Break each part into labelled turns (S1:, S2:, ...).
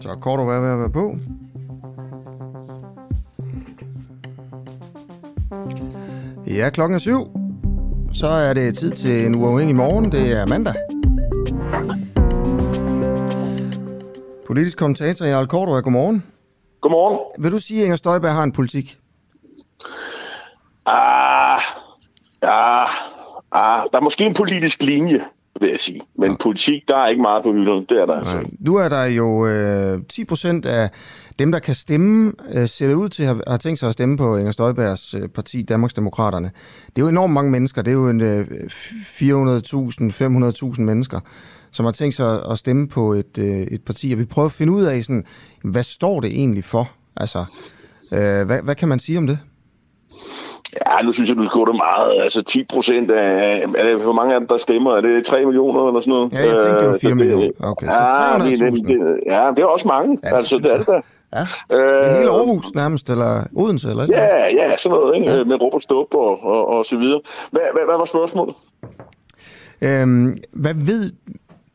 S1: Så kort ved at være på. Ja, klokken er syv. Så er det tid til en uafhængig morgen. Det er mandag. Politisk kommentator Jarl Kortrup, godmorgen.
S2: Godmorgen.
S1: Vil du sige, at Inger Støjberg har en politik?
S2: Ah, ja, ah, der er måske en politisk linje, vil jeg sige. Men ja. politik, der er ikke meget på hylderne. Det er der altså.
S1: Nu er der jo øh, 10 procent af dem, der kan stemme, øh, ser det ud til, at har tænkt sig at stemme på Inger Støjbergs øh, parti, Danmarksdemokraterne. Det er jo enormt mange mennesker. Det er jo en øh, 400.000, 500.000 mennesker, som har tænkt sig at stemme på et, øh, et parti. Og vi prøver at finde ud af, sådan, hvad står det egentlig for? Altså, øh, hvad, hvad kan man sige om det?
S2: Ja, nu synes jeg, du skal det meget. Altså 10 procent af... Er det, hvor mange af dem, der stemmer? Er det 3 millioner eller sådan noget?
S1: Ja, jeg tænkte, det var 4 øh, millioner. Okay, så 300.000.
S2: Ja, det, ja, det er også mange. Ja, altså, det er det der.
S1: Ja. Øh, hele Aarhus nærmest, eller Odense, eller
S2: Ja, ja, sådan noget, ikke? Ja. med Robert Stubb og, og, og så videre. Hvad, hvad, hvad var spørgsmålet?
S1: Øhm, hvad ved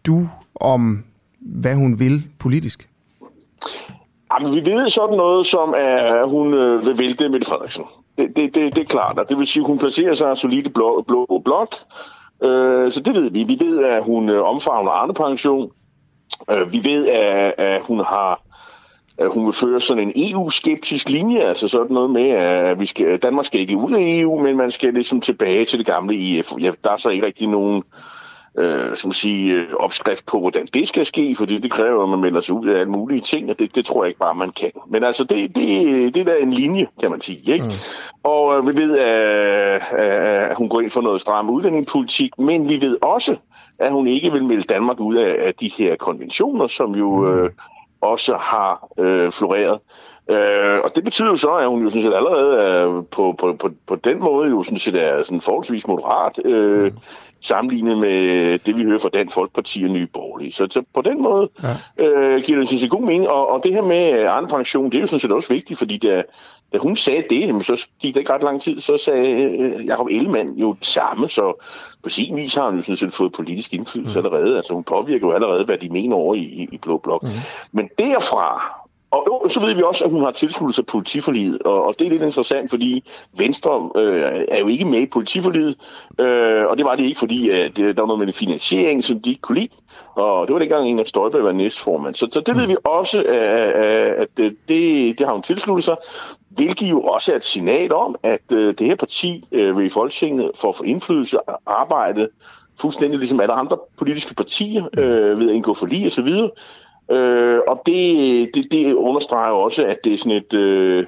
S1: du om, hvad hun vil politisk?
S2: Jamen, vi ved sådan noget som, at hun øh, vil vælte Mette Frederiksen. Det, det, det, det er klart, og det vil sige, at hun placerer sig solide blå, blå blok. Øh, så det ved vi. Vi ved, at hun øh, omfavner Arne-pension. Øh, vi ved, at, at hun har at hun vil føre sådan en EU-skeptisk linje, altså sådan noget med, at vi skal, Danmark skal ikke ud af EU, men man skal ligesom tilbage til det gamle EF. Ja, der er så ikke rigtig nogen øh, som sige, øh, opskrift på, hvordan det skal ske, fordi det kræver, at man melder sig ud af alle mulige ting, og det, det tror jeg ikke bare, man kan. Men altså, det, det, det er da en linje, kan man sige. Ikke? Mm. Og øh, vi ved, at, at hun går ind for noget stram udlændingepolitik, men vi ved også, at hun ikke vil melde Danmark ud af, af de her konventioner, som jo mm. øh, også har øh, floreret. Øh, og det betyder jo så, at hun jo sådan set allerede er på, på, på, på den måde jo sådan set er sådan forholdsvis moderat. Øh, mm sammenlignet med det, vi hører fra Dansk Folkeparti og Nye Borgerlige. Så, så på den måde ja. øh, giver det sådan god mening. Og, og det her med anden pension, det er jo sådan set også vigtigt, fordi da, da hun sagde det, så gik det ikke ret lang tid, så sagde øh, Jacob Ellemann jo det samme, så på sin vis har hun jo sådan set fået politisk indflydelse mm. allerede. Altså hun påvirker jo allerede, hvad de mener over i, i, i Blå Blok. Mm. Men derfra og så ved vi også, at hun har tilsluttet sig politiforliget, og, og det er lidt interessant, fordi Venstre øh, er jo ikke med i politiforliget, øh, og det var det ikke, fordi øh, det, der var noget med det finansiering, som de ikke kunne lide, og det var dengang en af Støjberg var næstformand. Så, så det ved vi også, øh, øh, at, at det, det har hun tilsluttet sig, hvilket jo også er et signal om, at øh, det her parti øh, vil i Folketinget for at få indflydelse arbejde fuldstændig ligesom alle andre politiske partier øh, ved at indgå forlig og så videre. Øh, og det, det, det understreger også, at det er sådan et, øh,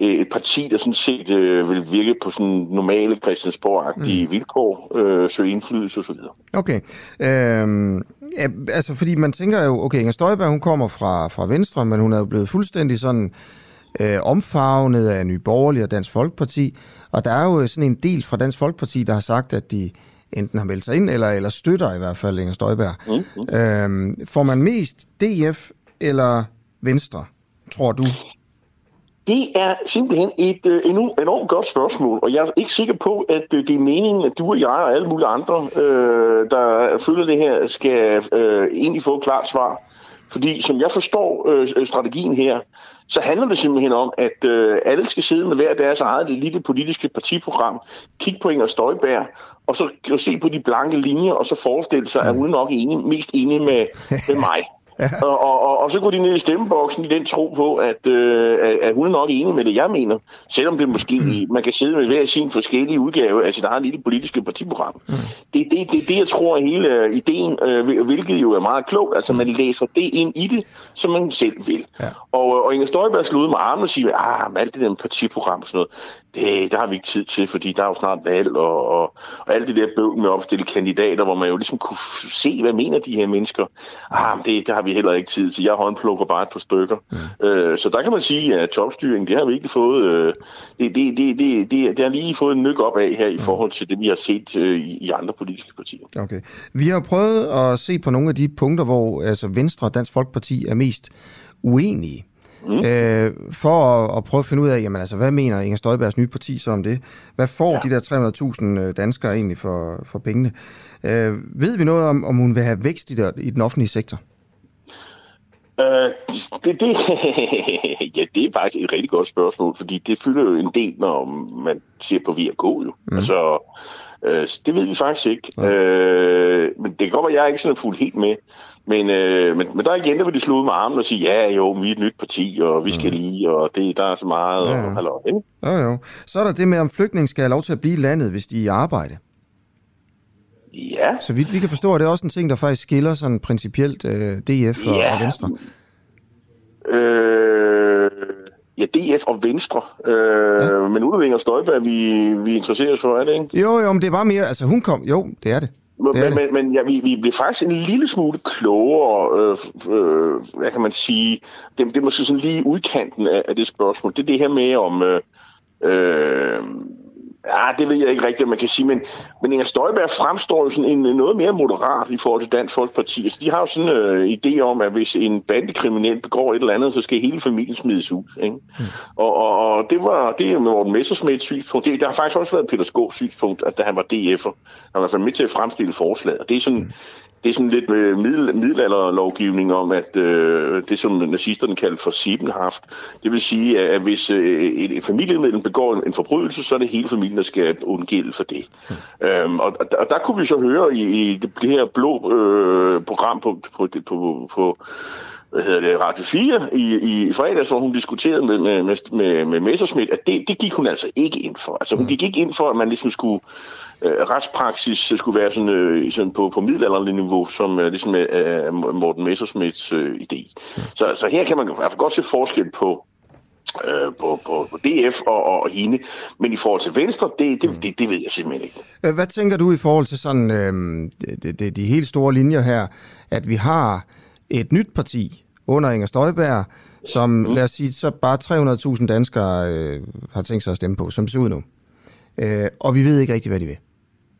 S2: et parti, der sådan set øh, vil virke på sådan normale Christiansborg-agtige mm. vilkår, øh, søge indflydelse osv.
S1: Okay. Øhm, ja, altså, fordi man tænker jo, okay, Inger Støjberg, hun kommer fra, fra Venstre, men hun er jo blevet fuldstændig sådan øh, omfavnet af Nye Borgerlige og Dansk Folkeparti, og der er jo sådan en del fra Dansk Folkeparti, der har sagt, at de enten har meldt sig ind, eller, eller støtter i hvert fald Inger Støjberg. Mm-hmm. Øhm, får man mest DF eller Venstre, tror du?
S2: Det er simpelthen et øh, enormt godt spørgsmål, og jeg er ikke sikker på, at øh, det er meningen, at du og jeg og alle mulige andre, øh, der følger det her, skal øh, egentlig få et klart svar. Fordi som jeg forstår øh, strategien her, så handler det simpelthen om, at øh, alle skal sidde med hver deres eget lille politiske partiprogram, kigge på Inger Støjberg, og så se på de blanke linjer, og så forestille sig, at hun er nok enig, mest enig med, med mig. ja. og, og, og, og så går de ned i stemmeboksen i den tro på, at, øh, at hun er nok enig med det, jeg mener. Selvom det måske, mm. man kan sidde med hver sin forskellige udgave af sit eget lille politiske partiprogram. Mm. Det er det, det, det, jeg tror er hele øh, ideen, øh, hvilket jo er meget klogt. Altså, man læser det ind i det, som man selv vil. Ja. Og, og Inger Støjberg slog ud med armen og siger, ah, alt det der partiprogram og sådan noget, det, der har vi ikke tid til, fordi der er jo snart valg, og, og, og alt det der bøvl med at opstille kandidater, hvor man jo ligesom kunne se, hvad mener de her mennesker. Ah, men det, det har vi heller ikke tid til. Jeg håndplukker bare et par stykker. Mm. Øh, så der kan man sige, at topstyring, det har vi ikke fået, øh, det, det, det, det, det, det har lige fået en nyk op af her i mm. forhold til det, vi har set øh, i, i andre politiske partier.
S1: Okay. Vi har prøvet at se på nogle af de punkter, hvor altså Venstre og Dansk Folkeparti er mest uenige. Mm. Øh, for at, at prøve at finde ud af, jamen, altså, hvad mener Inger Støjbergs nye parti så om det? Hvad får ja. de der 300.000 øh, danskere egentlig for, for pengene? Øh, ved vi noget om, om hun vil have vækst i, der, i den offentlige sektor?
S2: Uh, det, det, ja, det er faktisk et rigtig godt spørgsmål, fordi det fylder jo en del, når man ser på VRK jo. Mm. Altså, uh, det ved vi faktisk ikke. Ja. Uh, men det kan godt være, at jeg er ikke sådan fuldt helt med. Men, øh, men, men der igen, der vil de slå ud med armen og sige, ja jo, vi er et nyt parti, og vi skal mm. lige, og det, der er så meget. Ja, ja. Og, halløj, ikke?
S1: Jo, jo. Så er der det med, om flygtninge skal have lov til at blive i landet, hvis de er i arbejde.
S2: Ja.
S1: Så vidt vi kan forstå, at det er også en ting, der faktisk skiller sådan principielt øh, DF og, ja. og Venstre.
S2: Øh, ja, DF og Venstre. Øh, ja. Men er det Inger Støjberg, vi, vi interesserer os for, er det ikke?
S1: Jo, jo, men det er bare mere, altså hun kom, jo, det er det.
S2: Men, men, men ja, vi, vi blev faktisk en lille smule klogere, øh, øh, hvad kan man sige, det, det er måske sådan lige udkanten af, af det spørgsmål. Det er det her med om, øh, øh, Ja, det ved jeg ikke rigtigt, man kan sige, men, men Inger Støjberg fremstår jo sådan en, noget mere moderat i forhold til Dansk Folkeparti. Altså, de har jo sådan en øh, idé om, at hvis en bandekriminel begår et eller andet, så skal hele familien smides ud. Ikke? Mm. Og, og, og, det var det er Morten Messersmiths synspunkt. Det, der har faktisk også været Peter Skås synspunkt, at da han var DF'er, han var med til at fremstille forslaget. Det er sådan, mm det er sådan lidt med middel, middelalderlovgivning om, at øh, det, som nazisterne kaldte for Siebenhaft, det vil sige, at hvis øh, et, et familiemedlem begår en, en forbrydelse, så er det hele familien, der skal undgælde for det. Mm. Øhm, og, og der kunne vi så høre i, i det, her blå øh, program på, på, på, på hvad hedder det, Radio 4 i, i fredags, hvor hun diskuterede med, med, med, med Messerschmidt, at det, det gik hun altså ikke ind for. Altså hun mm. gik ikke ind for, at man ligesom skulle øh, retspraksis skulle være sådan, øh, sådan på, på middelalderlig niveau, som øh, ligesom er øh, Morten Messersmiths øh, idé. Mm. Så, så her kan man i hvert fald godt se forskel på, øh, på, på, på DF og, og hende. Men i forhold til Venstre, det, det, det, det ved jeg simpelthen ikke.
S1: Øh, hvad tænker du i forhold til sådan øh, de, de, de helt store linjer her, at vi har et nyt parti under Inger Støjberg, som, mm. lad os sige, så bare 300.000 danskere øh, har tænkt sig at stemme på, som ser ud nu. Øh, og vi ved ikke rigtig, hvad de vil.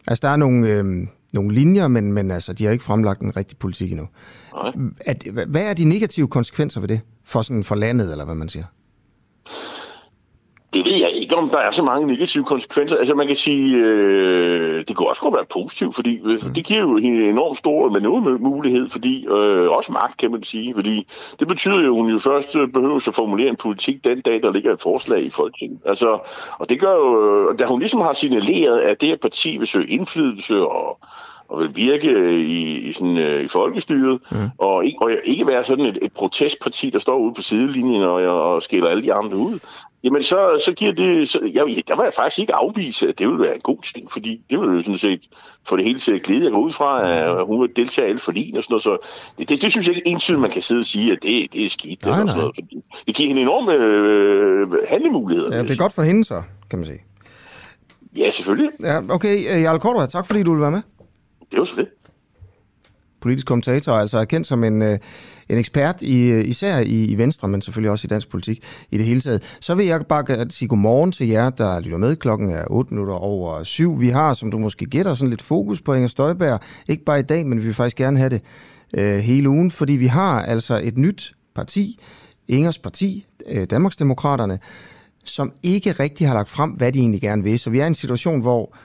S1: Altså, der er nogle, øh, nogle linjer, men, men altså, de har ikke fremlagt en rigtig politik endnu. At, hvad er de negative konsekvenser ved det, for, sådan, for landet, eller hvad man siger?
S2: Det ved jeg ikke, om der er så mange negative konsekvenser. Altså man kan sige, øh, det kunne også godt være positivt, fordi øh, mm. det giver jo en enormt stor manøvremulighed, fordi øh, også magt kan man sige, fordi det betyder jo, at hun jo først øh, behøver at formulere en politik den dag, der ligger et forslag i Folketinget. Altså, og det gør jo, da hun ligesom har signaleret, at det her parti vil søge indflydelse og og vil virke i, i, sådan, øh, i folkestyret, mm. og, ikke, og ikke være sådan et, et protestparti, der står ude på sidelinjen og, og skiller alle de andre ud. Jamen, så, så giver det... Så, jeg, der var jeg faktisk ikke afvise, at det ville være en god ting, fordi det ville jo sådan set få det hele til at glide. Jeg går ud fra, at hun vil deltage i alle forligene og sådan noget, så det, det, det synes jeg ikke entydigt, man kan sidde og sige, at det, det er skidt. Nej, nej. Sådan noget, fordi det giver hende enorme øh, handlemuligheder.
S1: Ja, det er godt for hende så, kan man sige.
S2: Ja, selvfølgelig.
S1: Ja, okay, Jarl Kortova, tak fordi du vil være med
S2: det var så det.
S1: Politisk kommentator, altså er kendt som en, øh, en ekspert, i, øh, især i, i Venstre, men selvfølgelig også i dansk politik i det hele taget. Så vil jeg bare sige godmorgen til jer, der lytter med. Klokken er 8 minutter over syv. Vi har, som du måske gætter, sådan lidt fokus på Inger Støjberg. Ikke bare i dag, men vi vil faktisk gerne have det øh, hele ugen, fordi vi har altså et nyt parti, Ingers parti, øh, Danmarksdemokraterne, som ikke rigtig har lagt frem, hvad de egentlig gerne vil. Så vi er i en situation, hvor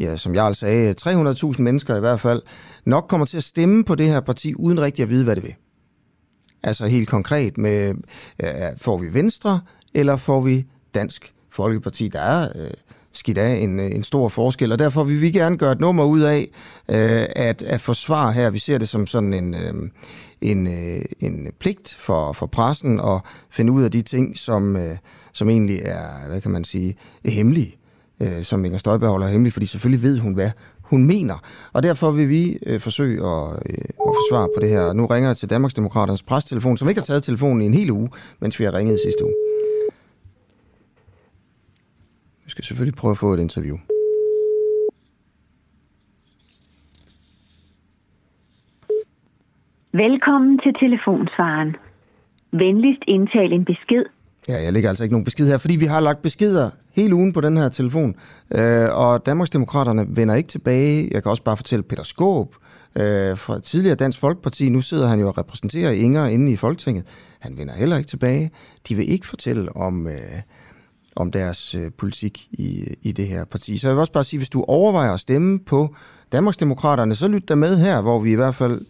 S1: ja, som jeg altså sagde, 300.000 mennesker i hvert fald, nok kommer til at stemme på det her parti, uden rigtig at vide, hvad det vil. Altså helt konkret med, øh, får vi Venstre, eller får vi Dansk Folkeparti? Der er øh, skidt af en, øh, en stor forskel, og derfor vil vi gerne gøre et nummer ud af øh, at, at forsvare her. Vi ser det som sådan en, øh, en, øh, en pligt for, for pressen at finde ud af de ting, som, øh, som egentlig er, hvad kan man sige, hemmelige, øh, som Inger Støjberg holder hemmelig, fordi selvfølgelig ved hun, hvad hun mener. Og derfor vil vi øh, forsøge at, øh, at forsvare på det her. Nu ringer jeg til Danmarksdemokraternes prestelefon, som ikke har taget telefonen i en hel uge, mens vi har ringet sidste uge. Vi skal selvfølgelig prøve at få et interview.
S3: Velkommen til telefonsvaren. Venligst indtal en besked.
S1: Ja, jeg lægger altså ikke nogen besked her, fordi vi har lagt beskeder hele ugen på den her telefon. Øh, og Danmarksdemokraterne vender ikke tilbage. Jeg kan også bare fortælle Peter Skåb øh, fra tidligere Dansk Folkeparti. Nu sidder han jo og repræsenterer Inger inde i Folketinget. Han vender heller ikke tilbage. De vil ikke fortælle om... Øh, om deres øh, politik i, i det her parti. Så jeg vil også bare sige, hvis du overvejer at stemme på Danmarksdemokraterne, så lyt der med her, hvor vi i hvert fald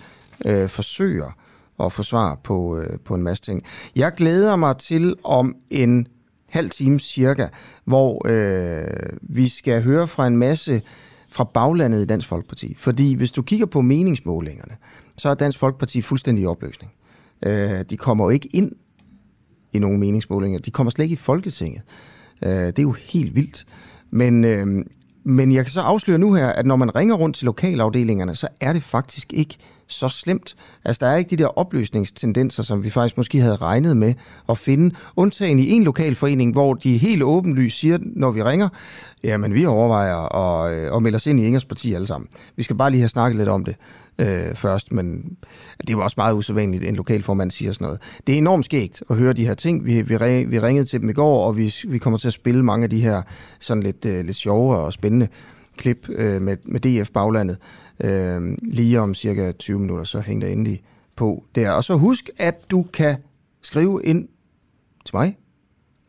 S1: øh, forsøger at få svar på, øh, på en masse ting. Jeg glæder mig til om en halv time cirka, hvor øh, vi skal høre fra en masse fra baglandet i Dansk Folkeparti. Fordi hvis du kigger på meningsmålingerne, så er Dansk Folkeparti fuldstændig i opløsning. Øh, de kommer jo ikke ind i nogle meningsmålinger. De kommer slet ikke i Folketinget. Øh, det er jo helt vildt. Men, øh, men jeg kan så afsløre nu her, at når man ringer rundt til lokalafdelingerne, så er det faktisk ikke så slemt. Altså, der er ikke de der opløsningstendenser, som vi faktisk måske havde regnet med at finde. Undtagen i en lokalforening, hvor de helt åbenlyst siger, når vi ringer, jamen vi overvejer at, øh, at melde os ind i Ingers parti alle sammen. Vi skal bare lige have snakket lidt om det øh, først, men det er jo også meget usædvanligt, at en lokalformand siger sådan noget. Det er enormt skægt at høre de her ting. Vi, vi, vi ringede til dem i går, og vi, vi kommer til at spille mange af de her sådan lidt, øh, lidt sjove og spændende klip øh, med, med DF Baglandet. Øh, lige om cirka 20 minutter, så hænger der endelig på der. Og så husk, at du kan skrive ind til mig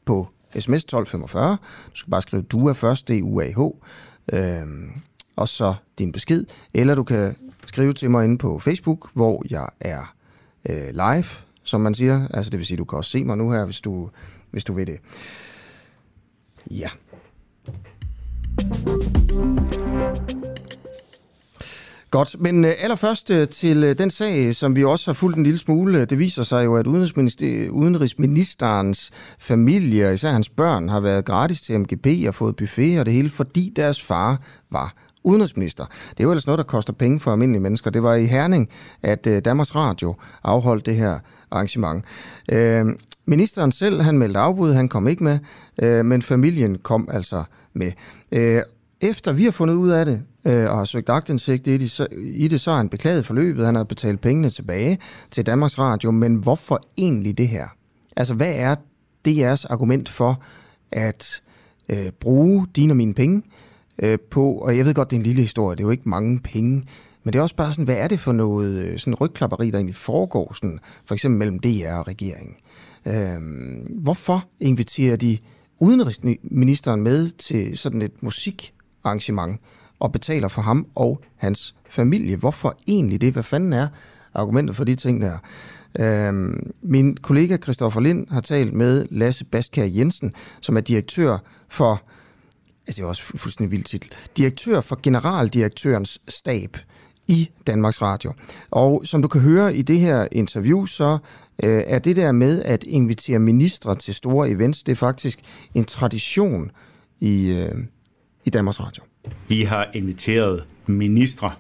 S1: på sms 1245. Du skal bare skrive DUA først, D-U-A-H, øh, og så din besked. Eller du kan skrive til mig inde på Facebook, hvor jeg er øh, live, som man siger. Altså det vil sige, du kan også se mig nu her, hvis du, hvis du vil det. Ja. Godt, men øh, allerførst øh, til øh, den sag, som vi også har fulgt en lille smule. Det viser sig jo, at udenrigsminister, udenrigsministerens familie, især hans børn, har været gratis til MGP og fået buffet og det hele, fordi deres far var udenrigsminister. Det er jo ellers noget, der koster penge for almindelige mennesker. Det var i Herning, at øh, Danmarks Radio afholdt det her arrangement. Øh, ministeren selv, han meldte afbud, han kom ikke med, øh, men familien kom altså med. Øh, efter vi har fundet ud af det, øh, og har søgt agtindsigt i det, i det, så har han beklaget forløbet. Han har betalt pengene tilbage til Danmarks Radio. Men hvorfor egentlig det her? Altså, hvad er DR's argument for at øh, bruge dine og mine penge øh, på, og jeg ved godt, det er en lille historie, det er jo ikke mange penge, men det er også bare sådan, hvad er det for noget øh, sådan rygklapperi, der egentlig foregår, sådan, for eksempel mellem DR og regeringen? Øh, hvorfor inviterer de udenrigsministeren med til sådan et musikarrangement, og betaler for ham og hans familie. Hvorfor egentlig det? Hvad fanden er argumentet for de ting der? Øhm, min kollega Christoffer Lind har talt med Lasse Baskær Jensen, som er direktør for, altså det er også fuldstændig vildt titel, direktør for generaldirektørens stab i Danmarks Radio. Og som du kan høre i det her interview, så øh, er det der med at invitere ministre til store events, det er faktisk en tradition i, øh, i Danmarks Radio.
S4: Vi har inviteret ministre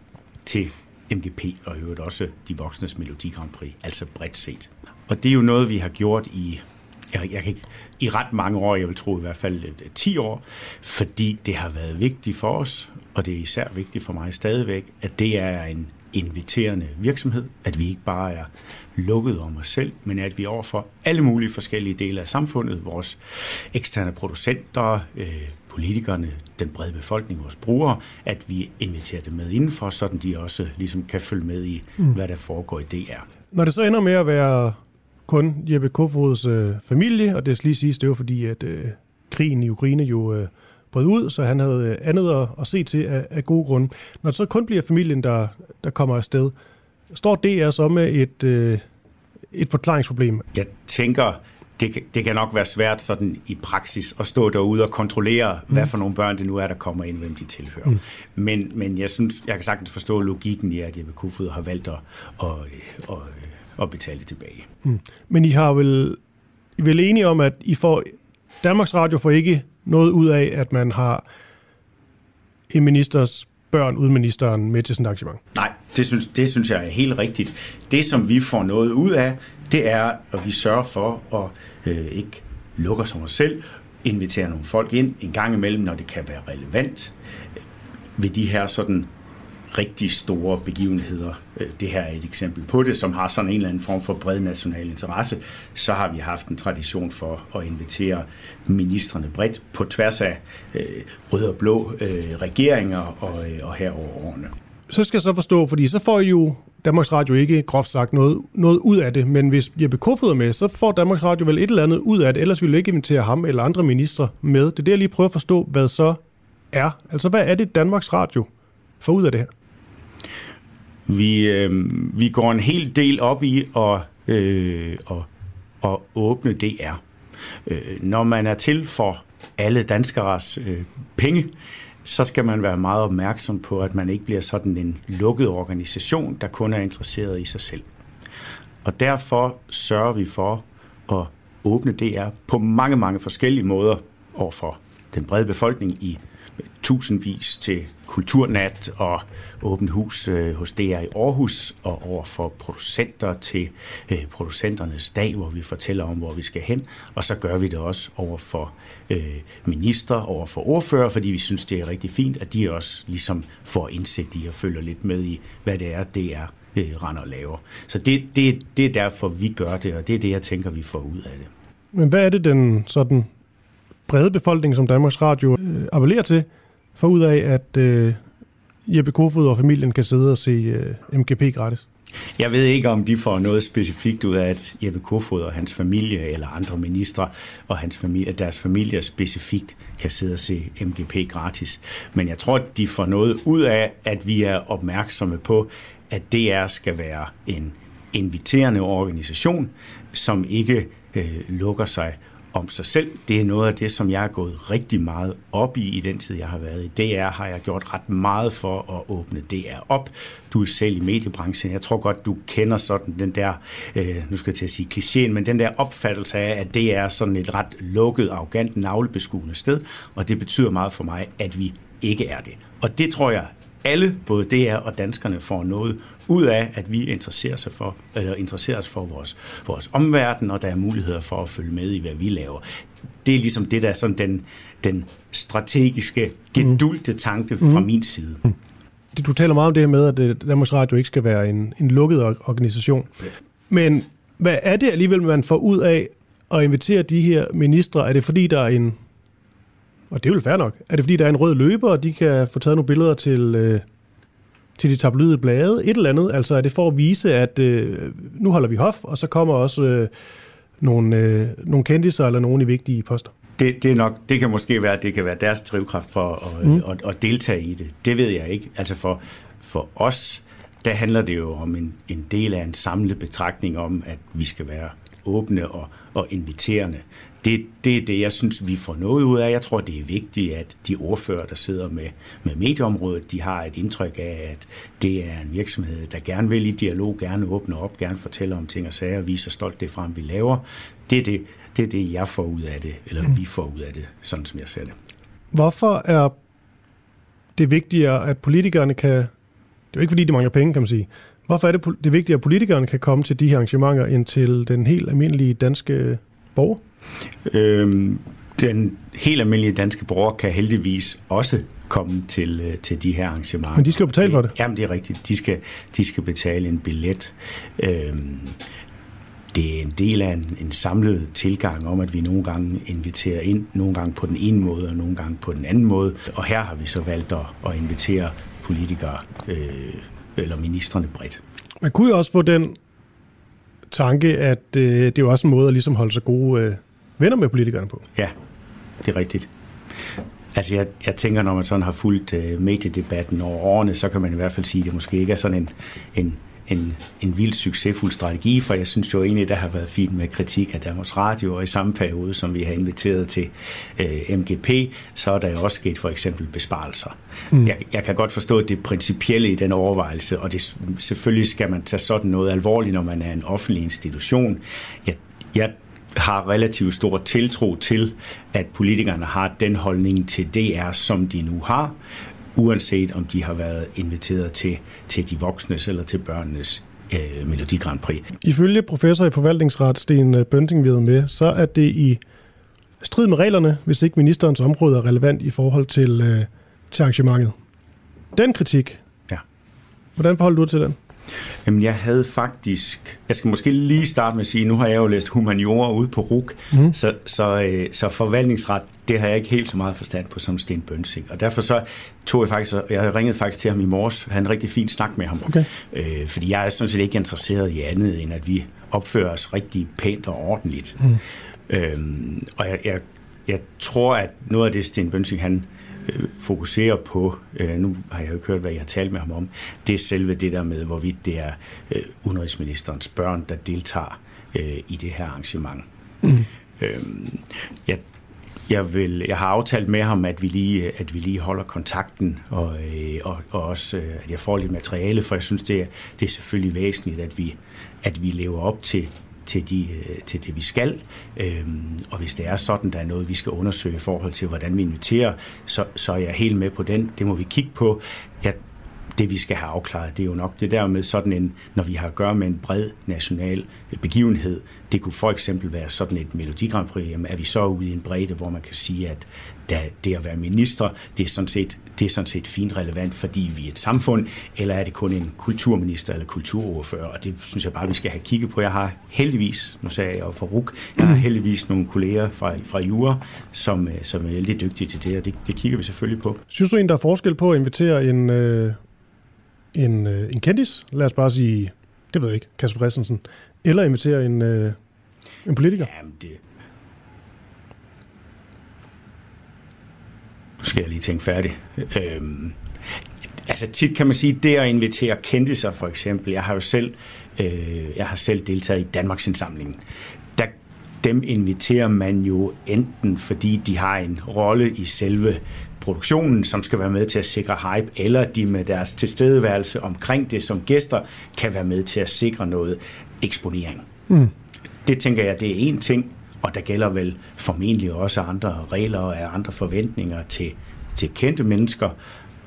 S4: til MGP og i øvrigt også de voksnes Melodi Grand Prix, altså bredt set. Og det er jo noget, vi har gjort i, jeg, jeg kan ikke, i ret mange år, jeg vil tro i hvert fald 10 år, fordi det har været vigtigt for os, og det er især vigtigt for mig stadigvæk, at det er en inviterende virksomhed, at vi ikke bare er lukket om os selv, men at vi overfor alle mulige forskellige dele af samfundet, vores eksterne producenter, øh, politikerne, den brede befolkning, vores brugere, at vi inviterer dem med indenfor, sådan de også ligesom kan følge med i, mm. hvad der foregår i DR.
S5: Når det så ender med at være kun Jeppe Kofods øh, familie, og det skal lige siges, det var fordi, at øh, krigen i Ukraine jo øh, brød ud, så han havde øh, andet at, at se til af, af gode grunde. Når det så kun bliver familien, der, der kommer afsted, står DR så med et, øh, et forklaringsproblem?
S4: Jeg tænker, det, det kan nok være svært sådan i praksis at stå derude og kontrollere, mm. hvad for nogle børn det nu er, der kommer ind, hvem de tilhører. Mm. Men, men jeg synes, jeg kan sagtens forstå logikken i, at Jeppe Kofod har valgt at, at, at, at betale det tilbage. Mm.
S5: Men I har vel, I vel enige om, at I får, Danmarks Radio får ikke noget ud af, at man har en ministers børn uden ministeren med til sådan et arrangement?
S4: Nej, det synes, det synes jeg er helt rigtigt. Det, som vi får noget ud af, det er, at vi sørger for at øh, ikke lukke os om os selv, invitere nogle folk ind en gang imellem, når det kan være relevant ved de her sådan rigtig store begivenheder. Øh, det her er et eksempel på det, som har sådan en eller anden form for bred national interesse. Så har vi haft en tradition for at invitere ministerne bredt på tværs af øh, røde og blå øh, regeringer og, øh, og herover årene.
S5: Så skal jeg så forstå, fordi så får I jo Danmarks Radio ikke groft sagt noget, noget ud af det, men hvis Jeppe Kofod er med, så får Danmarks Radio vel et eller andet ud af det, ellers ville vi ikke invitere ham eller andre ministre med. Det er det, jeg lige prøver at forstå, hvad så er. Altså, hvad er det, Danmarks Radio får ud af det her?
S4: Vi, øh, vi går en hel del op i at, øh, at, at åbne DR. Øh, når man er til for alle danskers øh, penge, så skal man være meget opmærksom på, at man ikke bliver sådan en lukket organisation, der kun er interesseret i sig selv. Og derfor sørger vi for at åbne DR på mange, mange forskellige måder overfor den brede befolkning i tusindvis til Kulturnat og Åbent Hus øh, hos DR i Aarhus, og over for producenter til øh, producenternes dag, hvor vi fortæller om, hvor vi skal hen. Og så gør vi det også over for øh, minister, over for ordfører, fordi vi synes, det er rigtig fint, at de også ligesom får indsigt i og følger lidt med i, hvad det er, det er øh, render og laver. Så det, det, det er derfor, vi gør det, og det er det, jeg tænker, vi får ud af det.
S5: Men hvad er det, den sådan brede befolkning, som Danmarks Radio øh, appellerer til, for ud af, at øh, Jeppe Kofod og familien kan sidde og se øh, MGP gratis?
S4: Jeg ved ikke, om de får noget specifikt ud af, at Jeppe Kofod og hans familie, eller andre ministre og hans familie, deres familier specifikt kan sidde og se MGP gratis. Men jeg tror, at de får noget ud af, at vi er opmærksomme på, at DR skal være en inviterende organisation, som ikke øh, lukker sig om sig selv. Det er noget af det, som jeg er gået rigtig meget op i i den tid, jeg har været i DR. Har jeg gjort ret meget for at åbne DR op. Du er selv i mediebranchen. Jeg tror godt, du kender sådan den der, øh, nu skal jeg til at sige klichéen, men den der opfattelse af, at det er sådan et ret lukket, arrogant, navlebeskuende sted. Og det betyder meget for mig, at vi ikke er det. Og det tror jeg alle, både DR og danskerne, får noget ud af, at vi interesserer, sig for, eller interesserer os for vores, vores omverden, og der er muligheder for at følge med i, hvad vi laver. Det er ligesom det, der er sådan den, den strategiske, gedulte tanke fra mm. min side. Mm.
S5: Du taler meget om det her med, at øh, Danmarks Radio ikke skal være en, en lukket organisation. Ja. Men hvad er det alligevel, man får ud af at invitere de her ministre? Er det fordi, der er en og det er vel fair nok. Er det fordi, der er en rød løber, og de kan få taget nogle billeder til, øh, til de tabloide blade? Et eller andet. Altså er det for at vise, at øh, nu holder vi hof, og så kommer også øh, nogle, øh, nogle kendiser eller nogen i vigtige poster?
S4: Det, det, er nok, det kan måske være, det kan være deres drivkraft for at, mm. at, at deltage i det. Det ved jeg ikke. Altså for, for os, der handler det jo om en, en del af en samlet betragtning om, at vi skal være åbne og, og inviterende det, det er det, jeg synes, vi får noget ud af. Jeg tror, det er vigtigt, at de ordfører, der sidder med, med medieområdet, de har et indtryk af, at det er en virksomhed, der gerne vil i dialog, gerne åbne op, gerne fortælle om ting og sager, og viser stolt det frem, vi laver. Det er det, det, er det jeg får ud af det, eller mm. vi får ud af det, sådan som jeg ser det.
S5: Hvorfor er det vigtigere, at politikerne kan... Det er jo ikke, fordi de mangler penge, kan man sige. Hvorfor er det, det vigtigere, at politikerne kan komme til de her arrangementer, end til den helt almindelige danske borger?
S4: Øhm, den helt almindelige danske borger kan heldigvis også komme til, øh, til de her arrangementer.
S5: Men de skal jo betale for det?
S4: Jamen, det er rigtigt. De skal, de skal betale en billet. Øhm, det er en del af en, en samlet tilgang om, at vi nogle gange inviterer ind, nogle gange på den ene måde, og nogle gange på den anden måde. Og her har vi så valgt at, at invitere politikere øh, eller ministerne bredt.
S5: Man kunne jo også få den tanke, at øh, det er jo også en måde at ligesom holde sig gode øh, venner med politikerne på.
S4: Ja, det er rigtigt. Altså jeg, jeg tænker, når man sådan har fulgt øh, mediedebatten over årene, så kan man i hvert fald sige, at det måske ikke er sådan en, en, en, en vild succesfuld strategi, for jeg synes jo egentlig, der har været fint med kritik af Danmarks Radio, og i samme periode, som vi har inviteret til øh, MGP, så er der jo også sket for eksempel besparelser. Mm. Jeg, jeg kan godt forstå det principielle i den overvejelse, og det, selvfølgelig skal man tage sådan noget alvorligt, når man er en offentlig institution. Jeg, jeg har relativt stor tiltro til, at politikerne har den holdning til DR, som de nu har, uanset om de har været inviteret til, til de voksnes eller til børnenes øh, Melodi Grand Prix.
S5: Ifølge professor i forvaltningsret Sten Bønting med, så er det i strid med reglerne, hvis ikke ministerens område er relevant i forhold til, øh, til arrangementet. Den kritik,
S4: ja.
S5: hvordan forholder du dig til den?
S4: Jamen, jeg havde faktisk... Jeg skal måske lige starte med at sige, nu har jeg jo læst humaniora ude på RUK, mm. så, så, øh, så forvaltningsret, det har jeg ikke helt så meget forstand på som Sten Bønsing. Og derfor så tog jeg faktisk... Jeg ringede faktisk til ham i morges, han en rigtig fin snak med ham.
S5: Okay.
S4: Øh, fordi jeg er sådan set ikke interesseret i andet, end at vi opfører os rigtig pænt og ordentligt. Mm. Øhm, og jeg, jeg, jeg tror, at noget af det, Sten Bønsing, han øh, fokuserer på, øh, nu har jeg jo ikke hørt, hvad jeg har talt med ham om, det er selve det der med, hvorvidt det er øh, udenrigsministerens børn, der deltager øh, i det her arrangement. Mm. Øh, jeg, jeg, vil, jeg har aftalt med ham, at vi lige, at vi lige holder kontakten, og, øh, og, og også, øh, at jeg får lidt materiale, for jeg synes, det er, det er selvfølgelig væsentligt, at vi, at vi lever op til, til, de, øh, til det, vi skal. Øhm, og hvis det er sådan, der er noget, vi skal undersøge i forhold til, hvordan vi inviterer, så, så er jeg helt med på den. Det må vi kigge på. Jeg det vi skal have afklaret, det er jo nok det der med sådan en, når vi har at gøre med en bred national begivenhed, det kunne for eksempel være sådan et Melodi Grand Prix, jamen er vi så ude i en bredde, hvor man kan sige, at det at være minister, det er sådan set, det er sådan set fint relevant, fordi vi er et samfund, eller er det kun en kulturminister eller kulturordfører, og det synes jeg bare, vi skal have kigget på. Jeg har heldigvis, nu sagde jeg jo for RUK, jeg har heldigvis nogle kolleger fra, fra Jura, som, som er vældig dygtige til det, og det, det kigger vi selvfølgelig på.
S5: Synes du en, der er forskel på at invitere en, øh, en, øh, en kendis, lad os bare sige, det ved jeg ikke, Kasper Christensen, eller invitere en, øh, en politiker?
S4: Jamen, det... Nu skal jeg lige tænke færdig. Øhm, altså tit kan man sige, det at invitere kendiser for eksempel, jeg har jo selv, øh, jeg har selv deltaget i Danmarks indsamlingen. Der, dem inviterer man jo enten fordi de har en rolle i selve produktionen, som skal være med til at sikre hype, eller de med deres tilstedeværelse omkring det som gæster, kan være med til at sikre noget eksponering. Mm. Det tænker jeg, det er en ting, og der gælder vel formentlig også andre regler og andre forventninger til, til kendte mennesker,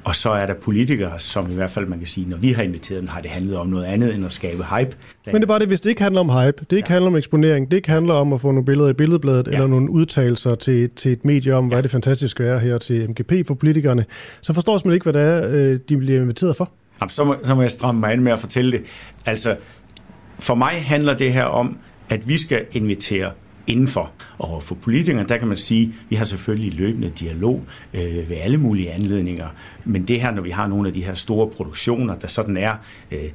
S4: og så er der politikere, som i hvert fald man kan sige, når vi har inviteret dem, har det handlet om noget andet end at skabe hype.
S5: Men det er bare det, hvis det ikke handler om hype, det ikke ja. handler om eksponering, det ikke handler om at få nogle billeder i billedbladet, ja. eller nogle udtalelser til, til et medie om, ja. hvad det fantastiske er her til MGP for politikerne, så forstår simpelthen ikke, hvad det er, øh, de bliver inviteret for.
S4: Jamen, så, må, så må jeg stramme mig ind med at fortælle det. Altså, for mig handler det her om, at vi skal invitere indenfor. Og for politikerne, der kan man sige, at vi har selvfølgelig løbende dialog øh, ved alle mulige anledninger, men det her, når vi har nogle af de her store produktioner, der sådan er øh,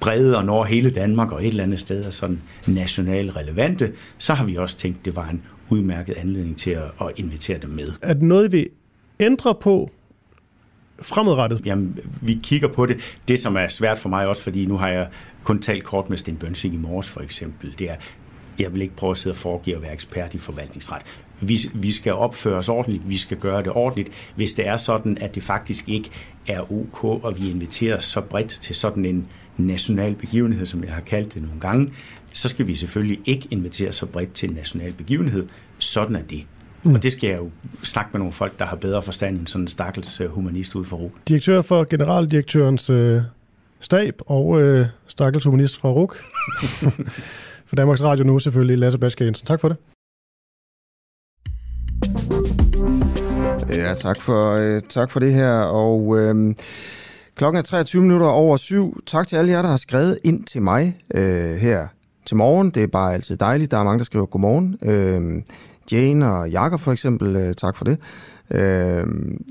S4: brede og når hele Danmark og et eller andet sted er sådan nationalt relevante, så har vi også tænkt, at det var en udmærket anledning til at, at invitere dem med.
S5: Er det noget, vi ændrer på fremadrettet?
S4: Jamen, vi kigger på det. Det, som er svært for mig også, fordi nu har jeg kun talt kort med Sten Bønsing i morges for eksempel, det er, jeg vil ikke prøve at sidde og foregive at være ekspert i forvaltningsret. Vi, vi skal opføre os ordentligt, vi skal gøre det ordentligt. Hvis det er sådan, at det faktisk ikke er ok, og vi inviterer så bredt til sådan en national begivenhed, som jeg har kaldt det nogle gange, så skal vi selvfølgelig ikke invitere så bredt til en national begivenhed. Sådan er det. Mm. Og det skal jeg jo snakke med nogle folk, der har bedre forstand end sådan en stakkels øh, humanist ud for RUK.
S5: Direktør for generaldirektørens øh, stab og øh, stakkels humanist fra RUK. for Danmarks Radio nu selvfølgelig, Lasse Baske Jensen. Tak for det.
S1: Ja, tak for, øh, tak for det her. Og øh, klokken er 23 minutter over syv. Tak til alle jer, der har skrevet ind til mig øh, her til morgen. Det er bare altid dejligt. Der er mange, der skriver godmorgen. Øh, Jane og Jakob for eksempel, øh, tak for det. Øh,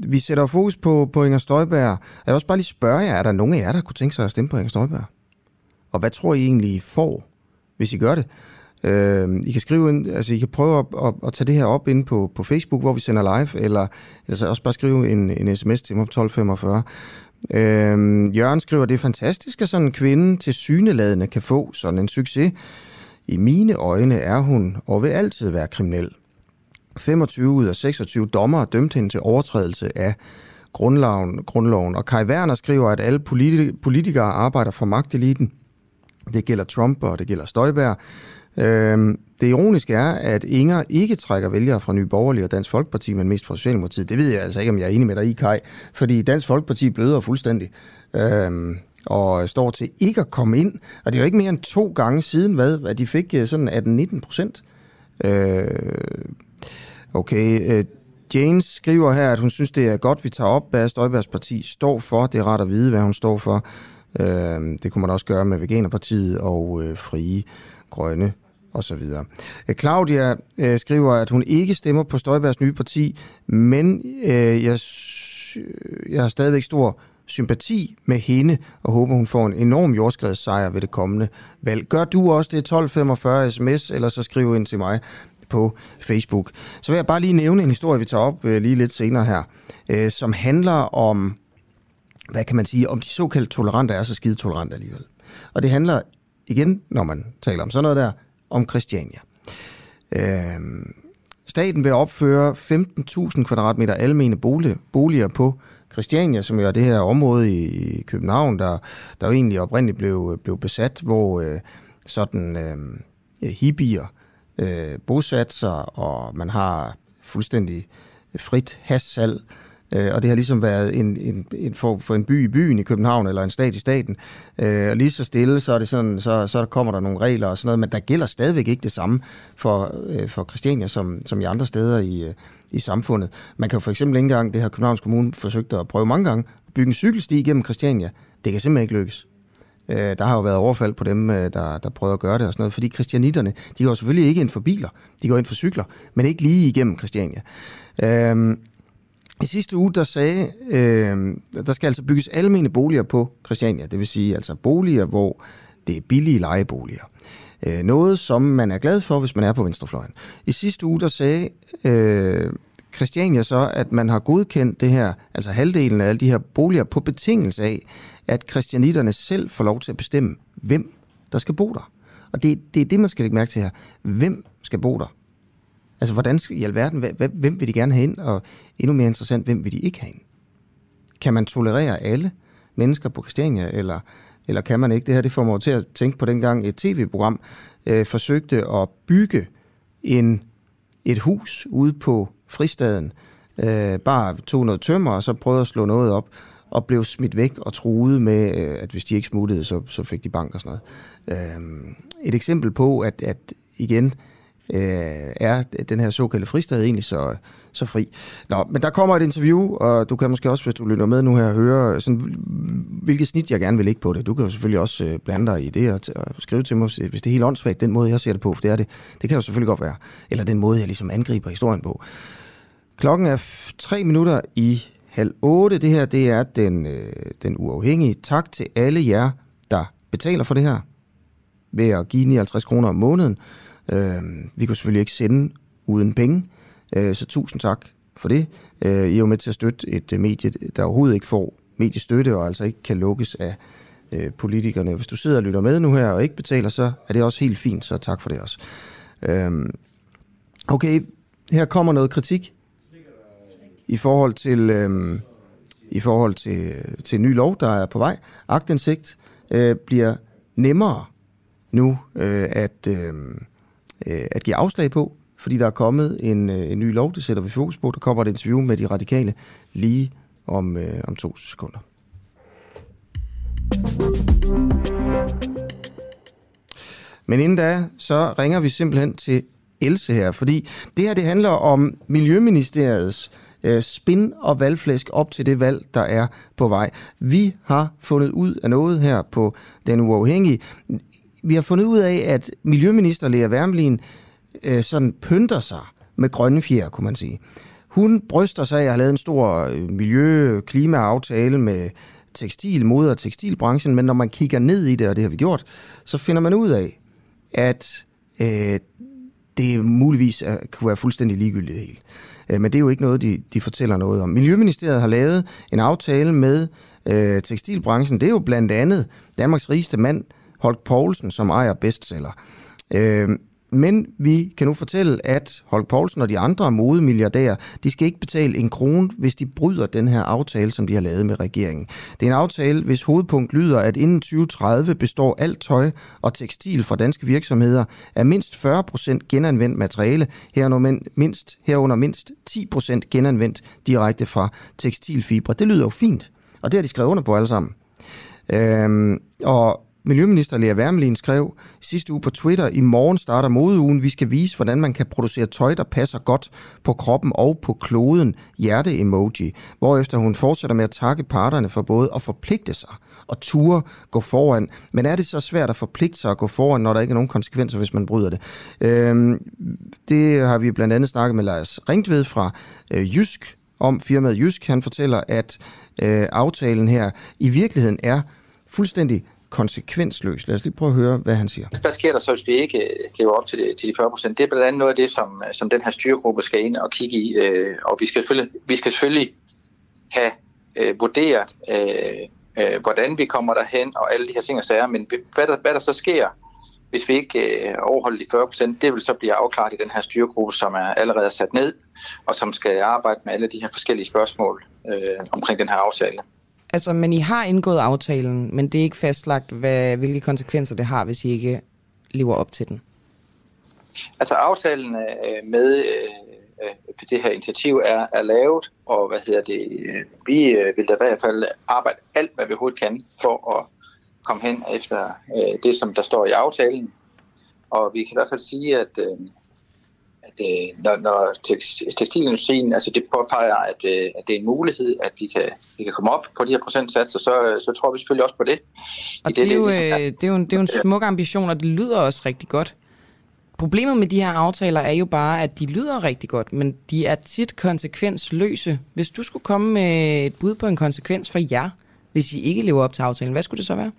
S1: vi sætter fokus på, på Inger Støjberg. Jeg vil også bare lige spørge jer, er der nogen af jer, der kunne tænke sig at stemme på Inger Støjberg? Og hvad tror I egentlig, I får, hvis I gør det? Øh, I kan skrive ind, altså I kan prøve at, at, at tage det her op inde på, på Facebook, hvor vi sender live, eller altså også bare skrive en, en sms til mig på 1245. Øh, Jørgen skriver, det er fantastisk, at sådan en kvinde til syneladende kan få sådan en succes. I mine øjne er hun og vil altid være kriminel. 25 ud af 26 dommer dømte hende til overtrædelse af grundloven, grundloven. Og Kai Werner skriver, at alle politikere arbejder for magteliten. Det gælder Trump, og det gælder Støjberg. Øhm, det ironiske er, at Inger ikke trækker vælgere fra Nye Borgerlige og Dansk Folkeparti, men mest fra Socialdemokratiet. Det ved jeg altså ikke, om jeg er enig med dig i, Kai. Fordi Dansk Folkeparti bløder fuldstændig. Øhm, og står til ikke at komme ind. Og det er jo ikke mere end to gange siden, hvad, at de fik øh, sådan 18-19 procent. Øh, okay, øh, Jane skriver her, at hun synes, det er godt, vi tager op, hvad Støjbergs parti står for. Det er rart at vide, hvad hun står for. Øh, det kunne man også gøre med Veganerpartiet og øh, Frie Grønne og så videre. Øh, Claudia øh, skriver, at hun ikke stemmer på Støjbergs nye parti, men øh, jeg, jeg har stadigvæk stor sympati med hende, og håber, hun får en enorm jordskredssejr ved det kommende valg. Gør du også det 1245 sms, eller så skriv ind til mig på Facebook. Så vil jeg bare lige nævne en historie, vi tager op øh, lige lidt senere her, øh, som handler om, hvad kan man sige, om de såkaldte tolerante er så skide tolerante alligevel. Og det handler igen, når man taler om sådan noget der, om Christiania. Øh, staten vil opføre 15.000 kvadratmeter almene boliger på Christiania, som jo er det her område i København, der, der jo egentlig oprindeligt blev, blev besat, hvor øh, sådan øh, hippier øh, bosat sig, og man har fuldstændig frit hassalg, øh, og det har ligesom været en, en, en form for en by i byen i København, eller en stat i staten. Øh, og lige så stille, så, er det sådan, så, så kommer der nogle regler og sådan noget, men der gælder stadigvæk ikke det samme for, øh, for Christiania, som, som i andre steder i, øh, i samfundet. Man kan jo for eksempel ikke engang, det har Københavns Kommune forsøgt at prøve mange gange, at bygge en cykelsti igennem Christiania. Det kan simpelthen ikke lykkes. Øh, der har jo været overfald på dem, øh, der, der prøver at gøre det og sådan noget, fordi christianitterne, de går selvfølgelig ikke ind for biler, de går ind for cykler, men ikke lige igennem Christiania. Øh, i sidste uge, der sagde, øh, der skal altså bygges almene boliger på Christiania, det vil sige altså boliger, hvor det er billige lejeboliger. Øh, noget, som man er glad for, hvis man er på venstrefløjen. I sidste uge, der sagde øh, Christiania så, at man har godkendt det her, altså halvdelen af alle de her boliger, på betingelse af, at christianitterne selv får lov til at bestemme, hvem der skal bo der. Og det, det er det, man skal lægge mærke til her. Hvem skal bo der? Altså, hvordan skal, i alverden, hvem vil de gerne have ind? Og endnu mere interessant, hvem vil de ikke have ind? Kan man tolerere alle mennesker på Christiania, eller, eller kan man ikke? Det her det får mig til at tænke på dengang et tv-program øh, forsøgte at bygge en, et hus ude på fristaden, øh, bare tog noget tømmer, og så prøvede at slå noget op, og blev smidt væk og truet med, øh, at hvis de ikke smuttede, så, så fik de bank og sådan noget. Øh, et eksempel på, at, at igen øh, Øh, er den her såkaldte fristad egentlig så, så fri. Nå, men der kommer et interview, og du kan måske også, hvis du lytter med nu her, høre, sådan, hvilket snit jeg gerne vil lægge på det. Du kan jo selvfølgelig også øh, blande dig i det og, og skrive til mig, hvis det er helt åndssvagt, den måde, jeg ser det på, for det er det. Det kan jo selvfølgelig godt være. Eller den måde, jeg ligesom angriber historien på. Klokken er tre minutter i halv otte. Det her, det er den, øh, den uafhængige. Tak til alle jer, der betaler for det her ved at give 59 kroner om måneden. Øh, vi kunne selvfølgelig ikke sende uden penge, øh, så tusind tak for det. Øh, I er jo med til at støtte et øh, medie, der overhovedet ikke får mediestøtte og altså ikke kan lukkes af øh, politikerne. Hvis du sidder og lytter med nu her og ikke betaler, så er det også helt fint, så tak for det også. Øh, okay, her kommer noget kritik i forhold til, øh, i forhold til, til en ny lov, der er på vej. Agtindsigt øh, bliver nemmere nu øh, at, øh, Øh, at give afslag på, fordi der er kommet en, øh, en ny lov, det sætter vi fokus på. Der kommer et interview med de radikale lige om, øh, om to sekunder. Men inden da, så ringer vi simpelthen til Else her, fordi det her det handler om Miljøministeriets øh, spin og valgflæsk op til det valg, der er på vej. Vi har fundet ud af noget her på Den Uafhængige. Vi har fundet ud af, at Miljøminister Lea Wermelin øh, sådan pynter sig med grønne fjer, kunne man sige. Hun bryster sig af at have lavet en stor øh, miljø-klima-aftale med tekstil, mode og tekstilbranchen, men når man kigger ned i det, og det har vi gjort, så finder man ud af, at øh, det muligvis er, kunne være fuldstændig ligegyldigt det hele. Øh, men det er jo ikke noget, de, de fortæller noget om. Miljøministeriet har lavet en aftale med øh, tekstilbranchen. Det er jo blandt andet Danmarks rigeste mand, Holk Poulsen, som ejer bestseller. Øh, men vi kan nu fortælle, at Holk Poulsen og de andre modemilliardærer, de skal ikke betale en krone, hvis de bryder den her aftale, som de har lavet med regeringen. Det er en aftale, hvis hovedpunkt lyder, at inden 2030 består alt tøj og tekstil fra danske virksomheder af mindst 40% genanvendt materiale, herunder mindst, herunder mindst 10% genanvendt direkte fra tekstilfibre. Det lyder jo fint, og det har de skrevet under på alle sammen. Øhm, og Miljøminister Lea Wermelin skrev sidste uge på Twitter, i morgen starter modeugen. Vi skal vise, hvordan man kan producere tøj, der passer godt på kroppen og på kloden. Hjerte-emoji. Hvorefter hun fortsætter med at takke parterne for både at forpligte sig og ture gå foran. Men er det så svært at forpligte sig at gå foran, når der ikke er nogen konsekvenser, hvis man bryder det? Øhm, det har vi blandt andet snakket med Lars Ringtved fra øh, Jysk om firmaet Jysk. Han fortæller, at øh, aftalen her i virkeligheden er fuldstændig konsekvensløs. Lad os lige prøve at høre, hvad han siger.
S6: Hvad sker der så, hvis vi ikke øh, lever op til de, til de 40 procent? Det er blandt andet noget af det, som, øh, som den her styregruppe skal ind og kigge i. Øh, og vi skal selvfølgelig, vi skal selvfølgelig have øh, vurderet, øh, øh, hvordan vi kommer derhen og alle de her ting og sager. Men hvad der, hvad der så sker, hvis vi ikke øh, overholder de 40 procent, det vil så blive afklaret i den her styregruppe, som er allerede sat ned, og som skal arbejde med alle de her forskellige spørgsmål øh, omkring den her aftale.
S7: Altså, men I har indgået aftalen, men det er ikke fastlagt, hvad, hvilke konsekvenser det har, hvis I ikke lever op til den?
S6: Altså, aftalen øh, med øh, øh, det her initiativ er, er lavet, og hvad hedder det, vi vil da i hvert fald arbejde alt, hvad vi overhovedet kan, for at komme hen efter det, som der står i aftalen. Og vi kan i hvert fald sige, at at øh, når, når tekstilindustrien altså det påpeger, at, øh, at det er en mulighed, at de kan, de kan komme op på de her procentsatser, så, så tror vi selvfølgelig også på det.
S7: Og det, det, er jo, ligesom, øh, det, er jo en, det er jo en smuk ambition, og det lyder også rigtig godt. Problemet med de her aftaler er jo bare, at de lyder rigtig godt, men de er tit konsekvensløse. Hvis du skulle komme med et bud på en konsekvens for jer, hvis I ikke lever op til aftalen, hvad skulle det så være?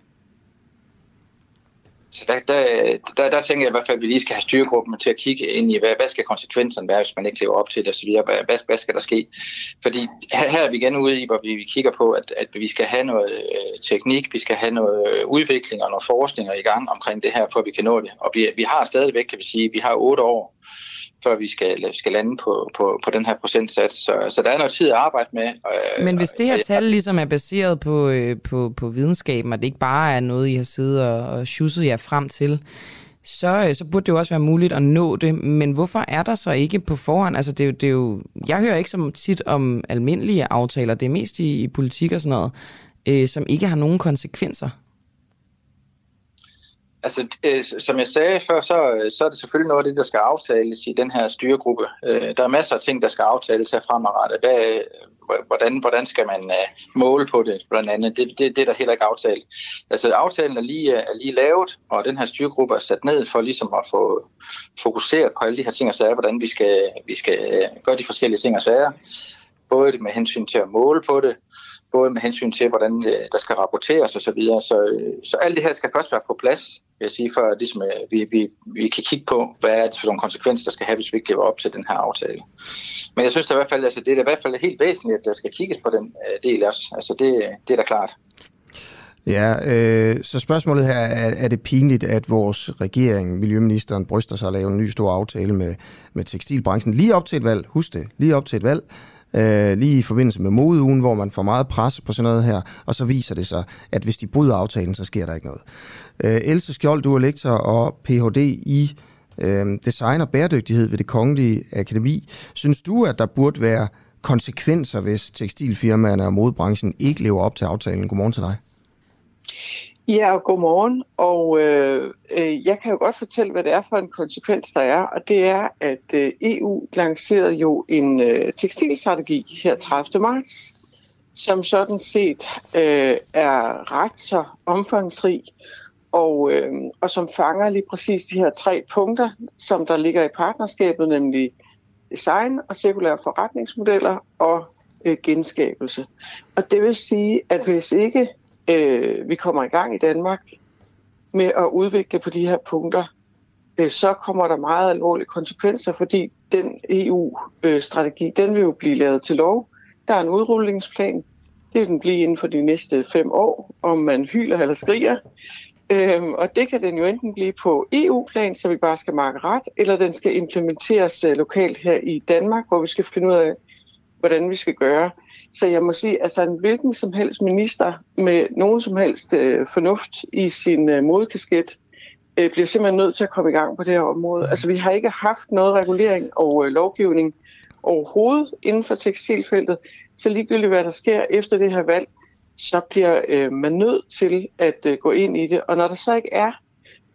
S6: Så der, der, der, der tænker jeg i hvert fald, at vi lige skal have styregruppen til at kigge ind i, hvad, hvad skal konsekvenserne være, hvis man ikke lever op til det osv. Hvad, hvad, hvad skal der ske? Fordi her, her er vi igen ude i, hvor vi, vi kigger på, at, at vi skal have noget øh, teknik, vi skal have noget øh, udvikling og noget forskning i gang omkring det her, for at vi kan nå det. Og vi, vi har stadigvæk, kan vi sige, vi har otte år før vi skal, skal lande på, på, på den her procentsats. Så, så der er noget tid at arbejde med.
S7: Øh, Men hvis det her tal ligesom er baseret på, øh, på, på videnskaben, og det ikke bare er noget, I har siddet og, og schusset jer frem til, så, øh, så burde det jo også være muligt at nå det. Men hvorfor er der så ikke på forhånd? Altså, det er jo, det er jo, jeg hører ikke så tit om almindelige aftaler. Det er mest i, i politik og sådan noget, øh, som ikke har nogen konsekvenser.
S6: Altså, øh, som jeg sagde før, så, øh, så er det selvfølgelig noget af det, der skal aftales i den her styregruppe. Øh, der er masser af ting, der skal aftales her fremadrettet. Hvad, øh, hvordan, hvordan skal man øh, måle på det, blandt andet? Det, det, det er der heller ikke aftalt. Altså, aftalen er lige, øh, er lige lavet, og den her styregruppe er sat ned for ligesom at få fokuseret på alle de her ting og sager, hvordan vi skal, vi skal gøre de forskellige ting og sager. Både med hensyn til at måle på det, både med hensyn til, hvordan der skal rapporteres osv. Så, videre. så, så alt det her skal først være på plads, vil jeg sige, for ligesom, øh, vi, vi, vi kan kigge på, hvad er det for nogle konsekvenser, der skal have, hvis vi ikke lever op til den her aftale. Men jeg synes det i hvert fald, altså, det er i hvert fald helt væsentligt, at der skal kigges på den øh, del også. Altså, det, det er da klart.
S1: Ja, øh, så spørgsmålet her, er, er det pinligt, at vores regering, Miljøministeren, bryster sig at lave en ny stor aftale med, med tekstilbranchen lige op til et valg? Husk det, lige op til et valg øh, lige i forbindelse med modeugen, hvor man får meget pres på sådan noget her, og så viser det sig, at hvis de bryder aftalen, så sker der ikke noget. Øh, Else Skjold, du er lektor og Ph.D. i øh, design og bæredygtighed ved det Kongelige Akademi. Synes du, at der burde være konsekvenser, hvis tekstilfirmaerne og modebranchen ikke lever op til aftalen? Godmorgen til dig.
S8: Ja, og godmorgen. Og øh, øh, jeg kan jo godt fortælle, hvad det er for en konsekvens, der er. Og det er, at øh, EU lancerede jo en øh, tekstilstrategi her 30. marts, som sådan set øh, er ret så omfangsrig, og, øh, og som fanger lige præcis de her tre punkter, som der ligger i partnerskabet, nemlig design og cirkulære forretningsmodeller og øh, genskabelse. Og det vil sige, at hvis ikke øh, vi kommer i gang i Danmark med at udvikle på de her punkter, øh, så kommer der meget alvorlige konsekvenser, fordi den EU-strategi, øh, den vil jo blive lavet til lov. Der er en udrullingsplan. Det vil den blive inden for de næste fem år, om man hyler eller skriger. Øhm, og det kan den jo enten blive på EU-plan, så vi bare skal markere ret, eller den skal implementeres øh, lokalt her i Danmark, hvor vi skal finde ud af, hvordan vi skal gøre. Så jeg må sige, at altså, en hvilken som helst minister med nogen som helst øh, fornuft i sin øh, modkasket øh, bliver simpelthen nødt til at komme i gang på det her område. Altså vi har ikke haft noget regulering og øh, lovgivning overhovedet inden for tekstilfeltet, så ligegyldigt hvad der sker efter det her valg, så bliver øh, man nødt til at øh, gå ind i det. Og når der så ikke er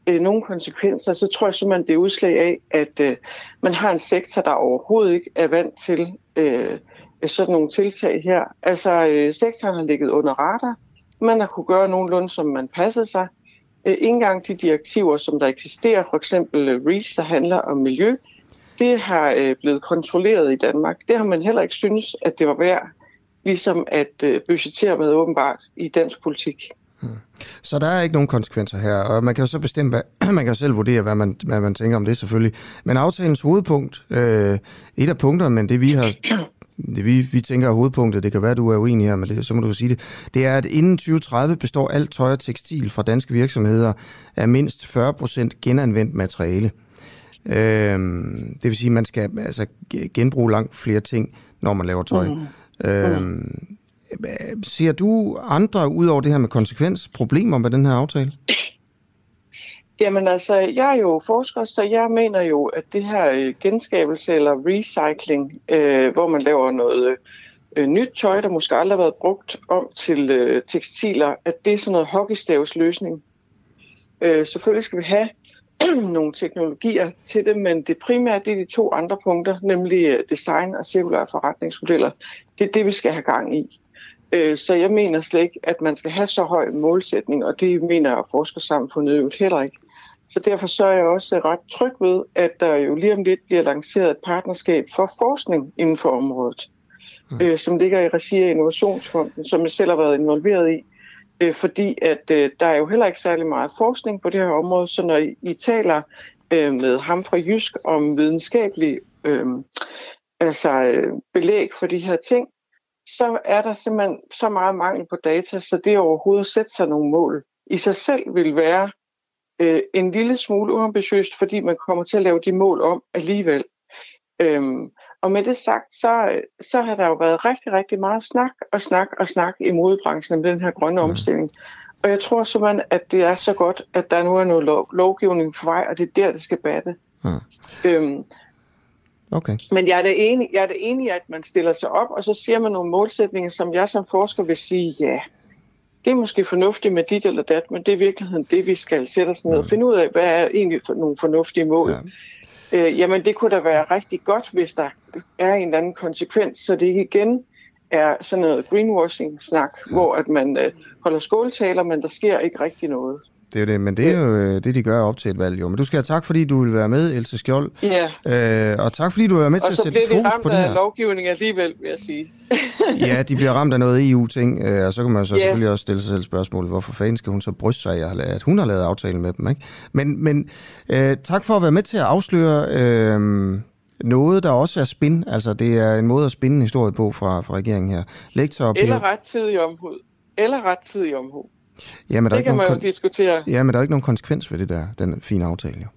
S8: øh, nogen konsekvenser, så tror jeg simpelthen, det er udslag af, at øh, man har en sektor, der overhovedet ikke er vant til øh, sådan nogle tiltag her. Altså, øh, sektoren har ligget under radar. Man har kunne gøre nogenlunde, som man passede sig. Øh, ikke engang de direktiver, som der eksisterer, for eksempel øh, REACH, der handler om miljø, det har øh, blevet kontrolleret i Danmark. Det har man heller ikke synes, at det var værd ligesom at øh, budgettere med åbenbart i dansk politik. Hmm.
S1: Så der er ikke nogen konsekvenser her, og man kan jo så bestemme, hvad, man kan selv vurdere, hvad man, hvad man tænker om det selvfølgelig. Men aftalens hovedpunkt, øh, et af punkterne, men det vi har det vi, vi tænker er hovedpunktet, det kan være, du er uenig her, men det, så må du sige det, det er, at inden 2030 består alt tøj og tekstil fra danske virksomheder af mindst 40% genanvendt materiale. Øh, det vil sige, at man skal altså, genbruge langt flere ting, når man laver tøj. Mm. Øh, ser du andre, ud over det her med konsekvens, problemer med den her aftale?
S8: Jamen altså, jeg er jo forsker, så jeg mener jo, at det her øh, genskabelse eller recycling, øh, hvor man laver noget øh, nyt tøj, der måske aldrig har været brugt om til øh, tekstiler, at det er sådan noget hockeystavsløsning. Øh, selvfølgelig skal vi have nogle teknologier til det, men det primære det er de to andre punkter, nemlig øh, design og cirkulære forretningsmodeller. Det er det, vi skal have gang i. Øh, så jeg mener slet ikke, at man skal have så høj målsætning, og det mener forskersamfundet jo heller ikke. Så derfor så er jeg også ret tryg ved, at der jo lige om lidt bliver lanceret et partnerskab for forskning inden for området, mm. som ligger i regi af Innovationsfonden, som jeg selv har været involveret i øh, fordi at øh, der er jo heller ikke særlig meget forskning på det her område, så når I, I taler øh, med ham fra Jysk om videnskabelig øh, altså, øh, belæg for de her ting, så er der simpelthen så meget mangel på data, så det overhovedet at sætte sig nogle mål i sig selv vil være øh, en lille smule uambitiøst, fordi man kommer til at lave de mål om alligevel. Øhm, og med det sagt, så, så har der jo været rigtig, rigtig meget snak og snak og snak i modebranchen om den her grønne omstilling. Og jeg tror simpelthen, at det er så godt, at der nu er noget lov, lovgivning på vej, og det er der, det skal batte. Mm. Øhm,
S1: okay.
S8: Men jeg er, det enig, jeg er det enig, at man stiller sig op, og så siger man nogle målsætninger, som jeg som forsker vil sige, ja, det er måske fornuftigt med dit eller dat, men det er i virkeligheden det, vi skal sætte os ned og finde ud af, hvad er egentlig for nogle fornuftige mål. Ja. Øh, jamen det kunne da være rigtig godt, hvis der er en eller anden konsekvens, så det ikke igen er sådan noget greenwashing-snak, hvor at man øh, holder skåltaler, men der sker ikke rigtig noget.
S1: Det er det, men det er jo øh, det, de gør op til et valg, jo. Men du skal have tak, fordi du vil være med, Else Skjold.
S8: Ja.
S1: Øh, og tak, fordi du er med til at sætte fokus på det her.
S8: Og så bliver de ramt af lovgivning alligevel, vil jeg sige.
S1: ja, de bliver ramt af noget EU-ting, øh, og så kan man så yeah. selvfølgelig også stille sig selv spørgsmålet, hvorfor fanden skal hun så bryste sig, at hun har lavet aftale med dem, ikke? Men, men øh, tak for at være med til at afsløre øh, noget, der også er spin. Altså, det er en måde at spinde en historie på fra, fra regeringen her.
S8: Lektor Eller rettidig omhu. Eller rettidig omhu. Jamen, der det kan man jo diskutere.
S1: Ja, men der er ikke nogen konsekvens ved det der, den fine aftale jo.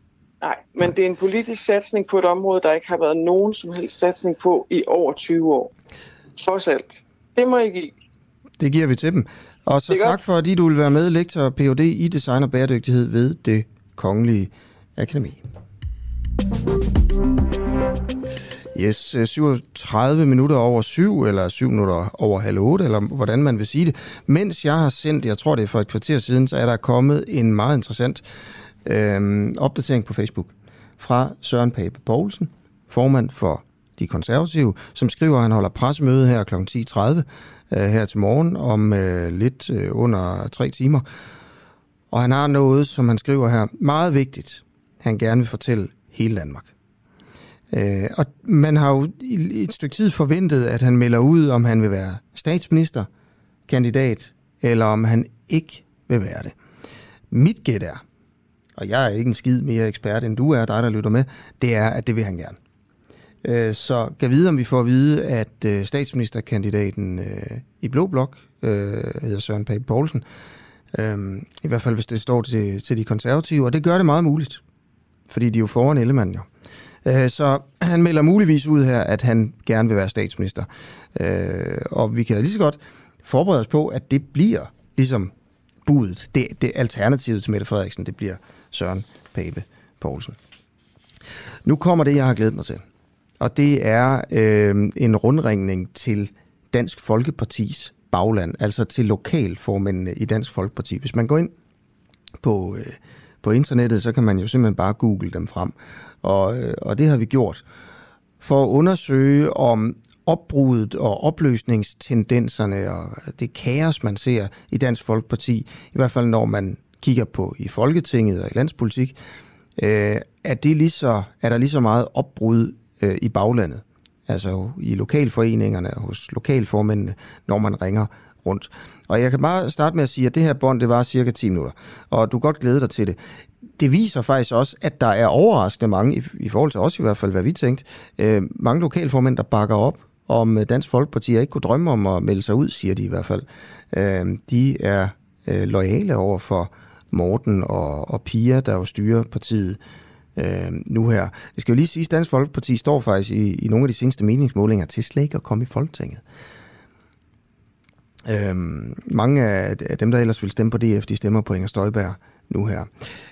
S8: Nej, men Nej. det er en politisk satsning på et område, der ikke har været nogen som helst satsning på i over 20 år. Trods alt. Det må I give.
S1: Det giver vi til dem. Og så tak godt. for, at du vil være med, lektor Ph.D. i Design og Bæredygtighed ved det Kongelige Akademi. Yes, øh, 37 minutter over syv, eller 7 minutter over halv otte, eller hvordan man vil sige det. Mens jeg har sendt, jeg tror det er for et kvarter siden, så er der kommet en meget interessant øh, opdatering på Facebook fra Søren Pape Poulsen, formand for de konservative, som skriver, at han holder pressemøde her kl. 10.30 øh, her til morgen om øh, lidt øh, under tre timer. Og han har noget, som han skriver her, meget vigtigt, han gerne vil fortælle hele Danmark. Øh, og man har jo i et stykke tid forventet, at han melder ud, om han vil være statsministerkandidat, eller om han ikke vil være det. Mit gæt er, og jeg er ikke en skid mere ekspert, end du er, dig der lytter med, det er, at det vil han gerne. Øh, så kan vide, om vi får at vide, at øh, statsministerkandidaten øh, i Blå Blok øh, hedder Søren Pape Poulsen, øh, i hvert fald hvis det står til, til de konservative, og det gør det meget muligt, fordi de er jo foran Ellemann jo. Øh, så han melder muligvis ud her, at han gerne vil være statsminister. Øh, og vi kan lige så godt forberede os på, at det bliver ligesom budet, det, det alternativet til Mette Frederiksen, det bliver Søren Pape Poulsen. Nu kommer det, jeg har glædet mig til. Og det er øh, en rundringning til Dansk Folkepartis bagland, altså til lokalformændene i Dansk Folkeparti. Hvis man går ind på, øh, på internettet, så kan man jo simpelthen bare google dem frem. Og, øh, og det har vi gjort for at undersøge, om opbruddet og opløsningstendenserne og det kaos, man ser i Dansk Folkeparti, i hvert fald når man kigger på i Folketinget og i landspolitik, øh, er, det lige så, er der lige så meget opbrud øh, i baglandet, altså i lokalforeningerne og hos lokalformændene, når man ringer rundt. Og jeg kan bare starte med at sige, at det her bånd, det var cirka 10 minutter, og du kan godt glæde dig til det. Det viser faktisk også, at der er overraskende mange, i, i forhold til os i hvert fald, hvad vi tænkte, øh, mange lokalformænd, der bakker op om øh, Dansk Folkeparti. og ikke kunne drømme om at melde sig ud, siger de i hvert fald. Øh, de er øh, lojale over for Morten og, og Pia, der jo styrer partiet øh, nu her. Det skal jo lige sige, at Dansk Folkeparti står faktisk i, i nogle af de seneste meningsmålinger til slet ikke at komme i Folketinget. Øh, mange af dem, der ellers vil stemme på DF, de stemmer på Inger Støjberg nu her.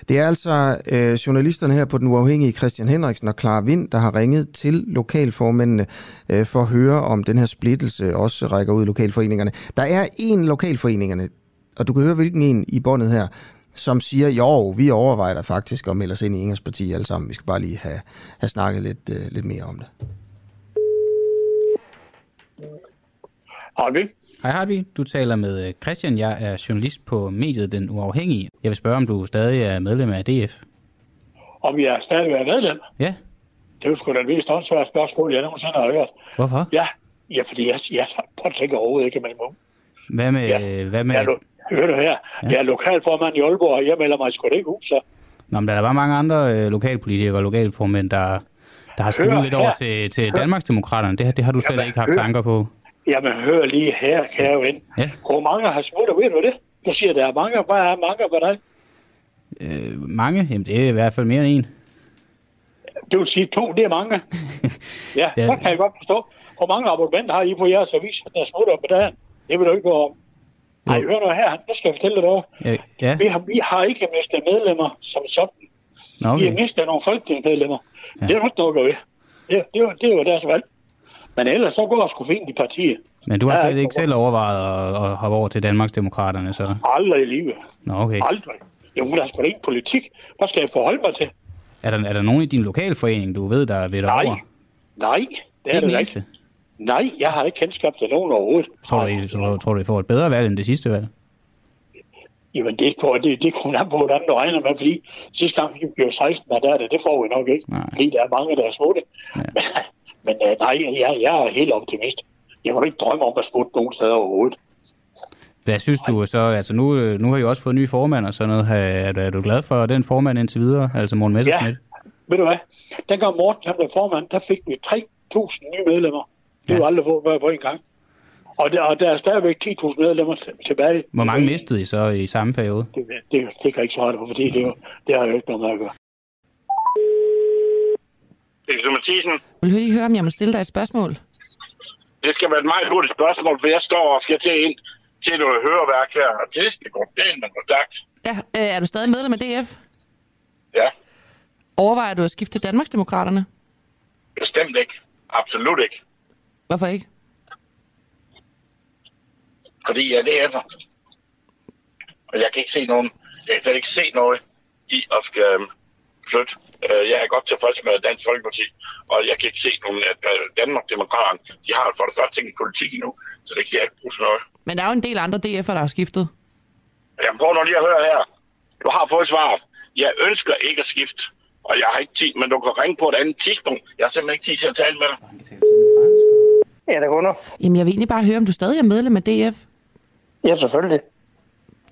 S1: Det er altså øh, journalisterne her på Den Uafhængige, Christian Henriksen og Clara Vind, der har ringet til lokalformændene øh, for at høre, om den her splittelse også rækker ud i lokalforeningerne. Der er en lokalforeningerne, og du kan høre, hvilken en i båndet her, som siger, jo, vi overvejer faktisk at melde os ind i Ingers parti alle sammen. Vi skal bare lige have, have snakket lidt, øh, lidt mere om det.
S9: Harvey.
S10: Hej Harvey, du taler med øh, Christian. Jeg er journalist på mediet Den Uafhængige. Jeg vil spørge, om du stadig er medlem af DF?
S9: Om jeg stadig er medlem?
S10: Ja.
S9: Det er jo sgu da det mest åndssvære spørgsmål, jeg nogensinde har hørt.
S10: Hvorfor?
S9: Ja, ja fordi jeg, jeg at tænke overhovedet ikke med imod.
S10: Hvad med... Ja. Hvad med...
S9: Ja, Hør du her, ja. jeg er lokalformand i Aalborg, og jeg melder mig sgu ikke ud, så.
S10: Nå, men der er bare mange andre øh, lokalpolitikere og lokalformænd, der, der har skudt lidt over til, til Danmarksdemokraterne. Det, det har du slet Jamen, ikke haft hør. tanker på.
S9: Jamen, hør lige her, kære ven. Ja. Hvor mange har smuttet, ved du det? Du siger, der er mange. Hvad er mange for dig?
S10: Øh, mange? Jamen, det er i hvert fald mere end en.
S9: Det vil sige to, det er mange. ja, det, er... det kan jeg godt forstå. Hvor mange abonnementer har I på jeres avis, der smutter på dagen? Det vil du ikke gå om. Nej, hør nu her. Nu skal jeg fortælle dig noget. Ja, ja. Vi, har, vi har ikke mistet medlemmer som sådan. Okay. Vi har mistet nogle folketingsmedlemmer. Ja. Det er ikke noget at ved. Det, det, det er jo deres valg. Men ellers så går det sgu fint i partiet.
S10: Men du har slet ikke selv overvejet at, at hoppe over til Danmarksdemokraterne, så?
S9: Aldrig i livet.
S10: Nå, okay.
S9: Aldrig. Jo, der er sgu da ikke politik. Hvad skal jeg forholde mig til?
S10: Er der, er der nogen i din lokalforening, du ved, der ved dig
S9: Nej. Nej, det er det ikke. Nej, jeg har ikke kendskab til nogen overhovedet.
S10: Tror du, I, så, tror du, I får et bedre valg end det sidste valg?
S9: Jamen, det, på, det, det kunne an på, hvordan du regner med, fordi sidste gang vi blev 16 der det, det får vi nok ikke. Nej. Fordi der er mange, der er smutte. Ja. Men, men øh, nej, jeg, jeg er helt optimist. Jeg kunne ikke drømme om at smutte nogen steder overhovedet.
S10: Hvad synes du så? Altså nu, øh, nu har I også fået ny formand og sådan noget. Er, du, er du glad for den formand indtil videre? Altså Morten Messersmith?
S9: Ja, ved du hvad? Dengang Morten han blev formand, der fik vi 3.000 nye medlemmer. Det er jo aldrig på, på en gang. Og der, og der er stadigvæk 10.000 medlemmer tilbage.
S10: Hvor mange mistede I så i samme periode?
S9: Det, det, det kan jeg ikke svare på, fordi det, det har jo ikke noget med at gøre. Elisabeth Mathisen.
S7: Vil du lige høre, om jeg må stille dig et spørgsmål?
S9: Det skal være et meget hurtigt spørgsmål, for jeg står og skal til ind til noget høreværk her, og det skal gå pænt og stærkt.
S7: Ja, øh, er du stadig medlem af DF?
S9: Ja.
S7: Overvejer du at skifte Danmarksdemokraterne?
S9: Bestemt ikke. Absolut ikke.
S7: Hvorfor ikke?
S9: Fordi jeg det er Og jeg kan ikke se nogen, jeg kan ikke se noget i at skal øhm, flytte. Øh, jeg er godt tilfreds med Dansk Folkeparti, og jeg kan ikke se nogen, at øh, Danmark Demokraterne, de har for det første ingen politik endnu, så det kan jeg ikke bruge sådan noget.
S7: Men der er jo en del andre DF'er, der har skiftet.
S9: Jamen prøv nu lige at høre her. Du har fået svaret. Jeg ønsker ikke at skifte, og jeg har ikke tid, men du kan ringe på et andet tidspunkt. Jeg har simpelthen ikke tid til at tale med dig. Ja, det går
S7: Jamen, jeg vil egentlig bare høre, om du stadig er medlem af DF?
S9: Ja, selvfølgelig.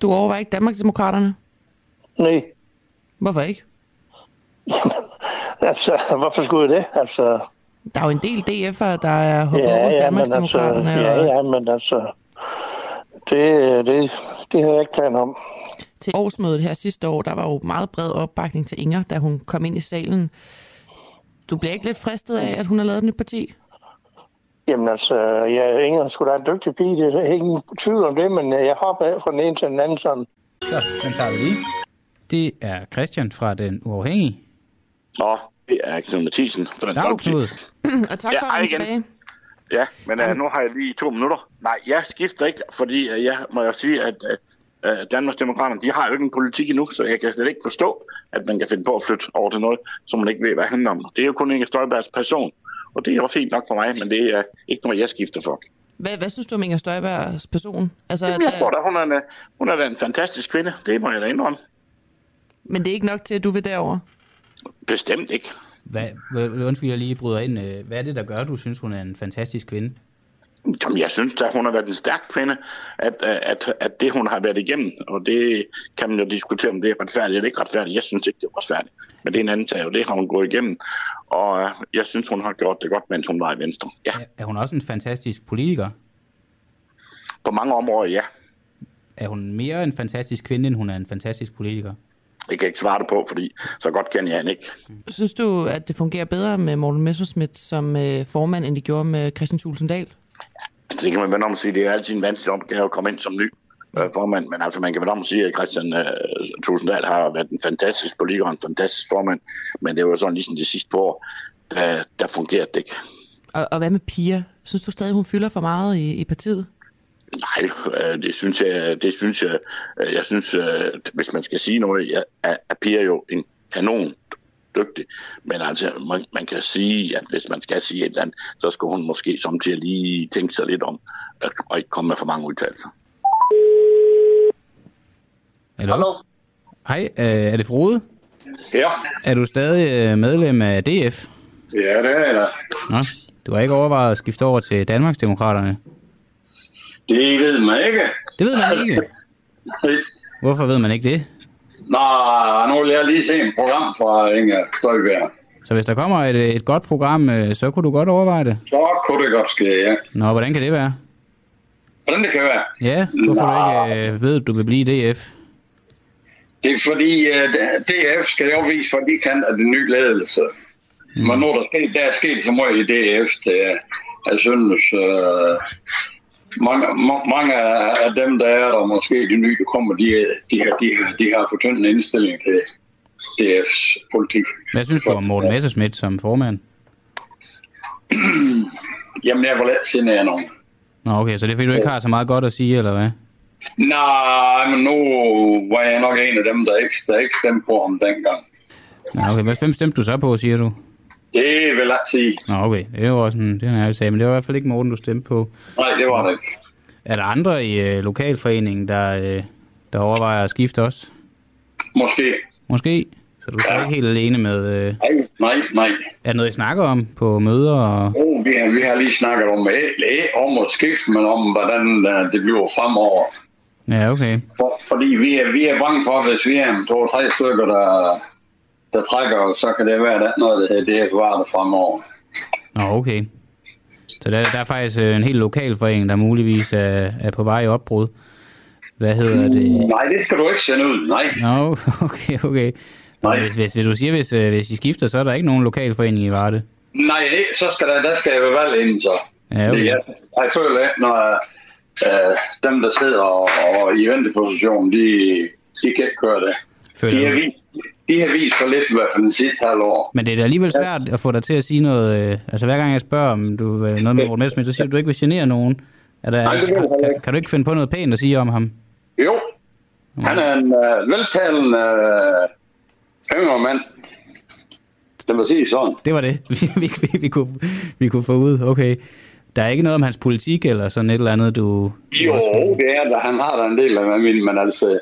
S7: Du overvejer ikke Danmarksdemokraterne?
S9: Nej.
S11: Hvorfor ikke?
S12: altså, hvorfor skulle det? Altså,
S11: der er jo en del DF'ere, der er hoppet ja, over ja, Danmarksdemokraterne.
S12: Altså, ja, ja, men altså, det, det, det har jeg ikke planer om.
S11: Til årsmødet her sidste år, der var jo meget bred opbakning til Inger, da hun kom ind i salen. Du bliver ikke lidt fristet af, at hun har lavet et nyt parti?
S12: Jamen altså, ja, Inger skulle da en dygtig pige, det er ingen tvivl om det, men jeg hopper af fra den ene til den anden sådan.
S10: Så, den tager vi lige. Det er Christian fra Den Uafhængige.
S13: Nå, det er Knud Mathisen
S10: fra den Knud.
S11: Og tak ja, for at tilbage.
S13: Ja, men uh, nu har jeg lige to minutter. Nej, jeg skifter ikke, fordi uh, jeg må jo sige, at, at uh, Danmarksdemokraterne, de har jo ikke en politik endnu, så jeg kan slet ikke forstå, at man kan finde på at flytte over til noget, som man ikke ved, hvad det handler om. Det er jo kun Inger Støjbergs person, og det er jo fint nok for mig, men det er ikke noget, jeg skifter for.
S11: Hvad, hvad synes du om Inger Støjbergs person?
S13: Altså, Jamen, jeg tror da, hun er, en, hun er en fantastisk kvinde. Det må jeg da indrømme.
S11: Men det er ikke nok til, at du vil derover?
S13: Bestemt ikke.
S10: Hvad, undskyld, jeg lige bryder ind. Øh, hvad er det, der gør, at du synes, hun er en fantastisk kvinde?
S13: Jamen, jeg synes at hun har været en stærk kvinde, at, at, at det, hun har været igennem, og det kan man jo diskutere, om det er retfærdigt eller ikke retfærdigt. Jeg synes ikke, det er retfærdigt. Men det er en anden tag, og det har hun gået igennem. Og øh, jeg synes, hun har gjort det godt, mens hun var i Venstre. Ja.
S10: Er hun også en fantastisk politiker?
S13: På mange områder, ja.
S10: Er hun mere en fantastisk kvinde, end hun er en fantastisk politiker?
S13: Det kan jeg ikke svare det på, fordi så godt kender jeg ikke.
S11: Synes du, at det fungerer bedre med Morten Messerschmidt som øh, formand, end det gjorde med Christian Tulsendal?
S13: Ja, det kan man vende om at sige. Det er altid en vanskelig opgave at komme ind som ny øh, formand, men altså man kan vende om at sige, at Christian øh, Tulsendal har været en fantastisk politiker og en fantastisk formand, men det var sådan ligesom de sidste år, der, der fungerede det ikke.
S11: Og, og hvad med Pia? Synes du stadig, hun fylder for meget i, i partiet?
S13: Nej, øh, det synes jeg, det synes jeg, øh, jeg synes, øh, hvis man skal sige noget, ja, er Pia jo en kanon dygtig. Men altså, man, man kan sige, at hvis man skal sige et eller andet, så skal hun måske samtidig lige tænke sig lidt om, og ikke komme med for mange udtalelser.
S10: Hallo? Hallo? Hej, er det Frode?
S13: Ja.
S10: Er du stadig medlem af DF?
S13: Ja, det er jeg.
S10: Nå, du har ikke overvejet at skifte over til Danmarksdemokraterne?
S13: Det ved man ikke.
S10: Det ved man ikke? Hvorfor ved man ikke det?
S13: Nå, nu vil jeg lige se en program fra Inger Støjberg.
S10: Så hvis der kommer et, et godt program, øh, så kunne du godt overveje det?
S13: Så kunne det godt ske, ja.
S10: Nå, hvordan kan det være?
S13: Hvordan det kan være?
S10: Ja, hvorfor Nå. du ikke øh, ved, at du vil blive DF?
S13: Det er fordi, uh, øh, DF skal jo vise for de kan af den nye ledelse. Mm. Men nu der, sket, der er sket så meget i DF, det, jeg synes, uh, mange, mange af dem, der er der, måske de nye, der kommer, de, de, har, de, de har for tynd en indstilling til DF's politik.
S10: Hvad synes du om Morten Messerschmidt som formand?
S13: Jamen, jeg vil ikke sige nogen.
S10: Nå, okay, så det er fordi, du ikke har så meget godt at sige, eller hvad?
S13: Nej, men nu var jeg nok en af dem, der ikke, der ikke stemte på ham dengang.
S10: Nå, okay, hvem stemte du så på, siger du?
S13: Det vil jeg sige.
S10: Nå, okay. Det jo også en, det er en sag, men det var i hvert fald ikke Morten, du stemte på.
S13: Nej, det var det ikke.
S10: Er der andre i øh, lokalforeningen, der, øh, der overvejer at skifte også?
S13: Måske.
S10: Måske? Så du er ja. ikke helt alene med...
S13: Øh... Nej, nej, nej.
S10: Er det noget, I snakker om på møder? Og...
S13: Oh, vi, har, vi har lige snakket om, øh, om at skifte, men om, hvordan øh, det bliver fremover.
S10: Ja, okay.
S13: For, fordi vi er, vi er bange for, hvis vi er to-tre stykker, der der trækker, så kan det være, at noget af det er bevaret fremover.
S10: Nå, okay. Så der, der er faktisk øh, en helt lokal forening, der muligvis er, er på vej i opbrud. Hvad hedder det?
S13: Nej, det skal du ikke sende ud, nej.
S10: Nå, okay, okay. Nej. Hvis, hvis, hvis du siger, hvis, øh, hvis I skifter, så er der ikke nogen lokal forening i Varde?
S13: Nej, så skal der, der skal jeg være valg inden så.
S10: Ja, okay.
S13: jeg, jeg føler, at når øh, dem, der sidder og, og i venteposition, de, de kan ikke køre det. Føler de, har vist, de har vist for lidt i hvert fald den sidste halvår.
S10: Men det er da alligevel svært at få dig til at sige noget. Øh, altså hver gang jeg spørger om du øh, noget med Morten Messerschmidt, så siger du, du ikke vil genere nogen. Er der, Nej, det kan, kan, kan du ikke finde på noget pænt at sige om ham?
S13: Jo. Han er en uh, veltalende uh, yngre mand. Det må sige sådan.
S10: Det var det, vi, vi, vi, vi, kunne, vi kunne få ud. Okay. Der er ikke noget om hans politik eller sådan et eller andet, du...
S13: Jo, det er der. Han har da en del af min, men altså...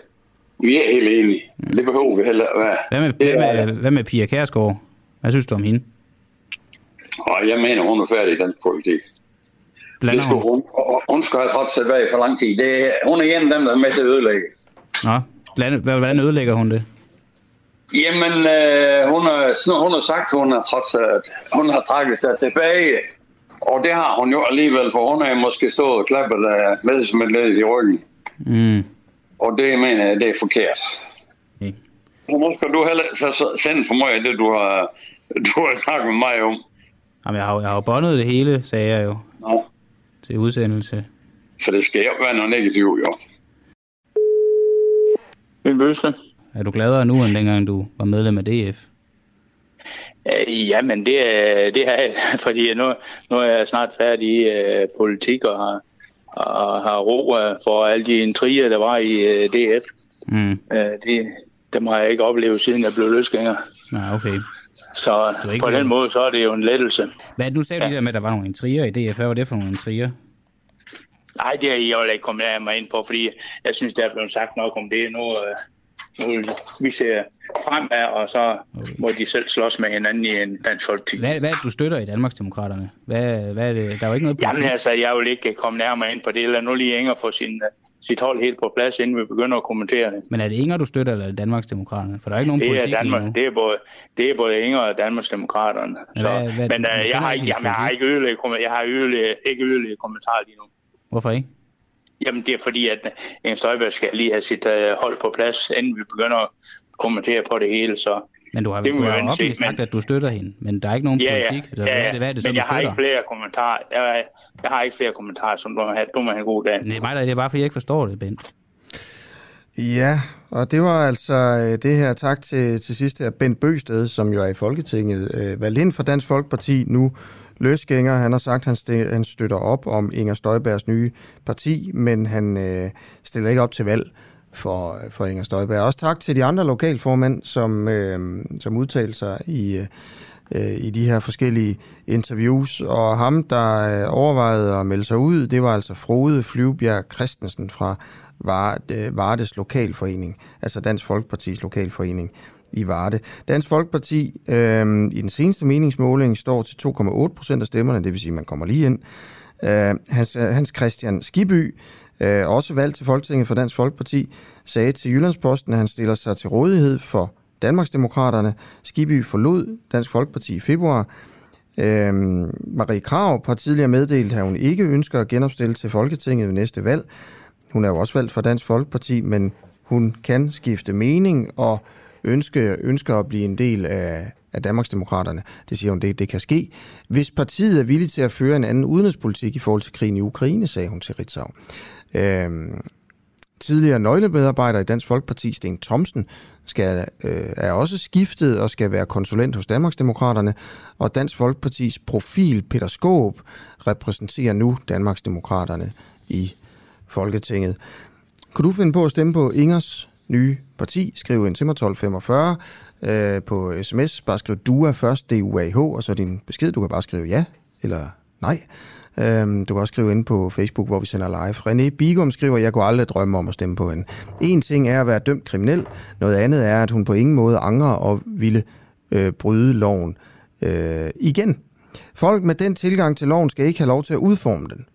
S13: Vi er helt enige. Mm. Det behøver vi heller være.
S10: Hvad med, hvad, med, hvad med Pia Kærsgaard? Hvad synes du om hende?
S13: Og jeg mener, hun er færdig i den politik. Blander det skal hun, hun skal have trådt tilbage for lang tid. Det, hun er en af dem, der er med til at ødelægge.
S10: Nå, hvordan, hvordan ødelægger hun det?
S13: Jamen, øh, hun, har, hun har sagt, hun har, trods, at hun har trækket sig tilbage. Og det har hun jo alligevel, for hun har måske stået og klappet af med i ryggen. Mm. Og det mener jeg, det er forkert. Okay. Nu skal du heller så sende for mig det, du har, du har snakket med mig om.
S10: Jamen, jeg har, jeg har jo bondet det hele, sagde jeg jo. Nå. Til udsendelse.
S13: Så det skal jo være noget negativt, jo.
S14: En bøse.
S10: Er du gladere nu, end dengang du var medlem af DF?
S14: Øh, jamen, det, det er fordi nu, nu er jeg snart færdig i uh, politik og har, og har ro uh, for alle de intriger, der var i uh, DF. Mm. Uh, det, dem har jeg ikke oplevet, siden jeg blev løsgænger.
S10: Nej, okay.
S14: Så på den måde, så er det jo en lettelse.
S10: Hvad, nu sagde du ja. der med, at der var nogle intriger i DF. Hvad var det for nogle intriger?
S14: Nej, det er jeg jo ikke kommet af mig ind på, fordi jeg synes, der er blevet sagt nok om det. Nu, nu vi ser fremad, og så okay. må de selv slås med hinanden i en dansk folketing.
S10: Hvad, hvad er det, du støtter i Danmarksdemokraterne? Hvad, hvad er det? Der er jo ikke noget
S14: politik. Jamen altså, jeg vil ikke komme nærmere ind på det. Lad nu lige Inger få sin, sit hold helt på plads, inden vi begynder at kommentere det.
S10: Men er det Inger, du støtter, eller er det Danmarksdemokraterne? For der er ikke nogen
S14: det
S10: politik
S14: er Danmark, lige nu. Det er både, det er både Inger og Danmarksdemokraterne. Så, hvad, hvad, men uh, jeg, har ikke, jamen, jeg har ikke yderligere, jeg har yderligere, ikke yderligere kommentarer lige nu.
S10: Hvorfor ikke?
S14: Jamen, det er fordi, at en Støjberg skal lige have sit uh, hold på plads, inden vi begynder at kommentere på det hele, så...
S10: Men du har, det du har offentligt sagt, at du støtter hende, men der er ikke nogen
S14: ja,
S10: politik.
S14: Ja, ja, hvad er det, hvad er det så, men jeg har ikke flere kommentarer. Jeg, jeg har ikke flere kommentarer, som du må have, du må have en god dag.
S10: Nej, mig det er bare, fordi jeg ikke forstår det, Bent.
S1: Ja, og det var altså øh, det her tak til, til sidst her, Bent Bøsted, som jo er i Folketinget, øh, valgt ind for Dansk Folkeparti nu, løsgænger. Han har sagt, at han, han støtter op om Inger Støjbergs nye parti, men han øh, stiller ikke op til valg for, for Inger Støjberg. Også tak til de andre lokalformænd, som, øh, som udtalte sig i, øh, i de her forskellige interviews. Og ham, der øh, overvejede at melde sig ud, det var altså Frode Flyvbjerg Christensen fra øh, Vardes Lokalforening, altså Dansk Folkepartis Lokalforening i Varde. Dansk Folkeparti øh, i den seneste meningsmåling står til 2,8 procent af stemmerne, det vil sige, at man kommer lige ind. Øh, Hans, øh, Hans Christian Skiby, øh, også valgt til Folketinget for Dansk Folkeparti, sagde til Jyllandsposten, at han stiller sig til rådighed for Danmarksdemokraterne. Skiby forlod Dansk Folkeparti i februar. Øhm, Marie Krav har tidligere meddelt, at hun ikke ønsker at genopstille til Folketinget ved næste valg. Hun er jo også valgt for Dansk Folkeparti, men hun kan skifte mening og ønske, ønsker at blive en del af, af Danmarksdemokraterne. Det siger hun, det, det kan ske. Hvis partiet er villig til at føre en anden udenrigspolitik i forhold til krigen i Ukraine, sagde hun til Ritzau. Øhm, tidligere nøglemedarbejder i Dansk Folkeparti, Sten Thomsen, skal, øh, er også skiftet og skal være konsulent hos Danmarksdemokraterne, og Dansk Folkepartis profil, Peter Skåb, repræsenterer nu Danmarksdemokraterne i Folketinget. Kunne du finde på at stemme på Ingers nye parti? Skriv ind til mig 1245 øh, på sms. Bare skriv DUA først, D-U-A-H, og så din besked. Du kan bare skrive ja eller nej. Øhm, du kan også skrive ind på Facebook, hvor vi sender live. René Bigum skriver, jeg kunne aldrig drømme om at stemme på hende. En ting er at være dømt kriminel, noget andet er, at hun på ingen måde angrer og ville øh, bryde loven øh, igen. Folk med den tilgang til loven skal ikke have lov til at udforme den.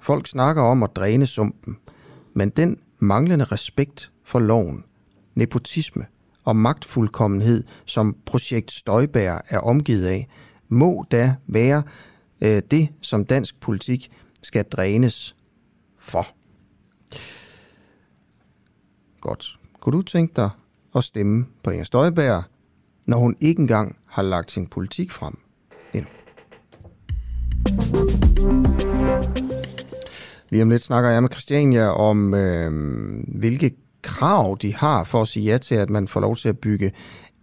S1: Folk snakker om at dræne sumpen, men den manglende respekt for loven, nepotisme og magtfuldkommenhed, som projekt Støjbær er omgivet af, må da være øh, det, som dansk politik skal drænes for. Godt. Kunne du tænke dig at stemme på Inger Støjbær, når hun ikke engang har lagt sin politik frem endnu? Lige om lidt snakker jeg med Christiania om, øh, hvilke krav de har for at sige ja til, at man får lov til at bygge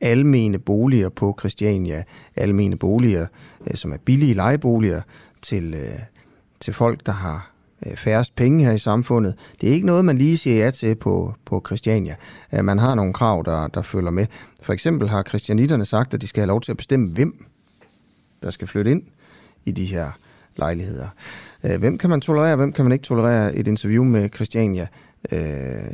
S1: almene boliger på Christiania. Almene boliger, øh, som er billige lejeboliger til, øh, til folk, der har øh, færrest penge her i samfundet. Det er ikke noget, man lige siger ja til på, på Christiania. Man har nogle krav, der, der følger med. For eksempel har christianitterne sagt, at de skal have lov til at bestemme, hvem der skal flytte ind i de her lejligheder. Hvem kan man tolerere, hvem kan man ikke tolerere? Et interview med Christiania øh,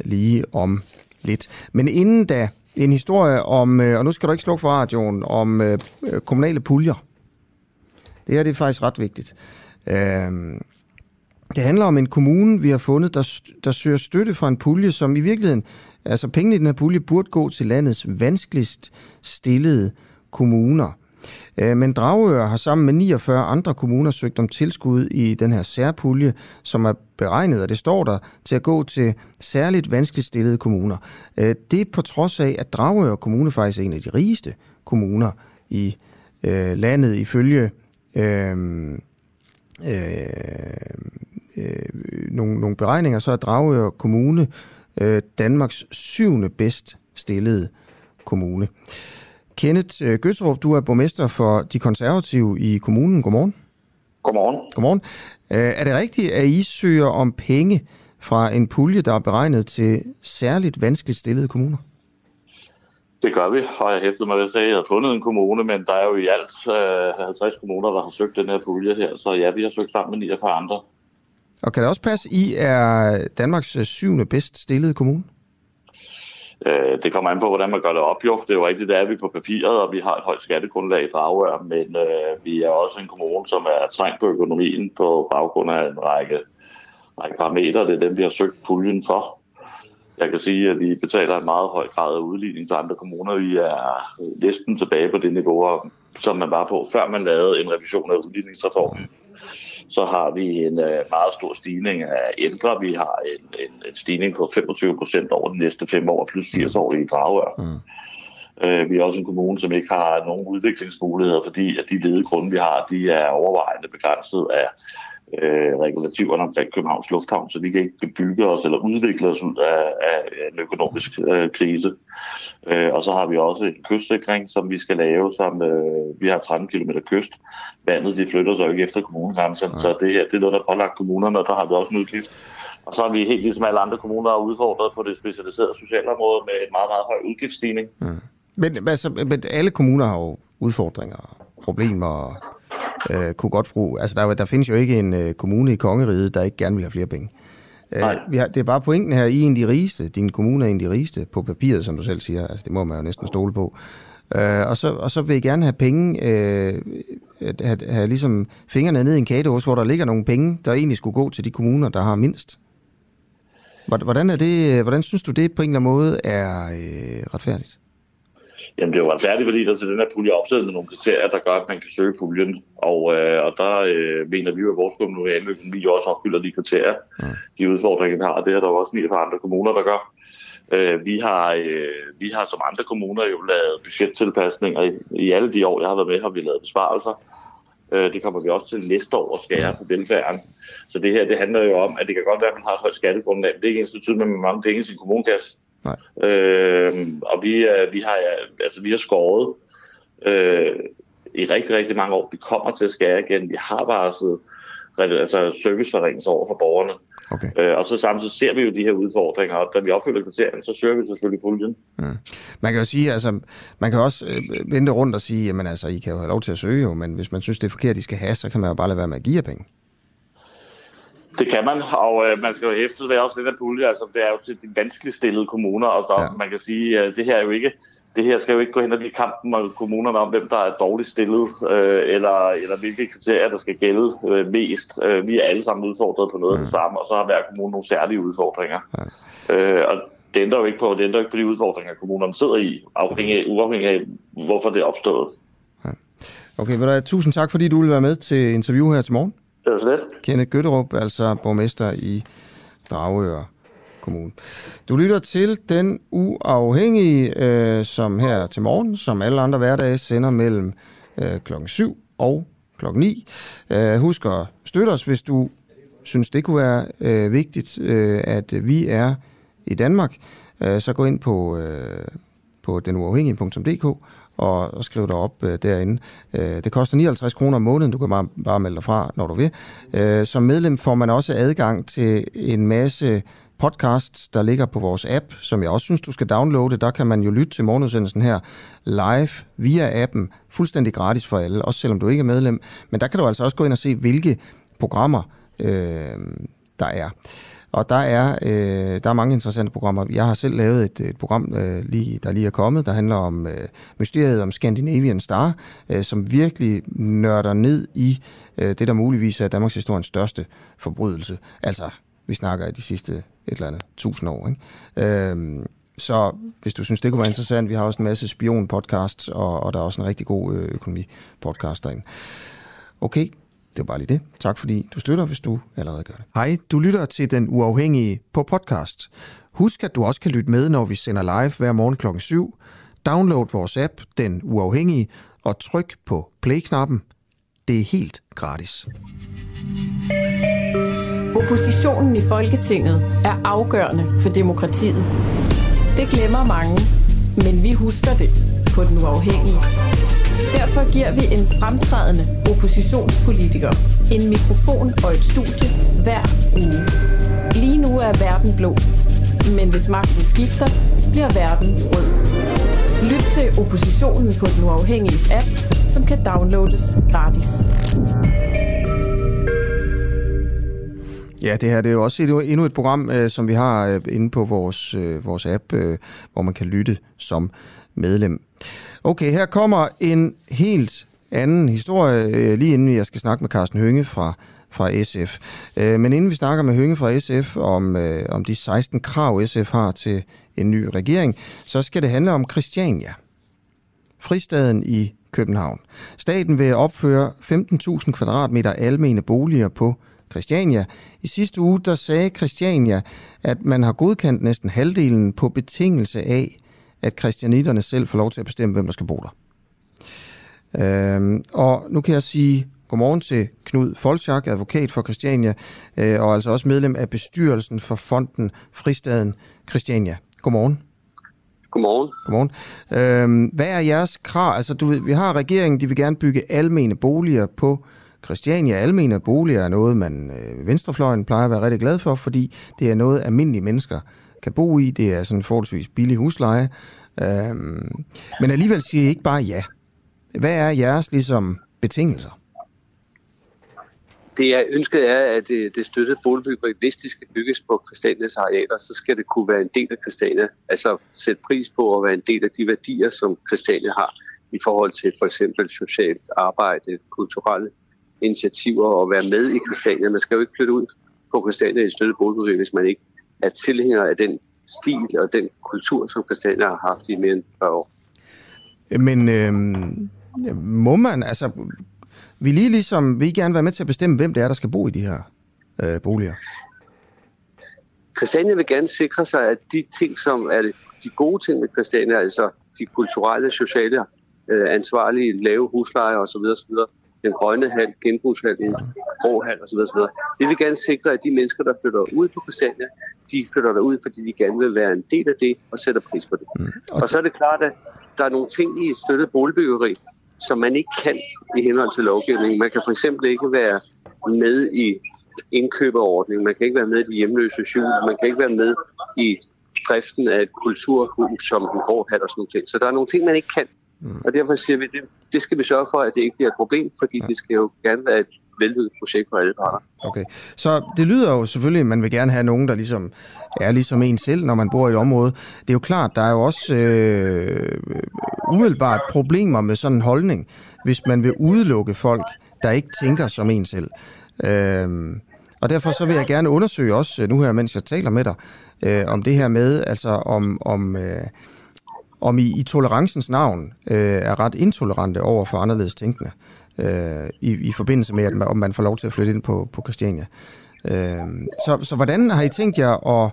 S1: lige om lidt. Men inden da, en historie om, øh, og nu skal du ikke slukke for radioen, om øh, øh kommunale puljer. Det her det er faktisk ret vigtigt. Øh, Det handler om en kommune, vi har fundet, der, der søger støtte fra en pulje, som i virkeligheden, altså pengene i den her pulje, burde gå til landets vanskeligst stillede kommuner. Øh, men Dragør har sammen med 49 andre kommuner søgt om tilskud i den her særpulje, som er beregnet, og det står der, til at gå til særligt vanskeligt stillede kommuner. Øh, det er på trods af, at Dragør Kommune faktisk er en af de rigeste kommuner i øh, landet ifølge øh, øh, øh, nogle, nogle beregninger, så er Dragør Kommune øh, Danmarks syvende bedst stillede kommune. Kenneth øh, Gøtrup, du er borgmester for de konservative i kommunen. Godmorgen.
S15: Godmorgen.
S1: Godmorgen. Øh, er det rigtigt, at I søger om penge fra en pulje, der er beregnet til særligt vanskeligt stillede kommuner?
S15: Det gør vi, og jeg hæftede mig ved at sige, at jeg havde fundet en kommune, men der er jo i alt øh, 50 kommuner, der har søgt den her pulje her, så ja, vi har søgt sammen med 49 andre.
S1: Og kan det også passe, I er Danmarks syvende bedst stillede kommune?
S15: Øh, det kommer an på, hvordan man gør det op jo. Det er jo rigtigt, det er vi på papiret, og vi har et højt skattegrundlag i Dragør, men øh, vi er også en kommune, som er trængt på økonomien på baggrund af en række, række parametre. Det er dem, vi har søgt puljen for. Jeg kan sige, at vi betaler en meget høj grad af udligning til andre kommuner. Vi er næsten tilbage på det niveau, som man var på, før man lavede en revision af udligningsreformen så har vi en øh, meget stor stigning af ældre. Vi har en, en, en stigning på 25 procent over de næste fem år, plus 80 år i Dragør. Mm. Øh, vi er også en kommune, som ikke har nogen udviklingsmuligheder, fordi at de ledige grunde, vi har, de er overvejende begrænset af øh, regulativerne omkring Københavns Lufthavn, så vi kan ikke bygge os eller udvikle os ud af, af en økonomisk øh, krise. Øh, og så har vi også en kystsikring, som vi skal lave, som øh, vi har 13 km kyst. Vandet de flytter sig jo ikke efter kommunegrænsen, ja. så det her det er noget, der er pålagt kommunerne, og der har vi også en udgift. Og så har vi helt ligesom alle andre kommuner udfordret på det specialiserede socialområde med en meget, meget høj udgiftsstigning. Ja.
S1: Men, altså, men alle kommuner har jo udfordringer, problemer, øh, kunne godt bruge. Altså, der, der findes jo ikke en øh, kommune i kongeriget, der ikke gerne vil have flere penge. Øh, vi har, det er bare pointen her, I er en af de rigeste. Din kommune er en af de rigeste på papiret, som du selv siger. Altså, det må man jo næsten stole på. Øh, og, så, og så vil I gerne have penge, øh, have, have ligesom fingrene ned i en kagedås, hvor der ligger nogle penge, der egentlig skulle gå til de kommuner, der har mindst. Hvordan, er det, hvordan synes du, det på en eller anden måde er øh, retfærdigt?
S15: Jamen det er jo retfærdigt, fordi der til den her pulje er opstillet nogle kriterier, der gør, at man kan søge puljen. Og, øh, og der øh, mener vi jo, at vores kommunale økonomi også opfylder de kriterier, de udfordringer, vi har. Det er der også 49 andre kommuner, der gør. Øh, vi, har, øh, vi har som andre kommuner jo lavet budgettilpasninger. I, I alle de år, jeg har været med, har vi lavet besparelser. Øh, det kommer vi også til næste år at skære på velfærden. Så det her, det handler jo om, at det kan godt være, at man har et højt skattegrundlag, men det er ikke ens betydning, at man mange penge i sin kommunekasse. Nej. Øh, og vi, vi, har, altså, vi har skåret øh, i rigtig, rigtig mange år. Vi kommer til at skære igen. Vi har varslet altså serviceforringelser over for borgerne. Okay. Øh, og så samtidig ser vi jo de her udfordringer, og da vi opfylder kriterierne, så søger vi selvfølgelig puljen. Ja.
S1: Man kan jo sige, altså, man kan også øh, vente rundt og sige, jamen altså, I kan jo have lov til at søge jo, men hvis man synes, det er forkert, I skal have, så kan man jo bare lade være med at give jer penge.
S15: Det kan man, og øh, man skal jo hæfte ved også lidt af pulje. Altså, det er jo til de vanskeligt stillede kommuner, og der, ja. man kan sige, at det her er jo ikke det her skal jo ikke gå hen og blive kampen med kommunerne om, hvem der er dårligt stillet, øh, eller, eller hvilke kriterier, der skal gælde øh, mest. Øh, vi er alle sammen udfordret på noget ja. af det samme, og så har hver kommune nogle særlige udfordringer. Ja. Øh, og det ændrer jo ikke på, det ændrer ikke på de udfordringer, kommunerne sidder i, afhængig, uafhængig af, hvorfor det er opstået. Ja.
S1: Okay, men tusind tak, fordi du vil være med til interview her til morgen.
S15: Det var så lidt.
S1: Kenneth Gøtterup, altså borgmester i Dragør Kommune. Du lytter til den uafhængige, øh, som her til morgen, som alle andre hverdage, sender mellem øh, klokken 7 og klokken 9. Øh, husk at støtte os, hvis du synes, det kunne være øh, vigtigt, øh, at vi er i Danmark. Øh, så gå ind på, øh, på denuafhængige.dk og, og skriv dig op øh, derinde. Øh, det koster 59 kroner om måneden, du kan bare, bare melde dig fra, når du vil. Øh, som medlem får man også adgang til en masse podcasts, der ligger på vores app, som jeg også synes, du skal downloade. Der kan man jo lytte til morgenudsendelsen her live via appen, fuldstændig gratis for alle, også selvom du ikke er medlem. Men der kan du altså også gå ind og se, hvilke programmer, øh, der er. Og der er, øh, der er mange interessante programmer. Jeg har selv lavet et, et program, øh, lige, der lige er kommet, der handler om øh, mysteriet om Scandinavian Star, øh, som virkelig nørder ned i øh, det, der muligvis er Danmarks historiens største forbrydelse. Altså, vi snakker i de sidste et eller andet tusind år. Ikke? Øh, så hvis du synes, det kunne være interessant, vi har også en masse spion-podcasts, og, og der er også en rigtig god øh, økonomi-podcast derinde. Okay, det var bare lige det. Tak fordi du støtter, hvis du allerede gør det. Hej, du lytter til Den Uafhængige på podcast. Husk, at du også kan lytte med, når vi sender live hver morgen klokken 7. Download vores app, Den Uafhængige, og tryk på play-knappen. Det er helt gratis.
S16: Oppositionen i Folketinget er afgørende for demokratiet. Det glemmer mange, men vi husker det på Den Uafhængige. Derfor giver vi en fremtrædende oppositionspolitiker en mikrofon og et studie hver uge. Lige nu er verden blå, men hvis magten skifter, bliver verden rød. Lyt til oppositionen på den uafhængige app, som kan downloades gratis.
S1: Ja, det her det er jo også et, endnu et program, øh, som vi har øh, inde på vores, øh, vores app, øh, hvor man kan lytte som medlem. Okay, her kommer en helt anden historie, øh, lige inden jeg skal snakke med Carsten Hønge fra, fra SF. Øh, men inden vi snakker med Hønge fra SF om, øh, om de 16 krav, SF har til en ny regering, så skal det handle om Christiania. Fristaden i København. Staten vil opføre 15.000 kvadratmeter almene boliger på Christiania. I sidste uge der sagde Christiania, at man har godkendt næsten halvdelen på betingelse af, at christianitterne selv får lov til at bestemme, hvem der skal bo der. Øhm, og nu kan jeg sige godmorgen til Knud Folchak, advokat for Christiania, øh, og altså også medlem af bestyrelsen for fonden Fristaden Christiania. Godmorgen.
S17: Godmorgen.
S1: Godmorgen. Øhm, hvad er jeres krav? Altså, du, vi har regeringen, de vil gerne bygge almene boliger på Christiania. Almene boliger er noget, man øh, venstrefløjen plejer at være rigtig glad for, fordi det er noget, almindelige mennesker kan bo i. Det er sådan forholdsvis billig husleje. Øhm, men alligevel siger I ikke bare ja. Hvad er jeres ligesom, betingelser?
S17: Det er ønsket er, at det, det støttede boligbyggeri, hvis de skal bygges på Christianias arealer, så skal det kunne være en del af Christiania. Altså sætte pris på at være en del af de værdier, som Christiania har i forhold til for eksempel socialt arbejde, kulturelle initiativer og være med i Christiania. Man skal jo ikke flytte ud på Christiania i støttet boligbyggeri, hvis man ikke er tilhænger af den stil og den kultur, som Christiania har haft i mere end 40 år.
S1: Men øh, må man, altså, vi lige ligesom, vil I gerne være med til at bestemme, hvem det er, der skal bo i de her øh, boliger?
S17: Christiania vil gerne sikre sig, at de ting, som er de gode ting med Christiania, altså de kulturelle, sociale, øh, ansvarlige, lave husleje osv., osv., den grønne hal, genbrugshallen, gråhal osv. osv. Vi vil gerne sikre, at de mennesker, der flytter ud på Christiania, de flytter derud, fordi de gerne vil være en del af det og sætter pris på det. Mm. Og, og så er det klart, at der er nogle ting i et støttet boligbyggeri, som man ikke kan i henhold til lovgivningen. Man kan for eksempel ikke være med i indkøberordning, man kan ikke være med i de hjemløse jul, man kan ikke være med i driften af et kulturhus som en grå hat og sådan noget. Så der er nogle ting, man ikke kan. Mm. Og derfor siger vi, det, det skal vi sørge for, at det ikke bliver et problem, fordi ja. det skal jo gerne være et vellykket projekt for alle parter.
S1: Okay, så det lyder jo selvfølgelig, at man vil gerne have nogen, der ligesom er ligesom en selv, når man bor i et område. Det er jo klart, der er jo også øh, umiddelbart problemer med sådan en holdning, hvis man vil udelukke folk, der ikke tænker som en selv. Øh, og derfor så vil jeg gerne undersøge også øh, nu her, mens jeg taler med dig, øh, om det her med, altså om, om øh, om I i tolerancens navn øh, er ret intolerante over for anderledes tænkende øh, Øh, i, i forbindelse med, at man, om man får lov til at flytte ind på, på Christiania. Øh, så, så hvordan har I tænkt jer at...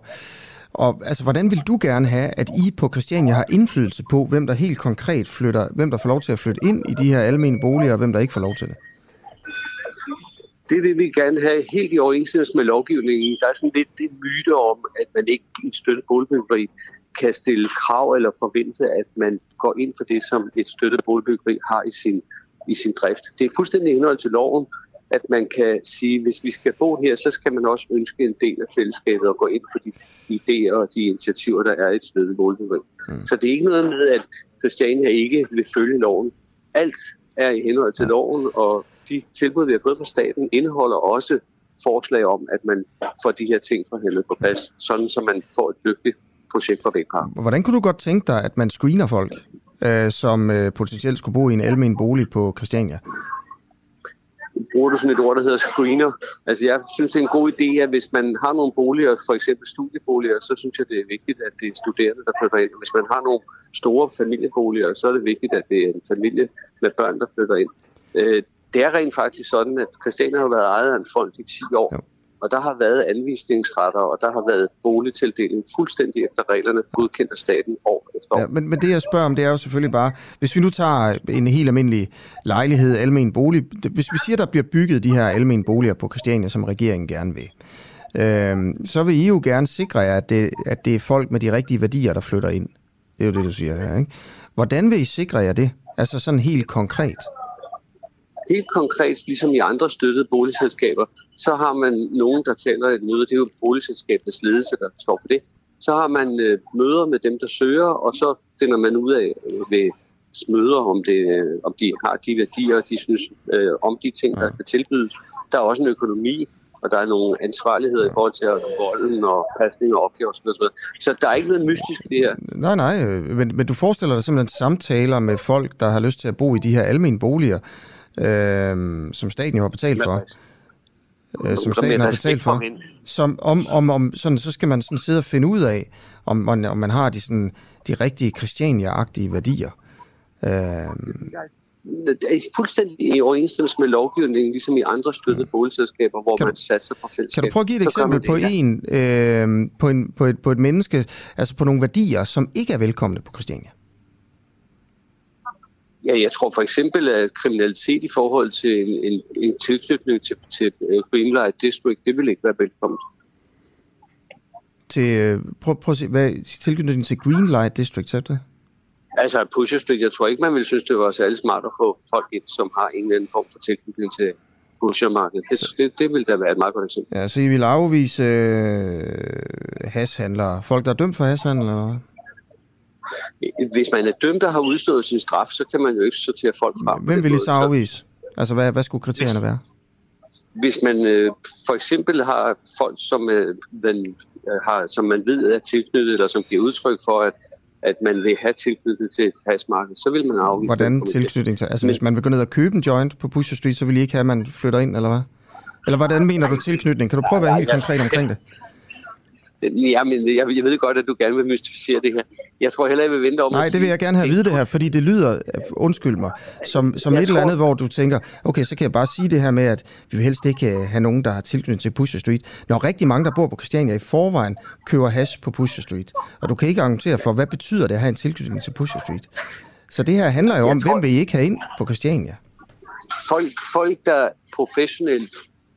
S1: Og altså, hvordan vil du gerne have, at I på Christiania har indflydelse på, hvem der helt konkret flytter, hvem der får lov til at flytte ind i de her almene boliger, og hvem der ikke får lov til det?
S17: Det vil vi gerne have helt i overensstemmelse med lovgivningen. Der er sådan lidt en myte om, at man ikke i støttet boligbyggeri kan stille krav eller forvente, at man går ind for det, som et støttet boligbyggeri har i sin, i sin drift. Det er fuldstændig indhold til loven, at man kan sige, at hvis vi skal bo her, så skal man også ønske en del af fællesskabet og gå ind for de idéer og de initiativer, der er i et støttet. Mm. Så det er ikke noget med, at Christiania ikke vil følge loven. Alt er i henhold til loven, og de tilbud, vi har fået fra staten, indeholder også forslag om, at man får de her ting forhandlet på plads, sådan så man får et lykkeligt projekt for Vækpark.
S1: Hvordan kunne du godt tænke dig, at man screener folk, øh, som øh, potentielt skulle bo i en almen bolig på Christiania?
S17: bruger du sådan et ord, der hedder screener. Altså jeg synes, det er en god idé, at hvis man har nogle boliger, for eksempel studieboliger, så synes jeg, det er vigtigt, at det er studerende, der flytter ind. Hvis man har nogle store familieboliger, så er det vigtigt, at det er en familie med børn, der flytter ind. Øh, det er rent faktisk sådan, at Christiania har været ejet af en fond i 10 år. Ja og der har været anvisningsretter, og der har været boligtildeling fuldstændig efter reglerne, godkendt af staten år efter år. Ja,
S1: men, men det jeg spørger om, det er jo selvfølgelig bare, hvis vi nu tager en helt almindelig lejlighed, almen bolig, hvis vi siger, der bliver bygget de her almene boliger på Christiania, som regeringen gerne vil, øh, så vil I jo gerne sikre jer, at det, at det er folk med de rigtige værdier, der flytter ind. Det er jo det, du siger her, ikke? Hvordan vil I sikre jer det? Altså sådan helt konkret
S17: helt konkret, ligesom i andre støttede boligselskaber, så har man nogen, der taler et møde. Det er jo boligselskabets ledelse, der står på det. Så har man øh, møder med dem, der søger, og så finder man ud af øh, ved møder, om, det, øh, om de har de værdier, de synes øh, om de ting, der kan tilbydes. Der er også en økonomi, og der er nogle ansvarligheder i forhold til volden og pasning og opgaver osv. Så der er ikke noget mystisk i det her.
S1: Nej, nej, men, men du forestiller dig simpelthen samtaler med folk, der har lyst til at bo i de her almindelige boliger, øh, som staten jo har betalt for. Øh, som staten har betalt for. Som, om, om, om, sådan, så skal man sådan sidde og finde ud af, om man, om man har de, sådan, de rigtige Christiania-agtige værdier. Øh,
S17: det er fuldstændig i overensstemmelse med lovgivningen, ligesom i andre støttede boligselskaber, hvor kan man satser på fællesskab.
S1: Kan du prøve at give et eksempel på, en, øh, på, en, på, et, på et menneske, altså på nogle værdier, som ikke er velkomne på Christiania?
S17: Ja, jeg tror for eksempel, at kriminalitet i forhold til en, en, en tilknytning til, til øh, Greenlight District, det vil ikke være velkommen.
S1: Til, øh, prøv, prøv at se, hvad tilknytning til Greenlight District, så det?
S17: Altså Pusher Street, jeg tror ikke, man ville synes, det var særlig smart at få folk ind, som har en eller anden form for tilknytning til pushermarkedet. Det, det, det ville da være et meget godt eksempel.
S1: Ja, så I vil afvise øh, hashandlere, folk, der er dømt for hashandler, eller
S17: hvis man er dømt og har udstået sin straf, så kan man jo ikke sortere folk fra.
S1: Hvem vil I så afvise? Altså, hvad, hvad skulle kriterierne hvis, være?
S17: Hvis man øh, for eksempel har folk, som, øh, man, øh, har, som man ved er tilknyttet, eller som giver udtryk for, at, at man vil have tilknyttet til et hashmarked, så vil man afvise
S1: Hvordan tilknytning til? Altså, Men, hvis man vil gå ned og købe en joint på Pusher Street, så vil I ikke have, at man flytter ind, eller hvad? Eller hvordan mener du tilknytning? Kan du prøve at være helt konkret omkring det?
S17: Ja, men jeg, jeg ved godt, at du gerne vil mystificere det her. Jeg tror heller, jeg vil vente om
S1: Nej, det vil jeg gerne have at vide det her, fordi det lyder, undskyld mig, som, som et tror... eller andet, hvor du tænker, okay, så kan jeg bare sige det her med, at vi vil helst ikke have nogen, der har tilknytning til Pusher Street. Når rigtig mange, der bor på Christiania i forvejen, køber hash på Pusher Street. Og du kan ikke argumentere for, hvad betyder det at have en tilknytning til Pusher Street? Så det her handler jo jeg om, tror... hvem vil I ikke have ind på Christiania?
S17: Folk, folk der professionelt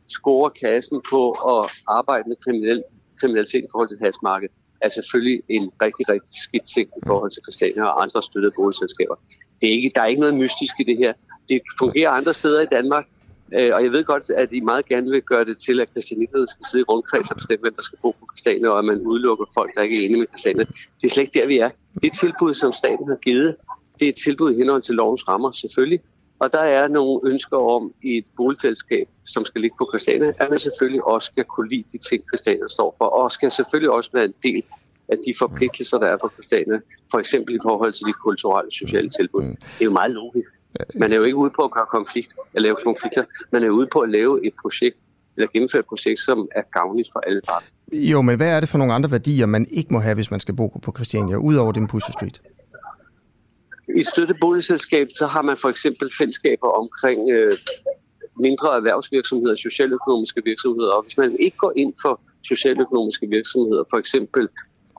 S17: scorer kassen på at arbejde med kriminel kriminalitet i forhold til halsmarkedet, er selvfølgelig en rigtig, rigtig skidt ting i forhold til Christiania og andre støttede boligselskaber. Det er ikke, der er ikke noget mystisk i det her. Det fungerer andre steder i Danmark, øh, og jeg ved godt, at I meget gerne vil gøre det til, at Christianitterne skal sidde i rundkreds og bestemme, hvem der skal bo på Christiania, og at man udelukker folk, der ikke er enige med Christiania. Det er slet ikke der, vi er. Det tilbud, som staten har givet. Det er et tilbud i henhold til lovens rammer, selvfølgelig. Og der er nogle ønsker om i et boligfællesskab, som skal ligge på Christiania, at man selvfølgelig også skal kunne lide de ting, Christiania står for, og skal selvfølgelig også være en del af de forpligtelser, der er på Christiania, for eksempel i forhold til de kulturelle sociale tilbud. Mm. Det er jo meget logisk. Man er jo ikke ude på at gøre konflikt, at lave konflikter. Man er ude på at lave et projekt, eller gennemføre et projekt, som er gavnligt for alle parter.
S1: Jo, men hvad er det for nogle andre værdier, man ikke må have, hvis man skal bo på Christiania, udover den Pusher Street?
S17: I et støttet boligselskab, så har man for eksempel fællesskaber omkring øh, mindre erhvervsvirksomheder, socialøkonomiske virksomheder. Og hvis man ikke går ind for socialøkonomiske virksomheder, for eksempel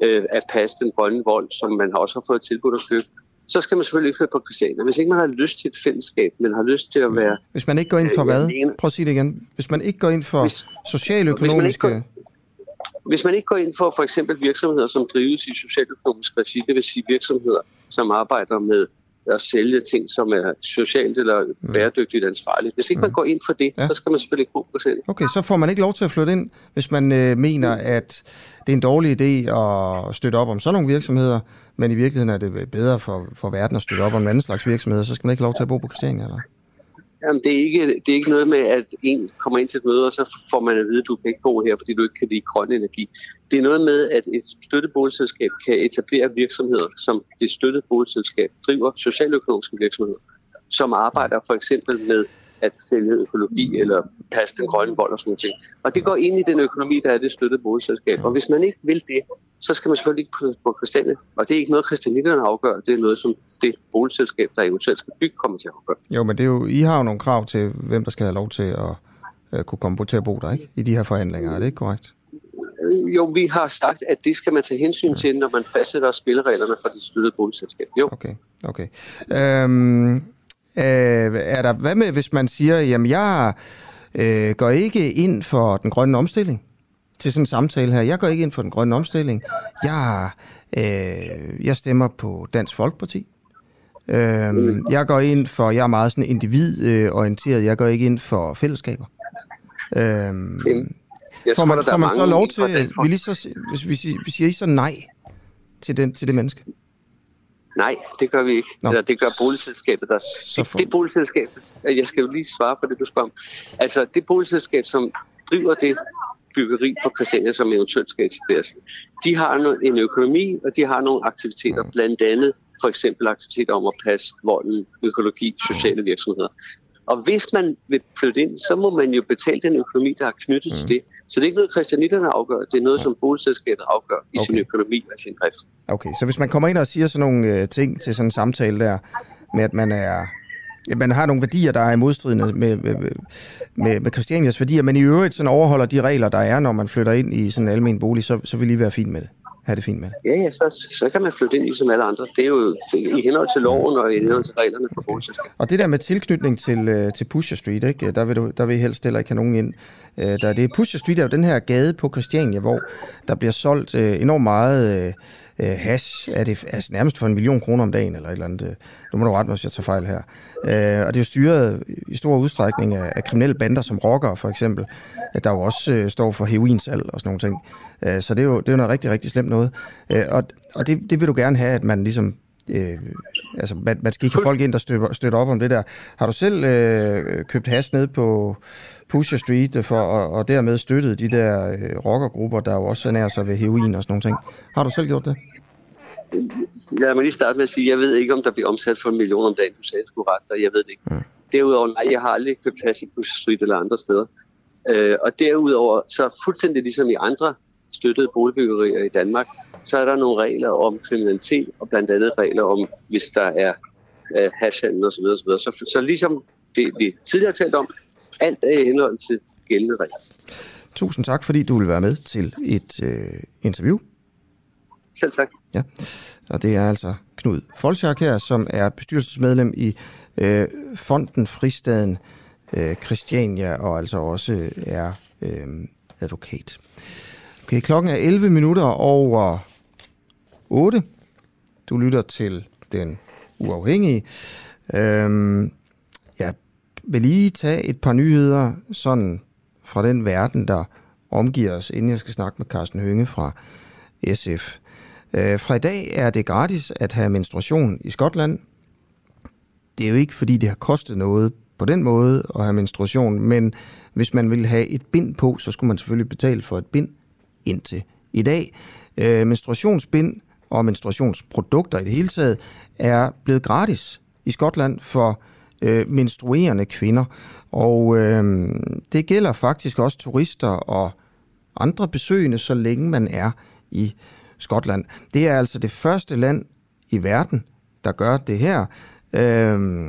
S17: øh, at passe den grønne vold, som man også har fået tilbudt at støtte, så skal man selvfølgelig ikke flytte på Christiania. Hvis ikke man har lyst til et fællesskab, men har lyst til at være...
S1: Hvis man ikke går ind for øh, hvad? Prøv at sige det igen. Hvis man ikke går ind for hvis, socialøkonomiske... Hvis
S17: hvis man ikke går ind for for eksempel virksomheder, som drives i socialøkonomisk regi, det vil sige virksomheder, som arbejder med at sælge ting, som er socialt eller mm. bæredygtigt ansvarligt. Hvis ikke man mm. går ind for det, ja. så skal man selvfølgelig ikke på selv.
S1: Okay, så får man ikke lov til at flytte ind, hvis man øh, mener, at det er en dårlig idé at støtte op om sådan nogle virksomheder, men i virkeligheden er det bedre for, for verden at støtte op om en anden slags virksomheder, så skal man ikke lov til at bo på Christiania, eller?
S17: Jamen, det er, ikke, det er ikke noget med, at en kommer ind til et møde, og så får man at vide, at du kan ikke bo her, fordi du ikke kan lide grøn energi. Det er noget med, at et støttet boligselskab kan etablere virksomheder, som det støttede boligselskab driver socialøkonomiske virksomheder, som arbejder for eksempel med at sælge økologi eller passe den grønne vold og sådan noget. Og det går ind i den økonomi, der er det støttede boligselskab. Og hvis man ikke vil det, så skal man selvfølgelig ikke på, på Christiania. Og det er ikke noget, Christianitterne afgør. Det er noget, som det boligselskab, der eventuelt skal bygge, kommer til at afgøre.
S1: Jo, men det er jo, I har jo nogle krav til, hvem der skal have lov til at øh, kunne komme på til at bo der, ikke? I de her forhandlinger, er det ikke korrekt?
S17: Jo, vi har sagt, at det skal man tage hensyn til, når man fastsætter spillereglerne for det støttede boligselskab. Jo.
S1: Okay, okay. Øhm, Øh, er der, hvad med, hvis man siger, jamen jeg øh, går ikke ind for den grønne omstilling til sådan en samtale her. Jeg går ikke ind for den grønne omstilling. Jeg, øh, jeg stemmer på Dansk Folkeparti. Øh, jeg går ind for, jeg er meget sådan individorienteret. Jeg går ikke ind for fællesskaber. Øh, får man, får man så lov til, vil I så, hvis, hvis, hvis I så nej til, den, til det menneske?
S17: Nej, det gør vi ikke. Nå. Eller det gør boligselskabet der. Det, det boligselskab, jeg skal jo lige svare på det, du spørger om. Altså, det boligselskab, som driver det byggeri på Christiania, som eventuelt skal etableres, de har en økonomi, og de har nogle aktiviteter, mm. blandt andet for eksempel aktiviteter om at passe volden, økologi, sociale virksomheder. Og hvis man vil flytte ind, så må man jo betale den økonomi, der er knyttet mm. til det. Så det er ikke noget, christianitterne afgør. Det er noget, som boligselskabet afgør i okay. sin økonomi og sin drift.
S1: Okay, så hvis man kommer ind og siger sådan nogle øh, ting til sådan en samtale der, med at man er at man har nogle værdier, der er i modstridende med, med, med, med Christianias værdier, men i øvrigt sådan overholder de regler, der er, når man flytter ind i sådan en almen bolig, så, så vil I være fint med det have det fint med det.
S17: Ja, ja, så, så kan man flytte ind ligesom alle andre. Det er jo i henhold til loven og i henhold til reglerne for boligselskab.
S1: Og det der med tilknytning til, øh, til Pusher Street, ikke? Der, vil du, der vil I helst heller ikke have nogen ind. Øh, der, det Pusher Street er jo den her gade på Christiania, hvor der bliver solgt øh, enormt meget øh, hash. Er det altså nærmest for en million kroner om dagen, eller et eller andet. Nu må du rette mig, hvis jeg tager fejl her. Øh, og det er jo styret i stor udstrækning af, af kriminelle bander som rocker for eksempel, der jo også øh, står for heroinsalg og sådan nogle ting. Øh, så det er, jo, det er jo noget rigtig, rigtig slemt noget. Øh, og og det, det vil du gerne have, at man ligesom øh, altså, man, man skal ikke have folk ind, der støtter, støtter op om det der. Har du selv øh, købt has ned på Pusher Street for, og, og dermed støttet de der øh, rockergrupper, der jo også nær sig ved heroin og sådan nogle ting? Har du selv gjort det?
S17: Lad mig lige starte med at sige, jeg ved ikke, om der bliver omsat for en million om dagen. Du sagde, du ret, og jeg ved det ikke. Ja. Derudover, nej, jeg har aldrig købt has i Pusher Street eller andre steder. Øh, og derudover, så fuldstændig ligesom i andre støttede boligbyggerier i Danmark, så er der nogle regler om kriminalitet, og blandt andet regler om, hvis der er øh, hashhandel osv. Så, så, så ligesom det, vi tidligere har talt om, alt er i henhold til gældende regler.
S1: Tusind tak, fordi du vil være med til et øh, interview.
S17: Selv tak.
S1: Ja, og det er altså Knud Folchak her, som er bestyrelsesmedlem i øh, Fonden Fristaden øh, Christiania, og altså også er øh, advokat. Okay, klokken er 11 minutter over 8. Du lytter til den uafhængige. Øhm, vil lige tage et par nyheder sådan fra den verden, der omgiver os, inden jeg skal snakke med Carsten Hønge fra SF. Øh, fra i dag er det gratis at have menstruation i Skotland. Det er jo ikke, fordi det har kostet noget på den måde at have menstruation, men hvis man vil have et bind på, så skulle man selvfølgelig betale for et bind indtil i dag. Øh, menstruationsbind og menstruationsprodukter i det hele taget er blevet gratis i Skotland for øh, menstruerende kvinder. Og øh, det gælder faktisk også turister og andre besøgende, så længe man er i Skotland. Det er altså det første land i verden, der gør det her. Øh,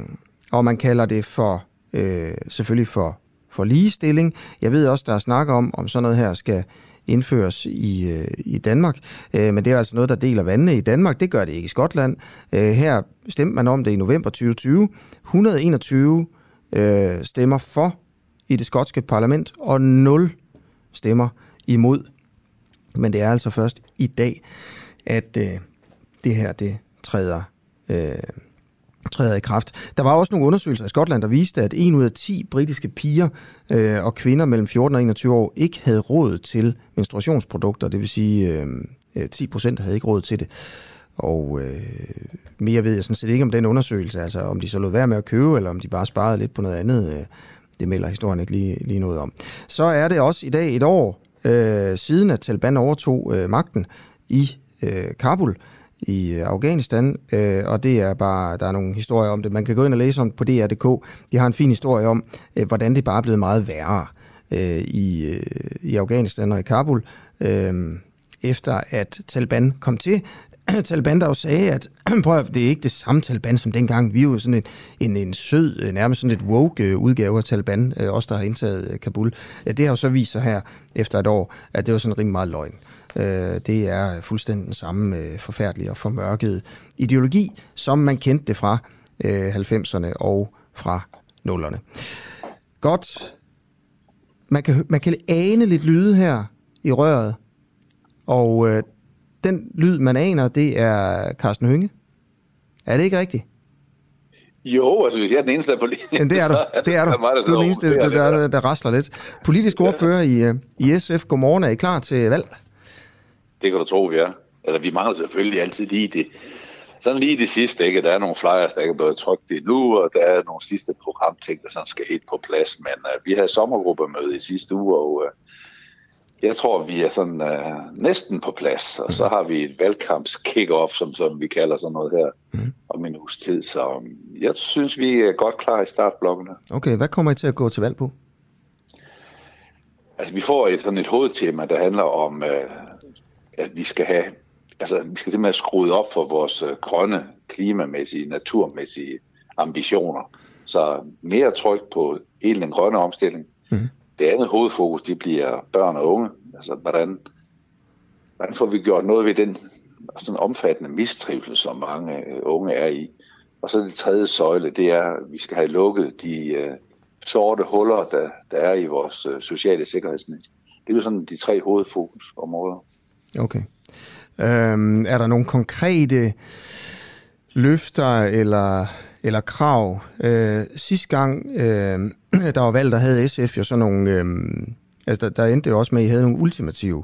S1: og man kalder det for øh, selvfølgelig for, for ligestilling. Jeg ved også, der er snak om, om sådan noget her skal indføres i, øh, i Danmark. Øh, men det er altså noget, der deler vandene i Danmark. Det gør det ikke i Skotland. Øh, her stemte man om det i november 2020. 121 øh, stemmer for i det skotske parlament, og 0 stemmer imod. Men det er altså først i dag, at øh, det her det træder øh, træder i kraft. Der var også nogle undersøgelser i Skotland, der viste, at en ud af 10 britiske piger øh, og kvinder mellem 14 og 21 år ikke havde råd til menstruationsprodukter, det vil sige øh, øh 10 procent havde ikke råd til det. Og øh, mere ved jeg sådan set ikke om den undersøgelse, altså om de så lod være med at købe, eller om de bare sparede lidt på noget andet. Øh, det melder historien ikke lige, lige noget om. Så er det også i dag et år øh, siden, at Taliban overtog øh, magten i øh, Kabul i øh, Afghanistan, øh, og det er bare, der er nogle historier om det. Man kan gå ind og læse om på DR.dk. De har en fin historie om, øh, hvordan det bare er blevet meget værre øh, i, øh, i Afghanistan og i Kabul, øh, efter at Taliban kom til. Taliban der jo sagde, at prøv at, det er ikke det samme Taliban som dengang. Vi er jo sådan en, en, en sød, øh, nærmest sådan et woke øh, udgave af Taliban, øh, os der har indtaget Kabul. Det har jo så vist sig her efter et år, at det var sådan rimelig meget løgn. Det er fuldstændig den samme forfærdelige og formørkede ideologi, som man kendte det fra 90'erne og fra 0'erne. Godt. Man kan, man kan ane lidt lyde her i røret, og den lyd, man aner, det er Carsten Hynge. Er det ikke rigtigt?
S18: Jo, altså hvis jeg er den eneste, der er på linjen,
S1: Jamen, det er du. Det er du. du er den eneste, der, der, der, der rasler lidt. Politisk ordfører i, øh, i SF, godmorgen. Er I klar til valg?
S18: Det kan du tro, vi er. Altså, vi mangler selvfølgelig altid lige det, sådan lige det sidste, ikke? Der er nogle flyers, der ikke er blevet trykt endnu, og der er nogle sidste programting, der sådan skal helt på plads. Men uh, vi havde sommergruppemøde i sidste uge, og uh, jeg tror, vi er sådan uh, næsten på plads, og så har vi et valgkamps kick-off, som, som vi kalder sådan noget her, mm. om en uges tid. Så um, jeg synes, vi er godt klar i startblokkene.
S1: Okay, hvad kommer I til at gå til valg på?
S18: Altså, vi får et, sådan et hovedtema, der handler om, uh, at vi skal have, altså, vi skal simpelthen skrue op for vores uh, grønne, klimamæssige, naturmæssige ambitioner. Så mere tryk på hele den grønne omstilling, mm. Det andet hovedfokus, det bliver børn og unge. Altså, hvordan, hvordan får vi gjort noget ved den sådan omfattende mistrivsel, som mange øh, unge er i. Og så det tredje søjle, det er, at vi skal have lukket de uh, sorte huller, der, der er i vores uh, sociale sikkerhedsnet. Det er jo sådan de tre hovedfokusområder.
S1: Okay. Øhm, er der nogle konkrete løfter eller eller krav. Øh, sidste gang, øh, der var valg, der havde SF jo sådan nogle... Øh, altså, der, der endte jo også med, at I havde nogle ultimative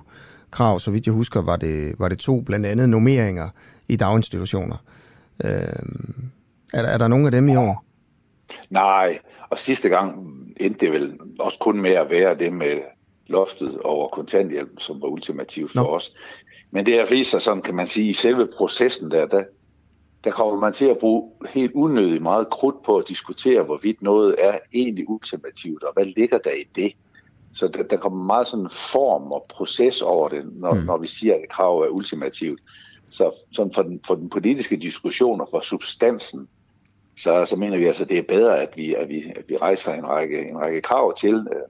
S1: krav. Så vidt jeg husker, var det, var det to blandt andet normeringer i daginstitutioner. Øh, er, der, er der nogle af dem i år?
S18: Nej, og sidste gang endte det vel også kun med at være det med loftet over kontanthjælp, som var ultimativt for Nå. os. Men det er sig sådan, kan man sige, i selve processen der, der der kommer man til at bruge helt unødigt meget krudt på at diskutere, hvorvidt noget er egentlig ultimativt, og hvad ligger der i det. Så der, der kommer meget sådan form og proces over det, når, mm. når vi siger, at et krav er ultimativt. Så sådan for, den, for den politiske diskussion og for substansen, så, så mener vi altså, at det er bedre, at vi, at vi, at vi rejser en række, en række krav til, øh,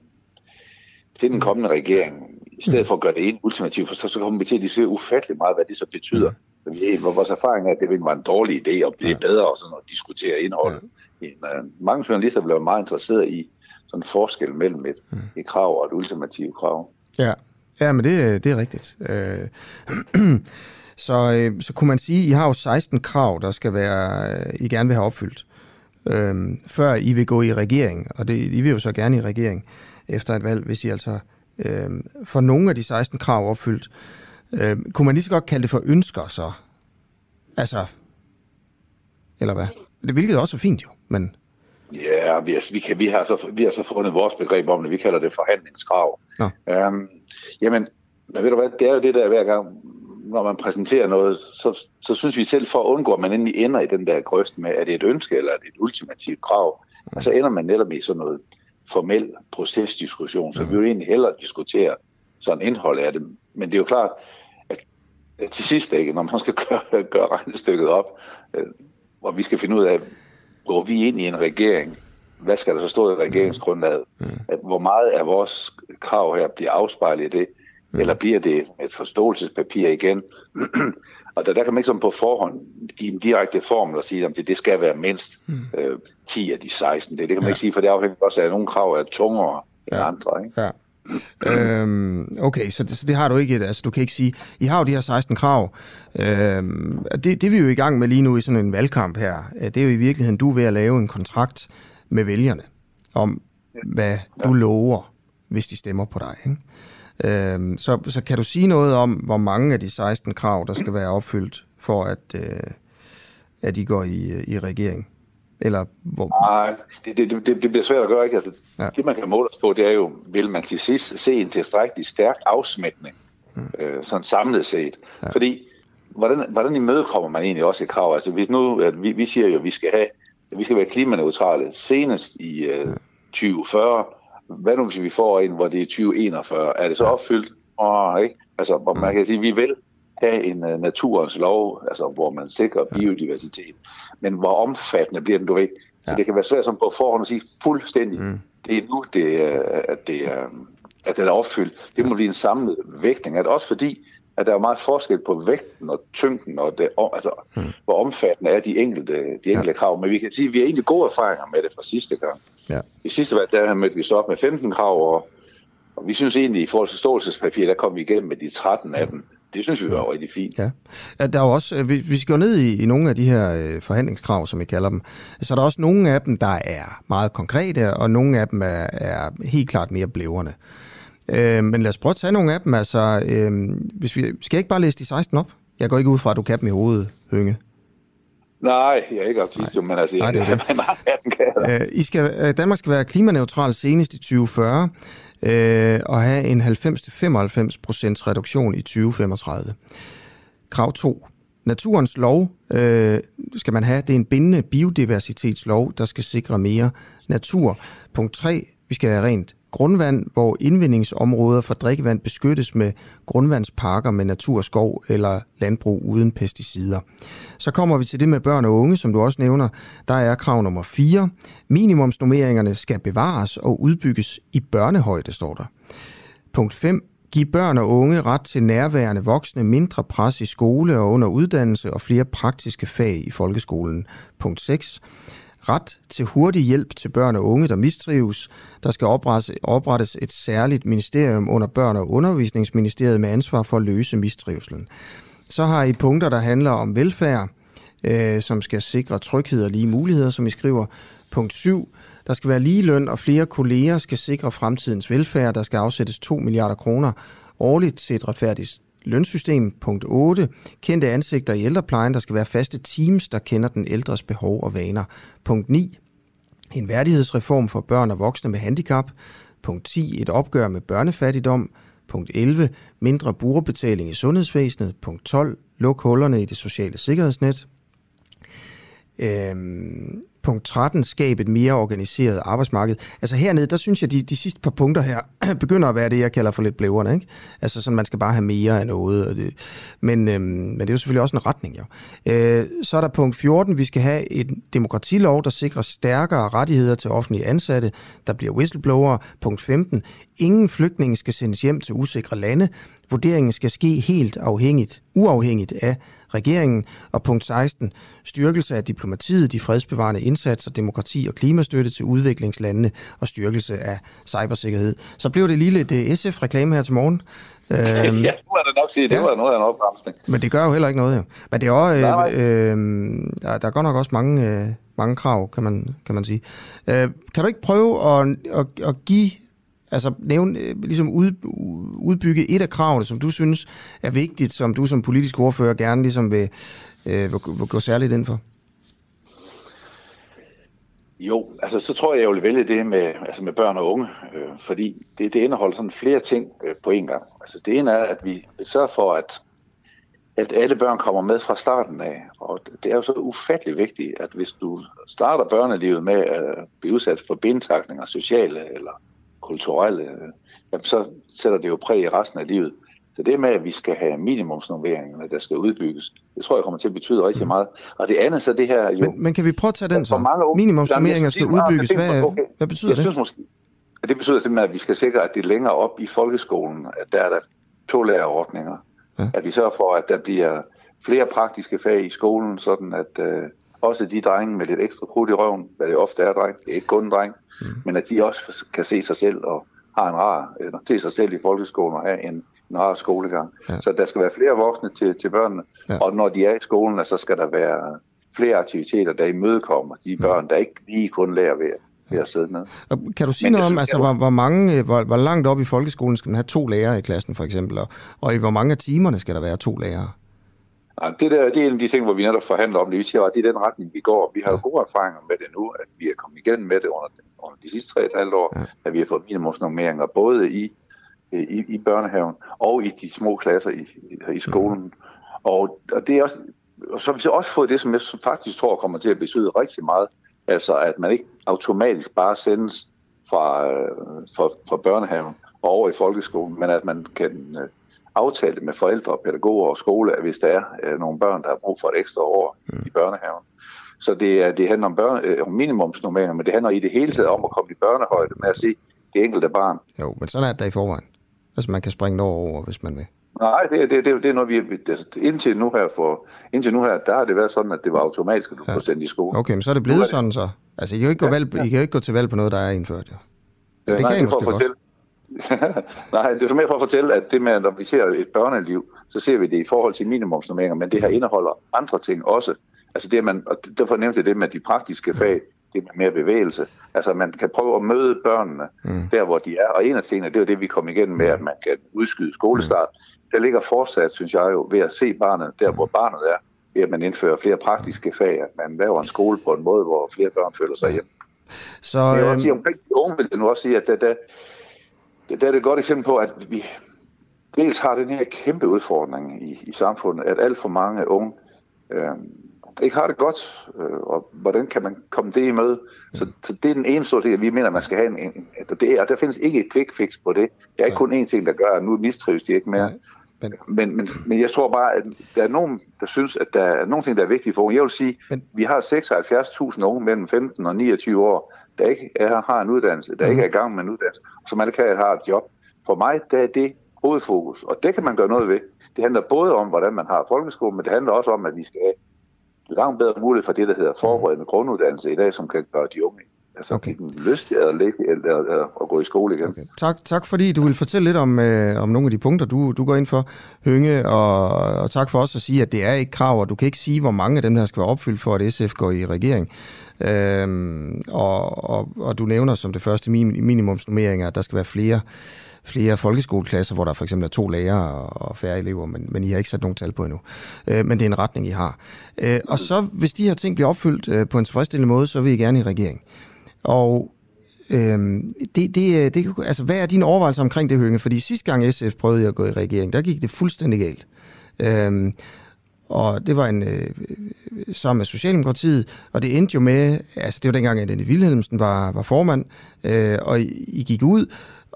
S18: til den kommende regering, i stedet for at gøre det en ultimativt, for så, så kommer vi til at diskutere ufattelig meget, hvad det så betyder. Mm vores erfaring er, at det vil være en dårlig idé, og det er bedre også at diskutere indhold. Ja. uh, mange journalister bliver meget interesseret i sådan en forskel mellem et, mm. et krav og et ultimativt krav.
S1: Ja, ja men det, det er rigtigt. Øh, så, øh, så kunne man sige, at I har jo 16 krav, der skal være, I gerne vil have opfyldt, øh, før I vil gå i regering, og det, I vil jo så gerne i regering efter et valg, hvis I altså øh, får nogle af de 16 krav opfyldt, Øh, kunne man lige så godt kalde det for ønsker så? Altså, eller hvad? Det hvilket også er fint jo, men...
S18: Ja, vi, har, vi, kan, vi, har så, vi har så fundet vores begreb om det. Vi kalder det forhandlingskrav. Nå. Um, jamen, men ved du hvad, det er jo det der hver gang, når man præsenterer noget, så, så synes vi selv for at undgå, at man endelig ender i den der grøst med, er det et ønske eller er det et ultimativt krav, og så ender man netop i sådan noget formel procesdiskussion, så mm. vi vil egentlig hellere diskutere sådan indhold af det. Men det er jo klart, til sidst ikke, når man skal gøre, gøre regnestykket op, øh, hvor vi skal finde ud af, går vi ind i en regering, hvad skal der så stå i regeringsgrundlaget, mm. at hvor meget af vores krav her bliver afspejlet i det, mm. eller bliver det et forståelsespapir igen. og der, der kan man ikke som på forhånd give en direkte formel og sige, at det, det skal være mindst mm. øh, 10 af de 16. Det, det kan man ja. ikke sige, for det afhænger også af, at nogle krav er tungere ja. end andre. Ikke? Ja
S1: øhm, okay, så det, så det har du ikke. Altså, du kan ikke sige, I har jo de her 16 krav. Øhm, det, det vi er jo i gang med lige nu i sådan en valgkamp her. Det er jo i virkeligheden, du er ved at lave en kontrakt med vælgerne om, hvad du lover, hvis de stemmer på dig. Ikke? Øhm, så, så kan du sige noget om, hvor mange af de 16 krav, der skal være opfyldt, for at, øh, at I går i, i regering? Eller hvor...
S18: Nej, det, det, det, det bliver svært at gøre. Ikke? Altså, ja. Det, man kan måle os på, det er jo, vil man til sidst se en tilstrækkelig stærk afsmætning, mm. øh, sådan samlet set. Ja. Fordi, hvordan, hvordan imødekommer man egentlig også et krav? Altså, hvis nu, at vi, vi siger jo, at vi skal, have, at vi skal være klimaneutrale senest i øh, 2040. Hvad nu, hvis vi får en, hvor det er 2041? Er det så opfyldt? Oh, ikke? Altså, hvor man kan sige, at vi vil have en uh, naturens lov, altså hvor man sikrer biodiversitet. Men hvor omfattende bliver den, du ved. Så ja. det kan være svært som på forhånd at sige fuldstændig, mm. det er nu, det, at, det er, at det er opfyldt. Det må blive en samlet vægtning. At også fordi, at der er meget forskel på vægten og tyngden, og det, altså, mm. hvor omfattende er de enkelte, de enkelte ja. krav. Men vi kan sige, at vi har egentlig gode erfaringer med det fra sidste gang. Ja. I sidste valg, der mødte vi så op med 15 krav, og, og vi synes egentlig, i forhold til ståelsespapir, der kom vi igennem med de 13 af dem. Det synes vi var rigtig fint. Ja.
S1: Der er også, øh, hvis vi går ned i, i nogle af de her øh, forhandlingskrav, som vi kalder dem, så er der også nogle af dem, der er meget konkrete, og nogle af dem er, er helt klart mere blæverne. Øh, men lad os prøve at tage nogle af dem. Altså, øh, hvis vi, skal jeg ikke bare læse de 16 op? Jeg går ikke ud fra, at du kan dem i hovedet, Hønge.
S18: Nej, jeg er ikke autist, men altså, Nej, det er det.
S1: Jeg, øh, I skal, Danmark skal være klimaneutral senest i 2040 øh, og have en 90-95% reduktion i 2035. Krav 2. Naturens lov øh, skal man have. Det er en bindende biodiversitetslov, der skal sikre mere natur. Punkt 3. Vi skal have rent grundvand, hvor indvindingsområder for drikkevand beskyttes med grundvandsparker med naturskov eller landbrug uden pesticider. Så kommer vi til det med børn og unge, som du også nævner. Der er krav nummer 4. Minimumsnormeringerne skal bevares og udbygges i børnehøjde, står der. Punkt 5. Giv børn og unge ret til nærværende voksne, mindre pres i skole og under uddannelse og flere praktiske fag i folkeskolen. Punkt 6 ret til hurtig hjælp til børn og unge, der mistrives. Der skal oprettes et særligt ministerium under Børn- og Undervisningsministeriet med ansvar for at løse mistrivselen. Så har I punkter, der handler om velfærd, øh, som skal sikre tryghed og lige muligheder, som I skriver. Punkt 7. Der skal være lige løn, og flere kolleger skal sikre fremtidens velfærd. Der skal afsættes 2 milliarder kroner årligt til et retfærdigt lønsystem. Punkt 8. Kendte ansigter i ældreplejen. Der skal være faste teams, der kender den ældres behov og vaner. Punkt 9. En værdighedsreform for børn og voksne med handicap. Punkt 10. Et opgør med børnefattigdom. Punkt 11. Mindre brugerbetaling i sundhedsvæsenet. Punkt 12. Luk hullerne i det sociale sikkerhedsnet. Øhm, punkt 13, skab et mere organiseret arbejdsmarked. Altså hernede, der synes jeg, de, de sidste par punkter her begynder at være det, jeg kalder for lidt blæverne. Ikke? Altså sådan, man skal bare have mere af noget. Og det, men, øhm, men det er jo selvfølgelig også en retning, jo. Øh, så er der punkt 14, vi skal have en demokratilov, der sikrer stærkere rettigheder til offentlige ansatte, der bliver whistleblower. Punkt 15, ingen flygtninge skal sendes hjem til usikre lande. Vurderingen skal ske helt afhængigt, uafhængigt af regeringen. Og punkt 16. Styrkelse af diplomatiet, de fredsbevarende indsatser, demokrati og klimastøtte til udviklingslandene og styrkelse af cybersikkerhed. Så blev det lige lidt øh, SF-reklame her til morgen.
S18: Øhm, ja, nu er det nok sige, det ja. var noget af en opbremsning.
S1: Men det gør jo heller ikke noget, jo. Men det er også, øh, øh, der, der er godt nok også mange, øh, mange krav, kan man, kan man sige. Øh, kan du ikke prøve at, at, at give Altså nævne, øh, ligesom ud, udbygge et af kravene, som du synes er vigtigt, som du som politisk ordfører gerne ligesom vil, øh, vil, vil gå særligt ind for?
S18: Jo, altså så tror jeg, jeg vil vælge det med, altså med børn og unge, øh, fordi det, det indeholder sådan flere ting øh, på en gang. Altså det ene er, at vi sørger for, at, at alle børn kommer med fra starten af. Og det er jo så ufattelig vigtigt, at hvis du starter børnelivet med at blive udsat for bentakninger, sociale eller kulturelle, jamen så sætter det jo præg i resten af livet. Så det med, at vi skal have minimumsnormeringer, der skal udbygges, det tror jeg kommer til at betyde rigtig meget. Og det andet så det her jo...
S1: Men, men kan vi prøve at tage den så? Mange minimumsnormeringer skal udbygges. Hvad, okay. hvad betyder jeg det? Synes måske,
S18: at det betyder simpelthen, at vi skal sikre, at det er længere op i folkeskolen, at der er der to lærerordninger. Ja. At vi sørger for, at der bliver flere praktiske fag i skolen, sådan at øh, også de drenge med lidt ekstra krudt i røven, hvad det ofte er dreng, det er ikke kun dreng, mm. men at de også kan se sig selv og har en rar, eller se sig selv i folkeskolen og have en, en rar skolegang. Ja. Så der skal være flere voksne til, til børnene, ja. og når de er i skolen, så skal der være flere aktiviteter, der imødekommer de børn, der ikke lige kun lærer ved, ved at sidde ned.
S1: Og kan du sige Men noget om, altså, hvor, hvor, mange, hvor, hvor langt op i folkeskolen skal man have to lærere i klassen, for eksempel, og, og i hvor mange af timerne skal der være to lærere?
S18: Nej, det, der, det er en af de ting, hvor vi netop forhandler om det. Vi siger, at det er den retning, vi går. Vi har jo gode erfaringer med det nu, at vi er kommet igennem med det under, under de sidste tre et halvt år, at vi har fået minimumsnormeringer både i, i, i børnehaven og i de små klasser i, i, skolen. Og, og det er også, og så har vi så også fået det, som jeg faktisk tror kommer til at betyde rigtig meget, altså at man ikke automatisk bare sendes fra, øh, fra, fra børnehaven og over i folkeskolen, men at man kan øh, aftale med forældre, pædagoger og skole, at hvis der er øh, nogle børn, der har brug for et ekstra år mm. i børnehaven. Så det, det handler om, børne, øh, om minimumsnummeringer, men det handler i det hele taget om at komme i børnehøjde med at se det enkelte barn.
S1: Jo, men sådan er det i forvejen. Altså man kan springe over, hvis man vil.
S18: Nej, det, det, det, det er noget, vi... Det, indtil nu her, for, indtil nu her, der har det været sådan, at det var automatisk, at du ja. sendt i skole.
S1: Okay, men så er det blevet det. sådan så. Altså, I kan, jo ikke gå ja, valg, ja. I kan jo ikke gå til valg på noget, der er indført, jo.
S18: Ja, det nej, kan I måske fortælle. nej, det er mere for at fortælle, at det med, når vi ser et børneliv, så ser vi det i forhold til minimumsnormeringer, men det her indeholder andre ting også. Altså det, man, og derfor nævnte jeg det med de praktiske fag, det med mere bevægelse. Altså man kan prøve at møde børnene mm. der, hvor de er. Og en af tingene, det er det, vi kom igennem med, at man kan udskyde skolestart. Mm. Der ligger fortsat, synes jeg jo, ved at se barnet der, hvor barnet er, ved at man indfører flere praktiske fag, at man laver en skole på en måde, hvor flere børn føler sig hjem. Så, jeg vil også sige, øhm, omkring de unge vil jeg nu også sige, at der, der, der, der er det et godt eksempel på, at vi dels har den her kæmpe udfordring i, i samfundet, at alt for mange unge øh, ikke har det godt, øh, og hvordan kan man komme det i møde? Så, så det er den ene stor ting, vi mener, man skal have en, en det er, der findes ikke et quick fix på det. Det er ikke kun én ting, der gør, at nu mistrives de ikke mere. Men, men, men, men jeg tror bare, at der er nogen, der synes, at der er nogle ting, der er vigtige for unge. Jeg vil sige, at vi har 76.000 unge mellem 15 og 29 år, der ikke er, har en uddannelse, der ikke er i gang med en uddannelse, som alle kan have et job. For mig, der er det hovedfokus, og det kan man gøre noget ved. Det handler både om, hvordan man har folkeskolen, men det handler også om, at vi skal have langt bedre mulighed for det, der hedder forberedende grunduddannelse i dag, som kan gøre de unge Altså, okay. lyst til at, lægge, eller, eller at gå i skole igen. Okay.
S1: Tak, tak fordi du vil fortælle lidt om, øh, om nogle af de punkter, du, du går ind for, Hønge, og, og tak for også at sige, at det er ikke krav, og du kan ikke sige, hvor mange af dem der skal være opfyldt for, at SF går i regering. Øhm, og, og, og du nævner som det første minimumsnummeringer, at der skal være flere flere folkeskoleklasser, hvor der for eksempel er to lærere og færre elever, men, men I har ikke sat nogen tal på endnu. Øh, men det er en retning, I har. Øh, og så, hvis de her ting bliver opfyldt øh, på en tilfredsstillende måde, så vil I gerne i regering. Og Øhm, det, det, øh, det, altså, hvad er dine overvejelser omkring det, Hønge? Fordi sidste gang SF prøvede at gå i regering, der gik det fuldstændig galt. Øhm, og det var en øh, sammen med Socialdemokratiet, og det endte jo med, altså det var dengang, at Anne Wilhelmsen var, var formand, øh, og I, I gik ud,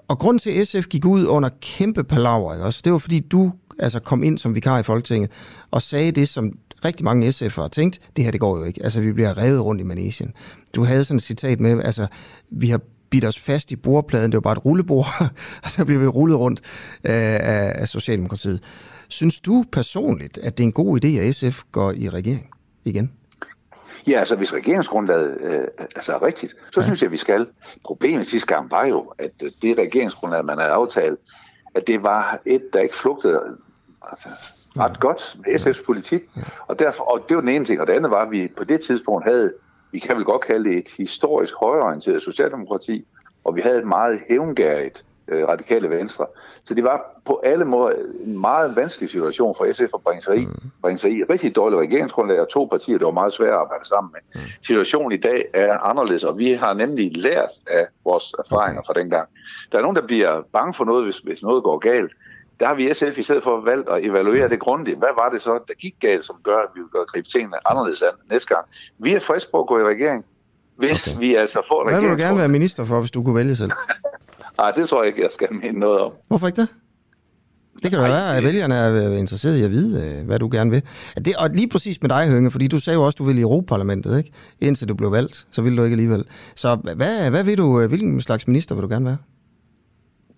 S1: og grunden til, at SF gik ud under kæmpe palaver, ikke også, det var fordi du altså, kom ind som vikar i Folketinget og sagde det, som rigtig mange SF'ere har tænkt, det her det går jo ikke. Altså, vi bliver revet rundt i manesien. Du havde sådan et citat med, altså, vi har bidt os fast i bordpladen, det var bare et rullebord, og så bliver vi rullet rundt øh, af, af Socialdemokratiet. Synes du personligt, at det er en god idé, at SF går i regering igen?
S18: Ja, altså hvis regeringsgrundlaget øh, altså er rigtigt, så ja. synes jeg, at vi skal. Problemet sidste gang var jo, at det regeringsgrundlag, man havde aftalt, at det var et, der ikke flugtede altså, ret godt med SF's politik. Og, derfor, og det var den ene ting. Og det andet var, at vi på det tidspunkt havde, vi kan vel godt kalde det et historisk højreorienteret socialdemokrati, og vi havde et meget hævngærigt øh, radikale venstre. Så det var på alle måder en meget vanskelig situation for SF at bringe sig i. Mm. Bringe sig i. Rigtig dårligt regeringsgrundlag og to partier, det var meget svært at arbejde sammen med. Mm. Situationen i dag er anderledes, og vi har nemlig lært af vores erfaringer fra dengang. Der er nogen, der bliver bange for noget, hvis, hvis noget går galt. Der har vi SF i stedet for valgt at evaluere det grundigt. Hvad var det så, der gik galt, som gør, at vi vil gøre gribe tingene anderledes an næste gang? Vi er friske på at gå i regering, hvis okay. vi altså får
S1: regering. Hvad vil du gerne være minister for, hvis du kunne vælge selv?
S18: Nej, det tror jeg ikke, jeg skal mene noget om.
S1: Hvorfor ikke det? Det kan da være, at vælgerne er interesseret i at vide, øh, hvad du gerne vil. Det, og lige præcis med dig, Hønge, fordi du sagde jo også, at du ville i Europaparlamentet, ikke? Indtil du blev valgt, så ville du ikke alligevel. Så hvad, hvad vil du, øh, hvilken slags minister vil du gerne være?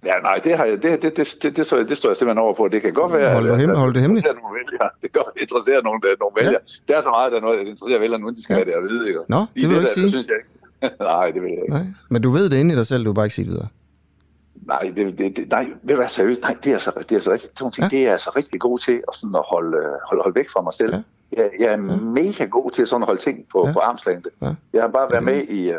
S18: Ja, nej, det, har jeg, det, det, det, det, det, det, det står jeg simpelthen over på. Det kan godt være...
S1: Hold det, hemmeligt, hold det hemmeligt.
S18: Nogle vælger. Det kan interessere nogle, nogle vælger. Ja. Det er så meget, der er noget, der interesserer vælgerne, uden de skal ja. have det at vide. Ikke?
S1: Nå, det, det vil du ikke sige. Det
S18: synes jeg ikke. nej, det vil jeg ikke. Nej.
S1: Men du ved det inde i dig selv, du bare ikke sige det videre.
S18: Nej, det, det, det, nej, ved du seriøst? Nej, det er altså, det er altså, rigtig, sådan ting, ja. det er altså rigtig god til at, sådan at holde, holde, holde væk fra mig selv. Ja. jeg, jeg er ja. mega god til sådan at holde ting på, ja. på armslængde. Ja. Jeg har bare været med i, uh,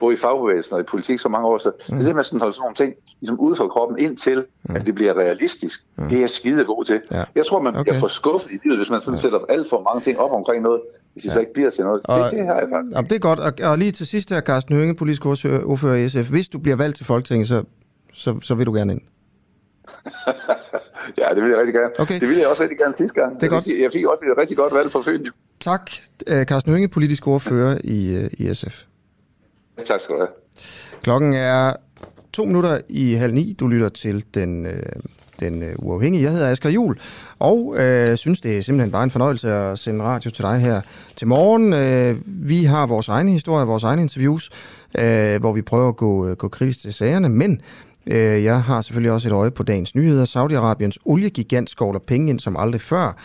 S18: både i fagbevægelsen og i politik så mange år, så ja. det er med sådan at holde sådan nogle ting ligesom ude for kroppen indtil, ja. at det bliver realistisk. Ja. Det er jeg skide god til. Ja. Jeg tror, man okay. bliver for skuffet i livet, hvis man sådan ja. sætter alt for mange ting op omkring noget, hvis det ja. så ikke bliver til noget. Og, det, det har jeg faktisk.
S1: Jamen, det er godt. Og, og lige til sidst her, Carsten Hønge, politisk ordfører i SF. Hvis du bliver valgt til Folketinget, så, så, så vil du gerne ind.
S18: ja, det vil jeg rigtig gerne. Okay. Det ville jeg også rigtig gerne sidste gang.
S1: Det er godt.
S18: Jeg, jeg fik også et rigtig godt valg for Fyn.
S1: Tak, øh, Carsten Hønge, politisk ordfører i, øh, i SF.
S18: Tak skal du have.
S1: Klokken er to minutter i halv ni. Du lytter til den, øh, den øh, uafhængige. Jeg hedder Asger Jul, og øh, synes, det er simpelthen bare en fornøjelse at sende radio til dig her til morgen. Øh, vi har vores egne historier, vores egne interviews, øh, hvor vi prøver at gå, gå kritisk til sagerne, men Øh, jeg har selvfølgelig også et øje på dagens nyheder. Saudi-Arabiens oliegigant skovler penge ind som aldrig før.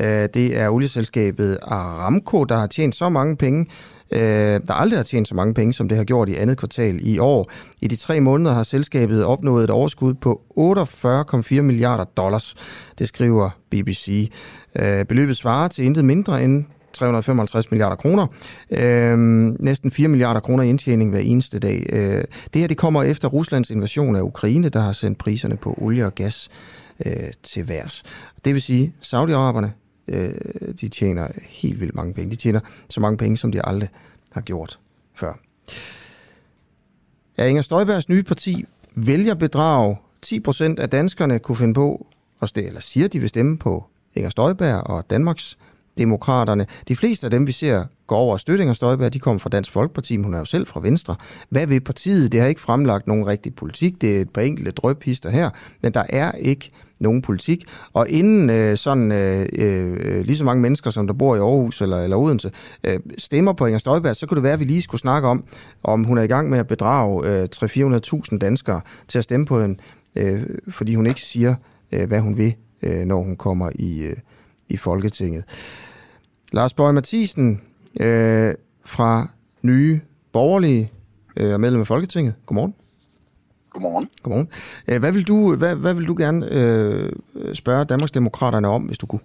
S1: Øh, det er olieselskabet Aramco, der har tjent så mange penge, øh, der aldrig har tjent så mange penge, som det har gjort i andet kvartal i år. I de tre måneder har selskabet opnået et overskud på 48,4 milliarder dollars, det skriver BBC. Øh, beløbet svarer til intet mindre end 355 milliarder kroner. Øh, næsten 4 milliarder kroner i indtjening hver eneste dag. Øh, det her det kommer efter Ruslands invasion af Ukraine, der har sendt priserne på olie og gas øh, til værs. Det vil sige, Saudi-Araberne, øh, de tjener helt vildt mange penge. De tjener så mange penge, som de aldrig har gjort før. Ja, Inger Støjbergs nye parti vælger bedrag. 10 procent af danskerne kunne finde på, at stemme, eller siger, de vil stemme på Inger Støjberg og Danmarks demokraterne. De fleste af dem, vi ser gå over støtting og Støjberg, de kommer fra Dansk Folkeparti, men hun er jo selv fra Venstre. Hvad vil partiet? Det har ikke fremlagt nogen rigtig politik. Det er et par enkelte drøbhister her, men der er ikke nogen politik. Og inden øh, sådan øh, øh, lige så mange mennesker, som der bor i Aarhus eller, eller Odense, øh, stemmer på Inger Støjberg, så kunne det være, at vi lige skulle snakke om, om hun er i gang med at bedrage øh, 300-400.000 danskere til at stemme på hende, øh, fordi hun ikke siger, øh, hvad hun vil, øh, når hun kommer i, øh, i Folketinget. Lars Bøge Mathisen øh, fra Nye Borgerlige øh, er medlem af Folketinget. Godmorgen.
S19: Godmorgen.
S1: Godmorgen. Øh, hvad vil du, hvad, hvad vil du gerne øh, spørge Danmarksdemokraterne om, hvis du kunne?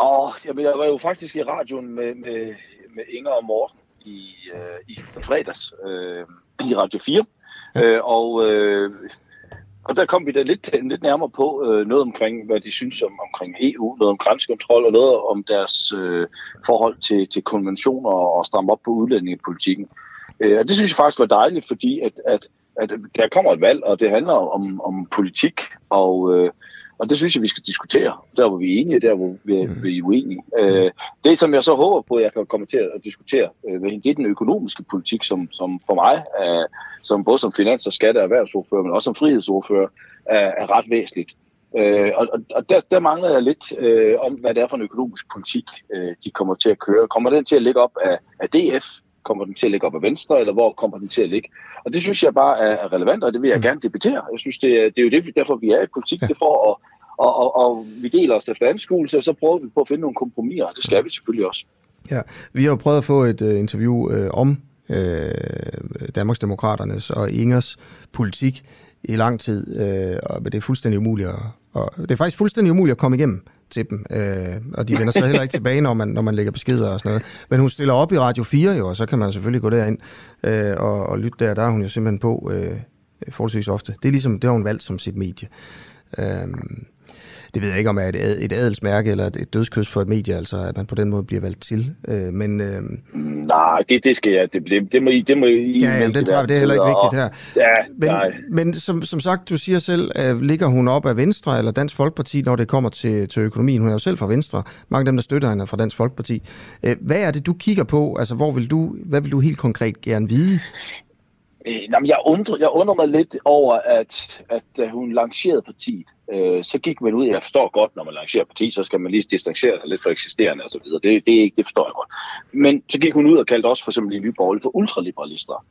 S19: Åh, jamen, jeg var jo faktisk i radioen med, med, med Inger og Morten i, øh, i fredags øh, i Radio 4. Ja. Øh, og øh, og der kom vi da lidt, lidt nærmere på øh, noget omkring, hvad de synes om, omkring EU, noget om grænsekontrol og noget om deres øh, forhold til, til konventioner og stramme op på udlændingepolitikken. Øh, og det synes jeg faktisk var dejligt, fordi at, at, at der kommer et valg, og det handler om, om politik, og, øh, og det synes jeg, vi skal diskutere. Der hvor vi er enige, der hvor vi, mm. vi er uenige. Øh, det, som jeg så håber på, at jeg kan komme til at diskutere, øh, det er den økonomiske politik, som, som for mig, er, som både som finans- og skatte- og erhvervsordfører, men også som frihedsordfører, er, er ret væsentligt. Øh, og og der, der mangler jeg lidt øh, om, hvad det er for en økonomisk politik, øh, de kommer til at køre. Kommer den til at ligge op af, af DF? Kommer den til at ligge op af Venstre? Eller hvor kommer den til at ligge? Og det synes jeg bare er relevant, og det vil jeg mm. gerne debattere. Jeg synes, det, det er jo det, derfor vi er i politik. Det for at, og, og, og vi deler os efter anskuelse, og så prøver vi på at finde nogle kompromiser, og det skal vi selvfølgelig også.
S1: Ja, vi har jo prøvet at få et uh, interview uh, om uh, Danmarksdemokraternes og Ingers politik i lang tid, øh, og det er fuldstændig umuligt at, og det er faktisk fuldstændig umuligt at komme igennem til dem, øh, og de vender så heller ikke tilbage, når man, når man lægger beskeder og sådan noget. Men hun stiller op i Radio 4 jo, og så kan man selvfølgelig gå derind øh, og, og lytte der. Der er hun jo simpelthen på øh, forholdsvis ofte. Det er ligesom, det har hun valgt som sit medie. Øh, det ved jeg ikke, om er et, et adelsmærke eller et dødskys for et medie, altså at man på den måde bliver valgt til. Øh, men, øh,
S19: Nej, det, det skal jeg. Det, det, det må I, det må I
S1: Ja, jamen, det, tror jeg, det er heller ikke vigtigt her. Ja, men, nej. men som, som sagt, du siger selv, uh, ligger hun op af Venstre eller Dansk Folkeparti, når det kommer til, til økonomien? Hun er jo selv fra Venstre. Mange af dem, der støtter hende, er fra Dansk Folkeparti. Uh, hvad er det, du kigger på? Altså, hvor vil du, hvad vil du helt konkret gerne vide?
S19: Øh, jamen, jeg, undrer, jeg undrer mig lidt over, at, at da hun lancerede partiet, øh, så gik man ud, jeg forstår godt, når man lancerer parti, så skal man lige distancere sig lidt fra eksisterende og så videre. Det, det, er ikke, det forstår jeg godt. Men så gik hun ud og kaldte også for eksempel i Nye for ultraliberalister.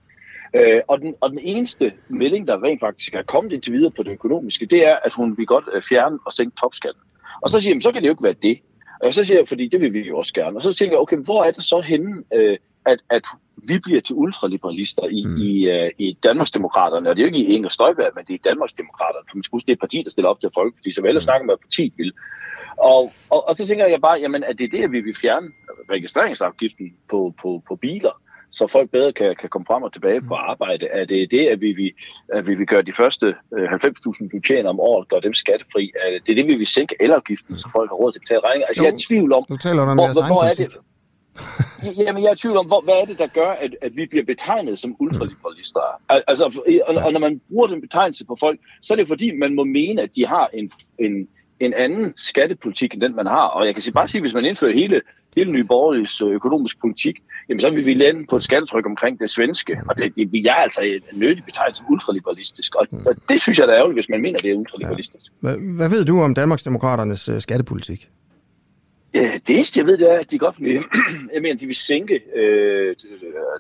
S19: Øh, og, den, og den eneste melding, der rent faktisk er kommet indtil videre på det økonomiske, det er, at hun vil godt øh, fjerne og sænke topskatten. Og så siger jeg, så kan det jo ikke være det. Og så siger jeg, fordi det vil vi jo også gerne. Og så tænker jeg, okay, hvor er det så henne, øh, at, at vi bliver til ultraliberalister i, mm. i, uh, i Danmarksdemokraterne, og det er jo ikke i Inger Støjberg, men det er i Danmarksdemokraterne, for man skal huske, det er parti, der stiller op til Folkeparti, så vi ellers mm. snakker med partiet vil. Og, og, og så tænker jeg bare, jamen, at det er det, at vi vil fjerne registreringsafgiften på, på, på biler, så folk bedre kan, kan komme frem og tilbage på arbejde. Er det det, at vi, vi, at vi vil gøre de første 90.000, du tjener om året, gøre dem skattefri? Er det, det er det, vi vil sænke elafgiften, så folk har råd til at betale regninger? Altså, jo, jeg er i tvivl om,
S1: du taler om
S19: hvor, hvor, hvor er det, Jamen, jeg er i tvivl om, hvor, hvad er det, der gør, at, at vi bliver betegnet som ultraliberalister? Altså, og, og når man bruger den betegnelse på folk, så er det fordi, man må mene, at de har en, en, en anden skattepolitik, end den man har. Og jeg kan bare sige, at hvis man indfører hele, hele Nye Borgerliges øh, økonomisk politik, jamen så vil vi lande på et skattetryk omkring det svenske. Og det, det vi er altså nødigt nødig som ultraliberalistisk. Og, og det synes jeg, der er ærgerligt, hvis man mener, det er ultraliberalistisk.
S1: Ja. Hvad, hvad ved du om Danmarksdemokraternes øh, skattepolitik?
S19: Det eneste, jeg ved, det er, at de godt vil, jeg mener, de vil sænke øh,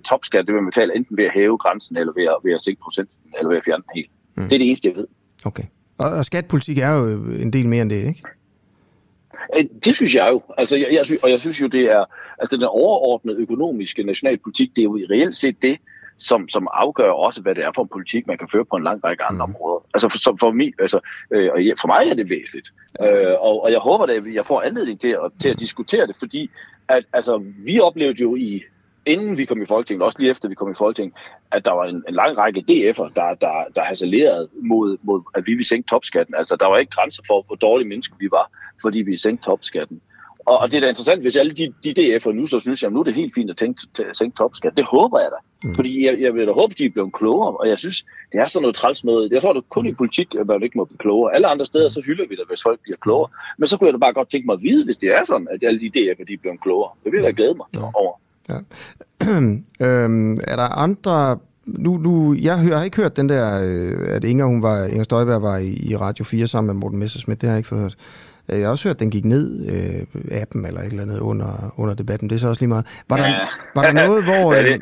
S19: topskat, det vil man betale enten ved at hæve grænsen, eller ved at, ved at sænke procenten, eller ved at fjerne den helt. Mm. Det er det eneste, jeg ved.
S1: Okay. Og, og skatpolitik er jo en del mere end det, ikke?
S19: Øh, det synes jeg jo. Altså, jeg, jeg synes, og jeg synes jo, det er altså den overordnede økonomiske nationalpolitik, det er jo reelt set det, som, som afgør også, hvad det er for en politik, man kan føre på en lang række andre mm. områder. Altså for, for, mig, altså, øh, og for mig er det væsentligt. Øh, og, og jeg håber, at jeg får anledning til at, til at diskutere det, fordi at, altså, vi oplevede jo i inden vi kom i Folketinget, også lige efter vi kom i Folketinget, at der var en, en lang række DF'er, der, der, der hassalerede mod, mod, at vi ville sænke topskatten. Altså, der var ikke grænser for, hvor dårlige mennesker vi var, fordi vi sænkte topskatten. Og, og det er da interessant, hvis alle de, de DF'er nu så synes, at nu er det helt fint at tænke, sænke topskat. Det håber jeg da. Mm. Fordi jeg, jeg vil da håbe, de er blevet klogere. Og jeg synes, det er sådan noget træls noget. Jeg tror, det kun i politik, at man ikke må blive klogere. Alle andre steder, så hylder vi det, hvis folk bliver klogere. Men så kunne jeg da bare godt tænke mig at vide, hvis det er sådan, at alle de DF'er, de er blevet klogere. Det vil jeg da glæde mig ja. over. Ja.
S1: øhm, er der andre nu, nu, jeg, hører, jeg har ikke hørt den der, øh, at Inger, hun var, Inger Støjberg var i, i Radio 4 sammen med Morten Messersmith, det har jeg ikke hørt. Øh, jeg har også hørt, at den gik ned, øh, appen eller et eller andet, under, under debatten. Det er så også lige meget. Var, ja. der, var der noget, hvor... Øh,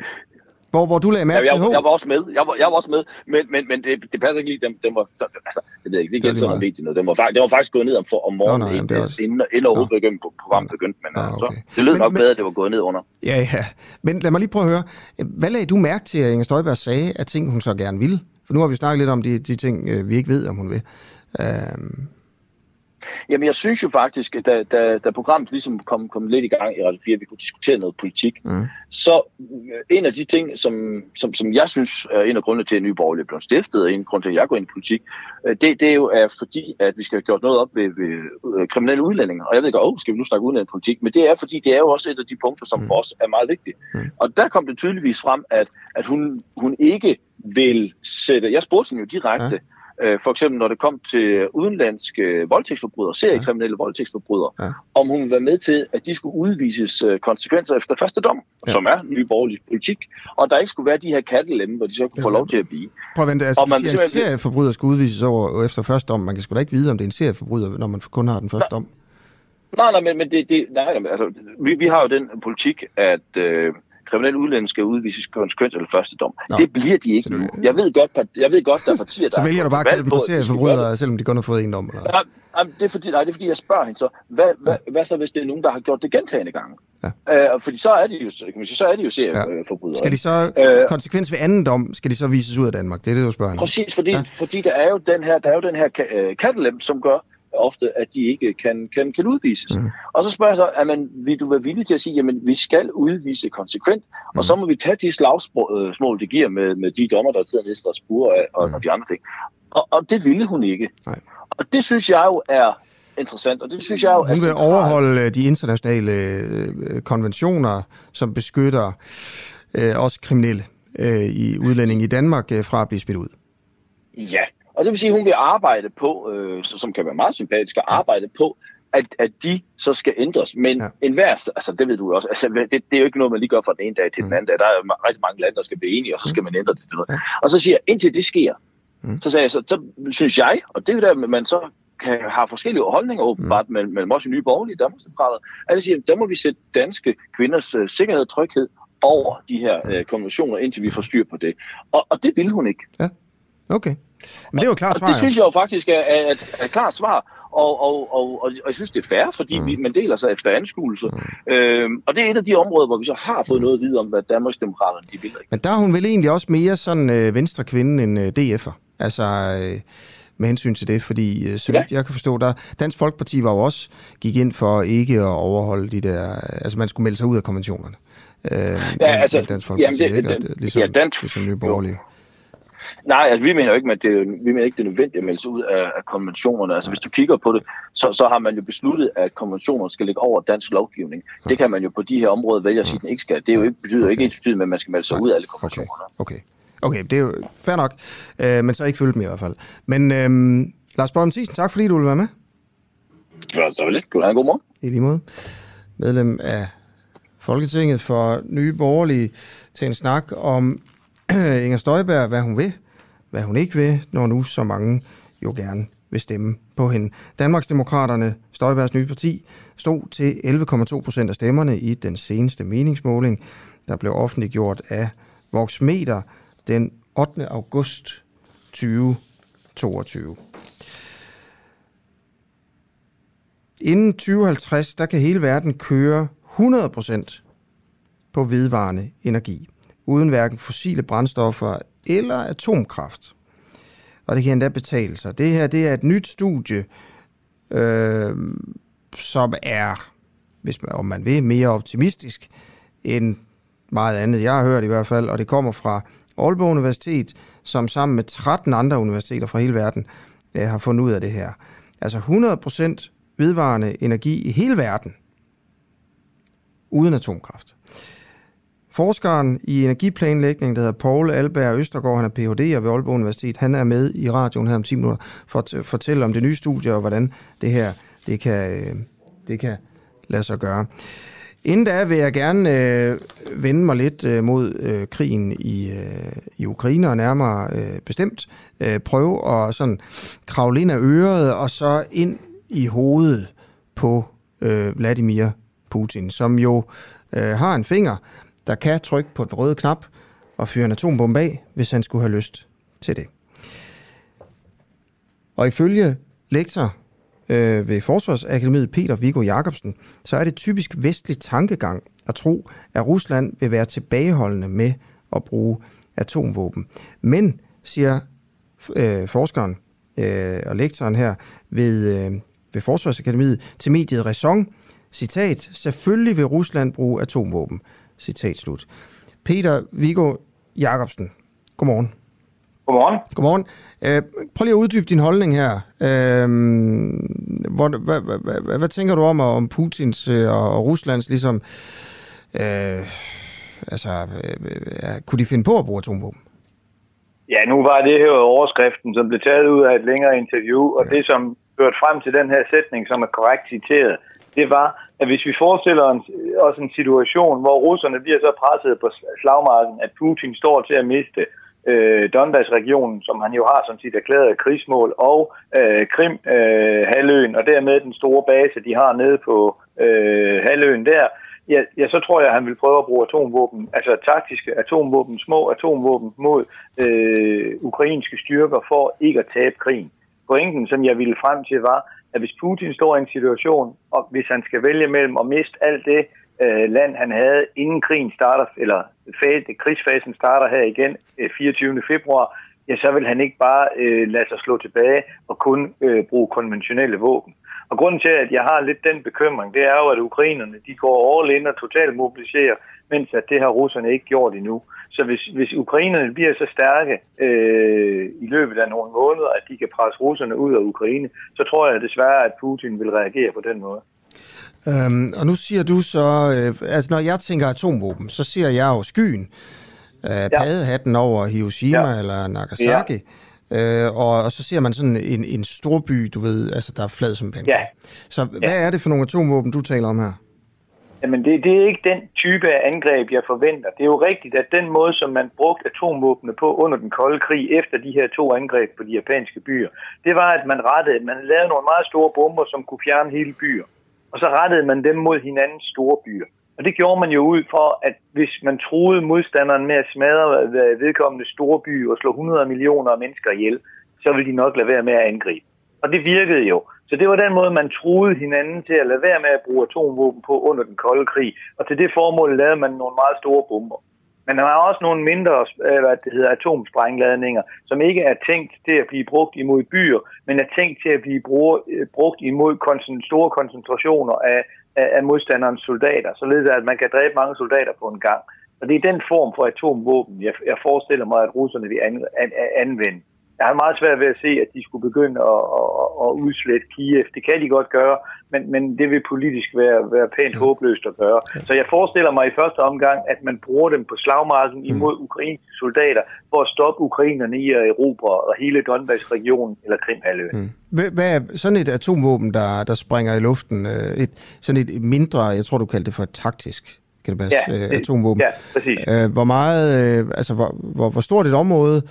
S1: hvor, hvor du lagde mærke
S19: ja,
S1: jeg,
S19: til Jeg var også med, jeg var, jeg var også med, men, men, men det, det passer ikke lige, den, den var, altså, jeg ved ikke, det er ikke sådan vigtigt noget, den var, den var faktisk gået ned om, for, om morgenen, Nå, nej, inden, også... inden, inden overhovedet begyndte på programmet begyndte, men Nå, okay. så, det lød men, nok men, bedre, at det var gået ned under.
S1: Ja, ja, men lad mig lige prøve at høre, hvad lagde du mærke til, at Inger Støjberg sagde, at ting hun så gerne ville? For nu har vi snakket lidt om de, de ting, øh, vi ikke ved, om hun vil. Uh,
S19: Jamen, jeg synes jo faktisk, at da, da, da programmet ligesom kom, kom lidt i gang i Radio 4, vi kunne diskutere noget politik, mm. så øh, en af de ting, som, som, som jeg synes er en af grundene til, at Nye Borgerlige blev stiftet, og en grund til, at jeg går ind i politik, øh, det, det er jo er fordi, at vi skal have gjort noget op ved, ved øh, kriminelle udlændinger. Og jeg ved ikke, oh, skal vi nu snakke politik, men det er fordi, det er jo også et af de punkter, som mm. for os er meget vigtigt. Mm. Og der kom det tydeligvis frem, at, at hun, hun ikke vil sætte, jeg spurgte hende jo direkte, ja Øh, for eksempel når det kom til udenlandske voldtægtsforbrydere, seriekriminelle voldtægtsforbrydere, ja. om hun ville være med til, at de skulle udvises øh, konsekvenser efter første dom, ja. som er ny borgerlig politik, og der ikke skulle være de her kattelemme, hvor de så kunne ja. få lov til at blive.
S1: Prøv at vente, altså, og man, siger, en serieforbryder skal udvises over efter første dom. Man kan sgu da ikke vide, om det er en serieforbryder, når man kun har den første dom.
S19: Nej, nej, men, men det, det, nej, altså, vi, vi har jo den politik, at øh, kriminelle udlændinge skal udvises konsekvens eller første dom. Nå. Det bliver de ikke nu. Jeg ved godt, jeg ved godt der er partier, der
S1: Så vælger du bare at kalde dem for serieforbrydere, selvom de kun har fået en dom? Eller?
S19: Ja, det, er fordi, nej, det er fordi, jeg spørger hende så, hvad, ja. hvad, hvad så hvis det er nogen, der har gjort det gentagende gange? Ja. Øh, fordi så er de jo, kan man sige, så er de jo serieforbrydere.
S1: Ja. Skal de så, øh, konsekvens ved anden dom, skal de så vises ud af Danmark? Det er det, du spørger hende
S19: Præcis, fordi, ja. fordi der er jo den her, der er jo den her kattelem, som gør, ofte, at de ikke kan, kan, kan udvises. Mm. Og så spørger jeg så, man, vil du være villig til at sige, jamen vi skal udvise konsekvent, mm. og så må vi tage de slagsmål, det giver med, med de dommer, der sidder nede i Strasbourg og, mm. og de andre ting. Og, og det ville hun ikke. Nej. Og det synes jeg jo er interessant, og det synes jeg jo
S1: Hun vil overholde øh, de internationale øh, konventioner, som beskytter øh, også kriminelle øh, i udlænding i Danmark øh, fra at blive smidt ud.
S19: Ja, og det vil sige, at hun vil arbejde på, øh, som kan være meget sympatisk, at arbejde på, at, at de så skal ændres. Men ja. enhver, altså det ved du også, altså, det, det er jo ikke noget, man lige gør fra den ene dag til den mm. anden dag. Der er rigtig mange lande, der skal blive enige, og så skal mm. man ændre det til noget. Ja. Og så siger jeg, indtil det sker, mm. så, sagde jeg, så, så synes jeg, og det er jo der, man så kan have forskellige holdninger åbenbart mm. mellem, mellem os i Nye Borgerlige Danmarksdemokrater, at jeg siger, der må vi sætte danske kvinders uh, sikkerhed og tryghed over de her uh, konventioner, indtil vi får styr på det. Og, og det vil hun ikke.
S1: Ja, okay. Men det er jo klart svar.
S19: Og det synes jeg jo faktisk er, er, er et klart svar. og, og, og, og, og jeg synes, det er fair, fordi mm. vi, man deler sig efter anskuelse. Mm. Øhm, og det er et af de områder, hvor vi så har fået noget at vide om, hvad Danmarksdemokraterne de vil.
S1: Men der er hun vel egentlig også mere sådan øh, venstre kvinde end øh, DF'er. Altså... Øh med hensyn til det, fordi øh, så vidt jeg kan forstå, der Dansk Folkeparti var jo også gik ind for ikke at overholde de der, altså man skulle melde sig ud af konventionerne. Øh, ja, altså, Dansk Folkeparti, jamen det, ikke? Det, ligesom, ja, dansk, ligesom Nye Borgerlige.
S19: Nej, altså vi mener jo ikke, at det, vi mener ikke, det er nødvendigt at melde sig ud af, af konventionerne. Altså hvis du kigger på det, så, så har man jo besluttet, at konventionerne skal ligge over dansk lovgivning. Det kan man jo på de her områder vælge at sige, at den ikke skal. Det er jo ikke, betyder ikke ens betydning, at man skal melde sig ud af alle konventionerne.
S1: Okay. okay. Okay, det er jo fair nok, øh, men så ikke følge dem i hvert fald. Men øh, Lars Thiesen, tak fordi du ville være med.
S19: Ja, så lidt. Du have en god morgen.
S1: I lige måde. Medlem af Folketinget for Nye Borgerlige til en snak om Inger Støjberg, hvad hun vil, hvad hun ikke vil, når nu så mange jo gerne vil stemme på hende. Danmarksdemokraterne, Støjbergs nye parti, stod til 11,2 procent af stemmerne i den seneste meningsmåling, der blev offentliggjort af Voxmeter den 8. august 2022. Inden 2050, der kan hele verden køre 100% på vedvarende energi, uden hverken fossile brændstoffer eller atomkraft. Og det kan endda betale sig. Det her det er et nyt studie, øh, som er, hvis man, om man vil, mere optimistisk end meget andet, jeg har hørt i hvert fald, og det kommer fra Aalborg Universitet, som sammen med 13 andre universiteter fra hele verden øh, har fundet ud af det her. Altså 100% vedvarende energi i hele verden, uden atomkraft. Forskeren i energiplanlægning, der hedder Paul Alberg Østergaard, han er Ph.D. ved Aalborg Universitet, han er med i radioen her om 10 minutter for at fortælle om det nye studie og hvordan det her det kan, øh, det kan lade sig gøre. Inden da vil jeg gerne øh, vende mig lidt øh, mod øh, krigen i, øh, i Ukraine, og nærmere øh, bestemt øh, prøve at sådan kravle ind af øret, og så ind i hovedet på øh, Vladimir Putin, som jo øh, har en finger, der kan trykke på den røde knap og fyre en atombombe af, hvis han skulle have lyst til det. Og ifølge lektor øh, ved Forsvarsakademiet Peter Viggo Jacobsen, så er det typisk vestlig tankegang at tro, at Rusland vil være tilbageholdende med at bruge atomvåben. Men, siger øh, forskeren øh, og lektoren her ved, øh, ved Forsvarsakademiet til mediet Raison, citat, selvfølgelig vil Rusland bruge atomvåben, citat slut. Peter Viggo Jacobsen, godmorgen.
S20: Godmorgen.
S1: Godmorgen. Øh, prøv lige at uddybe din holdning her. Øh, hvor, hvad, hvad, hvad, hvad tænker du om, om Putins øh, og Ruslands ligesom... Øh, altså, øh, øh, kunne de finde på at bruge atomvåben?
S20: Ja, nu var det her overskriften, som blev taget ud af et længere interview, og ja. det, som førte frem til den her sætning, som er korrekt citeret, det var, at hvis vi forestiller os en situation, hvor russerne bliver så presset på slagmarken, at Putin står til at miste øh, Donbass-regionen, som han jo har som sit erklærede krigsmål, og øh, Krim-halvøen, øh, og dermed den store base, de har nede på øh, halvøen der, ja, ja, så tror jeg, at han vil prøve at bruge atomvåben, altså taktiske atomvåben, små atomvåben mod øh, ukrainske styrker for ikke at tabe krigen. Pointen, som jeg ville frem til, var, at hvis Putin står i en situation, og hvis han skal vælge mellem at miste alt det øh, land, han havde, inden krigen starter, eller fase, krigsfasen starter her igen øh, 24. februar, ja, så vil han ikke bare øh, lade sig slå tilbage og kun øh, bruge konventionelle våben. Og grunden til, at jeg har lidt den bekymring, det er jo, at ukrainerne de går all in og totalt mobiliserer, mens at det har russerne ikke gjort endnu. Så hvis, hvis ukrainerne bliver så stærke øh, i løbet af nogle måneder, at de kan presse russerne ud af Ukraine, så tror jeg desværre, at Putin vil reagere på den måde.
S1: Øhm, og nu siger du så, øh, altså når jeg tænker atomvåben, så ser jeg jo skyen, øh, ja. padehatten over Hiroshima ja. eller Nagasaki, ja. Øh, og, og så ser man sådan en, en stor by, du ved, altså der er flad som penge. Ja. Så hvad ja. er det for nogle atomvåben, du taler om her?
S20: Jamen, det, det er ikke den type af angreb, jeg forventer. Det er jo rigtigt, at den måde, som man brugte atomvåbne på under den kolde krig, efter de her to angreb på de japanske byer, det var, at man rettede, man lavede nogle meget store bomber, som kunne fjerne hele byer og så rettede man dem mod hinandens store byer. Og det gjorde man jo ud for, at hvis man troede modstanderen med at smadre øh, vedkommende store by og slå 100 millioner af mennesker ihjel, så ville de nok lade være med at angribe. Og det virkede jo. Så det var den måde, man troede hinanden til at lade være med at bruge atomvåben på under den kolde krig. Og til det formål lavede man nogle meget store bomber. Men der er også nogle mindre øh, hvad det hedder, atomsprængladninger, som ikke er tænkt til at blive brugt imod byer, men er tænkt til at blive øh, brugt imod store koncentrationer af, af, af modstanderens soldater, således at man kan dræbe mange soldater på en gang. Og det er den form for atomvåben, jeg, jeg forestiller mig, at russerne vil an, anvende jeg har meget svært ved at se, at de skulle begynde at, at, at udslette Kiev. Det kan de godt gøre, men, men det vil politisk være, være pænt håbløst at gøre. Så jeg forestiller mig i første omgang, at man bruger dem på slagmarken mm. imod ukrainske soldater for at stoppe ukrainerne i at erobre hele Donbass-regionen eller Krimhalvøen. Mm.
S1: Hvad er sådan et atomvåben, der, der springer i luften? Øh, et, sådan et mindre, jeg tror du kaldte det for et taktisk kan det passe, ja, det, atomvåben.
S20: Ja, præcis.
S1: Øh, hvor meget, altså hvor, hvor, hvor stort et område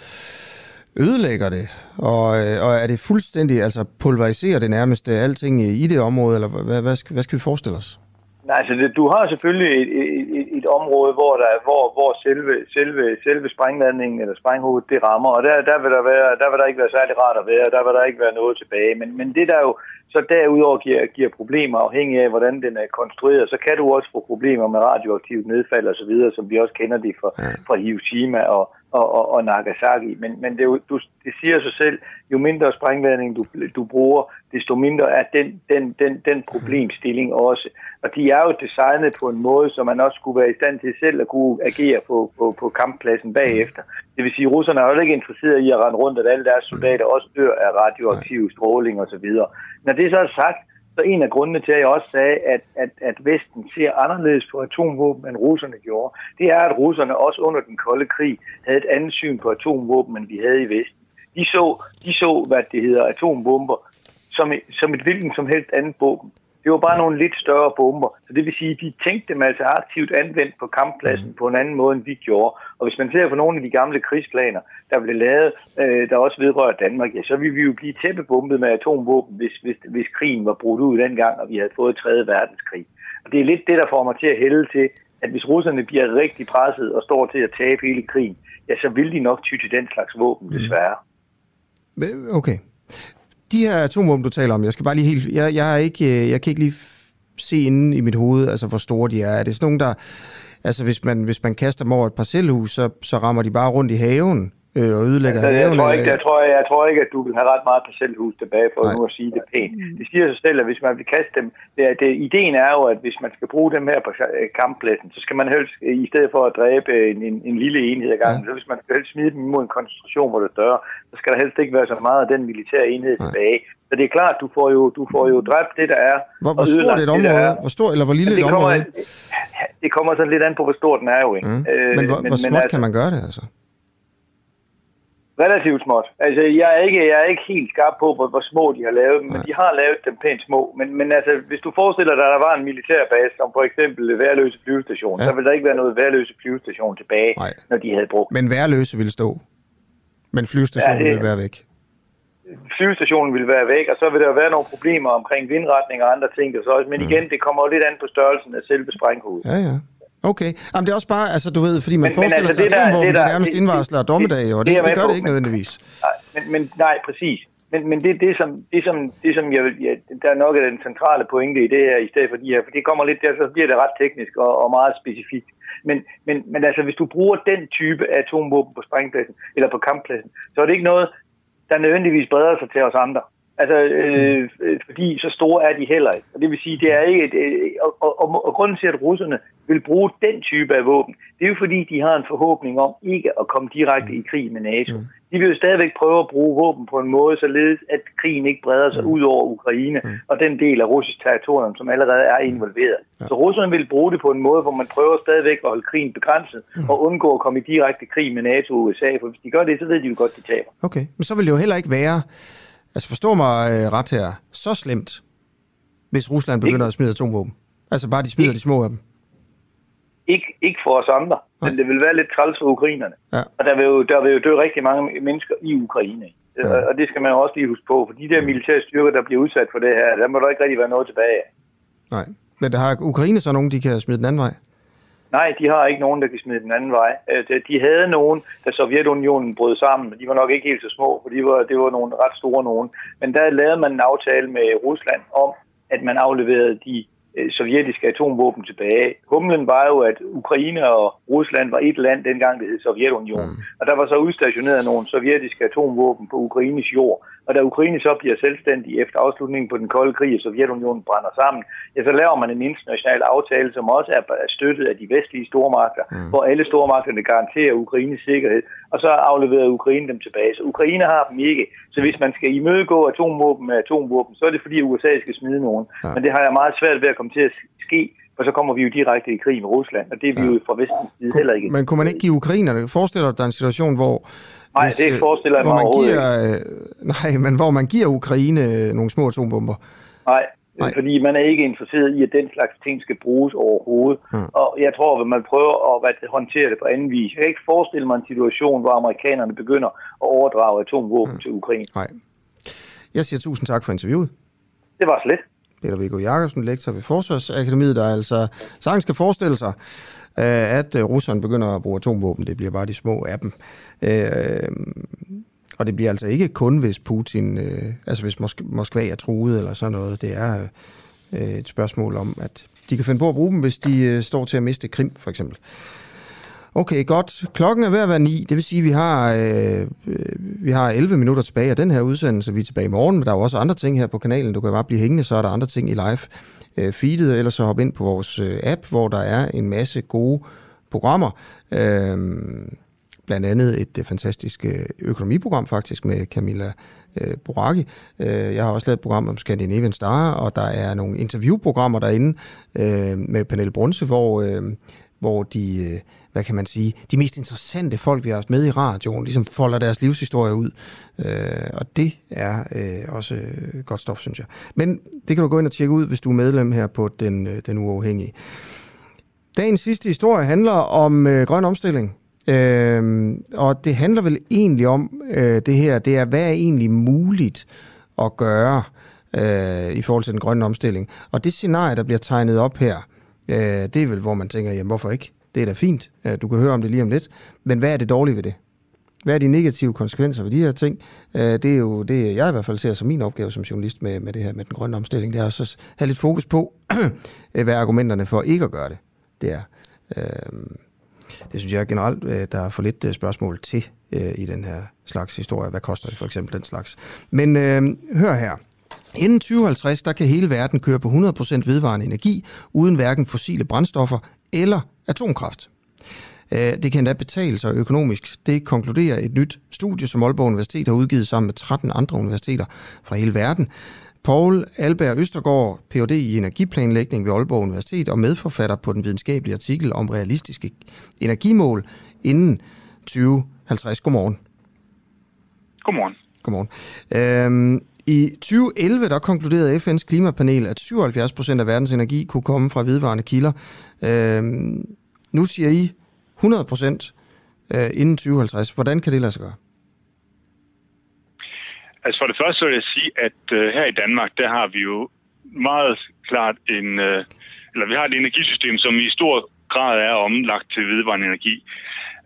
S1: ødelægger det? Og, øh, og er det fuldstændig, altså pulveriserer det nærmest alting i det område, eller hvad, hvad, skal, hvad skal vi forestille os?
S20: Nej, altså det, du har selvfølgelig et, et, et område, hvor, der, hvor, hvor selve, selve, selve sprængladningen eller sprænghovedet det rammer, og der, der, vil der, være, der vil der ikke være særlig rart at være, der vil der ikke være noget tilbage. Men, men det der jo så derudover giver, giver problemer afhængig af, hvordan den er konstrueret, så kan du også få problemer med radioaktivt nedfald osv., som vi også kender det fra, fra Hiroshima og, og, og, og Nagasaki. Men, men det, du, det siger sig selv, jo mindre sprængladning du, du bruger, desto mindre er den, den, den, den problemstilling også. Og de er jo designet på en måde, så man også skulle være i stand til selv at kunne agere på, på, på kamppladsen bagefter. Det vil sige, at russerne er jo ikke interesseret i at rende rundt, at alle deres soldater også dør af radioaktiv stråling osv. Når det så er sagt, så en af grundene til, at jeg også sagde, at, at, at Vesten ser anderledes på atomvåben, end russerne gjorde, det er, at russerne også under den kolde krig havde et andet syn på atomvåben, end vi havde i Vesten. De så, de så hvad det hedder, atombomber som, som et hvilken som helst andet våben. Det var bare nogle lidt større bomber. Så det vil sige, at de tænkte dem altså aktivt anvendt på kamppladsen på en anden måde, end vi gjorde. Og hvis man ser på nogle af de gamle krigsplaner, der blev lavet, øh, der også vedrører Danmark, ja, så ville vi jo blive tæppebumpet med atomvåben, hvis, hvis, hvis krigen var brudt ud dengang, og vi havde fået 3. verdenskrig. Og det er lidt det, der får mig til at hælde til, at hvis russerne bliver rigtig presset og står til at tabe hele krigen, ja, så vil de nok ty til den slags våben, desværre.
S1: Okay de her atomvåben, du taler om, jeg skal bare lige helt... Jeg, jeg, er ikke, øh, jeg kan ikke lige se inde i mit hoved, altså hvor store de er. Er det sådan nogle, der... Altså hvis man, hvis man kaster dem over et parcelhus, så, så rammer de bare rundt i haven? Øh, og ødelægger
S20: altså,
S1: haven?
S20: Jeg tror, ikke, jeg, tror, jeg, jeg tror ikke, at du vil have ret meget parcelhus tilbage, for Nej. nu at sige det pænt. Det siger sig selv, at hvis man vil kaste dem, det, det, ideen er jo, at hvis man skal bruge dem her på kamppladsen, så skal man helst, i stedet for at dræbe en, en, en lille enhed ad gangen, ja. så hvis man skal helst smide dem imod en koncentration, hvor det er større, så skal der helst ikke være så meget af den militære enhed Nej. tilbage. Så det er klart, du får jo, du får jo dræbt det, der er.
S1: Hvor, hvor stort et område? Hvor stor, eller hvor lille
S20: det
S1: et
S20: kommer,
S1: område?
S20: Det kommer sådan lidt an på, hvor stort den er jo. Ikke?
S1: Mm. Øh, men hvor, men, hvor småt altså, kan man gøre det, altså?
S20: Relativt småt. Altså, jeg er ikke, jeg er ikke helt skarp på, hvor, hvor små de har lavet dem, men de har lavet dem pænt små. Men, men altså, hvis du forestiller dig, at der var en militærbase, som for eksempel værløse flyvestation, ja. så ville der ikke være noget værløse flyvestation tilbage, Nej. når de havde brugt.
S1: Men værløse ville stå. Men flyvestationen ja, det, ville være væk.
S20: Flyvestationen ville være væk, og så vil der være nogle problemer omkring vindretning og andre ting. Og så, men mm. igen, det kommer jo lidt an på størrelsen af selve sprænghovedet.
S1: Ja, ja. Okay. Jamen, det er også bare, altså du ved, fordi man men, forestiller men, altså, sig, at atomvåben det, der, det nærmest det, indvarsler og dommedag, og det, det, det, gør det ikke nødvendigvis.
S20: Nej, men, men nej, præcis. Men, men det, det, som, det, som, det, som jeg, ja, der er nok af den centrale pointe i det her, i stedet for de her, for det kommer lidt der, så bliver det ret teknisk og, og meget specifikt. Men, men, men altså, hvis du bruger den type af atomvåben på sprængpladsen, eller på kamppladsen, så er det ikke noget, der nødvendigvis breder sig til os andre. Altså, øh, fordi så store er de heller ikke. Og det vil sige, det er ikke et, øh, og, og, og grunden til, at russerne vil bruge den type af våben, det er jo fordi, de har en forhåbning om ikke at komme direkte i krig med NATO. Mm. De vil jo stadigvæk prøve at bruge våben på en måde, således at krigen ikke breder sig mm. ud over Ukraine mm. og den del af russisk territorium, som allerede er involveret. Ja. Så russerne vil bruge det på en måde, hvor man prøver stadigvæk at holde krigen begrænset mm. og undgå at komme i direkte krig med NATO og USA, for hvis de gør det, så ved de jo godt, de taber.
S1: Okay, men så vil det jo heller ikke være Altså forstå mig øh, ret her. Så slemt, hvis Rusland begynder ikke. at smide atomvåben. Altså bare de smider ikke. de små af dem.
S20: Ikke, ikke for os andre, Nej. men det vil være lidt træls for ukrainerne.
S1: Ja.
S20: Og der vil, jo, der vil jo dø rigtig mange mennesker i Ukraine. Ja. Og det skal man også lige huske på, for de der militære styrker, der bliver udsat for det her, der må der ikke rigtig være noget tilbage af.
S1: Nej, men der har Ukraine så nogen, de kan smide den anden vej?
S20: Nej, de har ikke nogen, der kan smide den anden vej. Øh, de havde nogen, da Sovjetunionen brød sammen, men de var nok ikke helt så små, for de var, det var nogle ret store nogen. Men der lavede man en aftale med Rusland om, at man afleverede de øh, sovjetiske atomvåben tilbage. Humlen var jo, at Ukraine og Rusland var et land dengang, det hed Sovjetunionen. Mm. Og der var så udstationeret nogle sovjetiske atomvåben på Ukraines jord. Og da Ukraine så bliver selvstændig efter afslutningen på den kolde krig, og Sovjetunionen brænder sammen, ja, så laver man en international aftale, som også er støttet af de vestlige stormagter, mm. hvor alle stormagterne garanterer Ukraines sikkerhed, og så afleverer Ukraine dem tilbage. Så Ukraine har dem ikke. Så hvis man skal imødegå atomvåben med atomvåben, så er det fordi USA skal smide nogen. Ja. Men det har jeg meget svært ved at komme til at ske, for så kommer vi jo direkte i krig med Rusland, og det er vi ja. jo fra vestens side heller ikke.
S1: Men kunne man ikke give ukrainerne, forestiller dig en situation, hvor
S20: Nej, hvis, det øh, forestiller jeg mig
S1: man giver, ikke. Øh, nej, men hvor man giver Ukraine øh, nogle små atombomber.
S20: Nej, Nej, fordi man er ikke interesseret i, at den slags ting skal bruges overhovedet. Hmm. Og jeg tror, at man prøver at håndtere det på anden vis. Jeg kan ikke forestille mig en situation, hvor amerikanerne begynder at overdrage atomvåben hmm. til Ukraine.
S1: Nej. Jeg siger tusind tak for interviewet.
S20: Det var slet.
S1: Peter Viggo Jacobsen, lektor ved Forsvarsakademiet, der altså sagtens skal forestille sig, Øh, at øh, russerne begynder at bruge atomvåben. Det bliver bare de små af dem. Øh, og det bliver altså ikke kun, hvis Putin, øh, altså hvis Moskva er truet eller sådan noget. Det er et spørgsmål om, at de kan finde på at bruge dem, hvis de står til at miste Krim, for eksempel. Okay, godt. Klokken er ved at være ni. Det vil sige, at vi har, øh, vi har 11 minutter tilbage af den her udsendelse. Vi er tilbage i morgen, men der er jo også andre ting her på kanalen. Du kan bare blive hængende, så er der andre ting i live øh, feedet, eller så hop ind på vores øh, app, hvor der er en masse gode programmer. Øh, blandt andet et øh, fantastisk øh, økonomiprogram faktisk med Camilla øh, Boraki. Øh, jeg har også lavet et program om Scandinavian Star, og der er nogle interviewprogrammer derinde øh, med Pernille Brunse, hvor, øh, hvor de... Øh, hvad kan man sige, de mest interessante folk, vi har haft med i radioen, ligesom folder deres livshistorie ud. Øh, og det er øh, også øh, godt stof, synes jeg. Men det kan du gå ind og tjekke ud, hvis du er medlem her på Den, øh, den Uafhængige. Dagens sidste historie handler om øh, grøn omstilling. Øh, og det handler vel egentlig om øh, det her, det er, hvad er egentlig muligt at gøre øh, i forhold til den grønne omstilling. Og det scenarie, der bliver tegnet op her, øh, det er vel, hvor man tænker, jamen hvorfor ikke? Det er da fint. Øh, du kan høre om det lige om lidt. Men hvad er det dårlige ved det? Hvad er de negative konsekvenser ved de her ting? Øh, det er jo det, jeg i hvert fald ser som min opgave som journalist med, med det her med den grønne omstilling. Det er også at have lidt fokus på, hvad argumenterne for ikke at gøre det, det er. Øh, det synes jeg generelt, der er for lidt spørgsmål til i den her slags historie. Hvad koster det for eksempel den slags? Men øh, hør her. Inden 2050, der kan hele verden køre på 100% vedvarende energi, uden hverken fossile brændstoffer eller atomkraft. Øh, det kan endda betale sig økonomisk. Det konkluderer et nyt studie, som Aalborg Universitet har udgivet sammen med 13 andre universiteter fra hele verden. Paul Alberg Østergaard, Ph.D. i energiplanlægning ved Aalborg Universitet og medforfatter på den videnskabelige artikel om realistiske energimål inden 2050. Godmorgen.
S21: Godmorgen.
S1: Godmorgen. Øhm, i 2011 der konkluderede FN's klimapanel, at 77 procent af verdens energi kunne komme fra vedvarende kilder. Øh, nu siger I 100 procent øh, inden 2050. Hvordan kan det lade sig gøre?
S21: Altså for det første vil jeg sige, at øh, her i Danmark, der har vi jo meget klart en, øh, eller vi har et energisystem, som i stor grad er omlagt til vedvarende energi.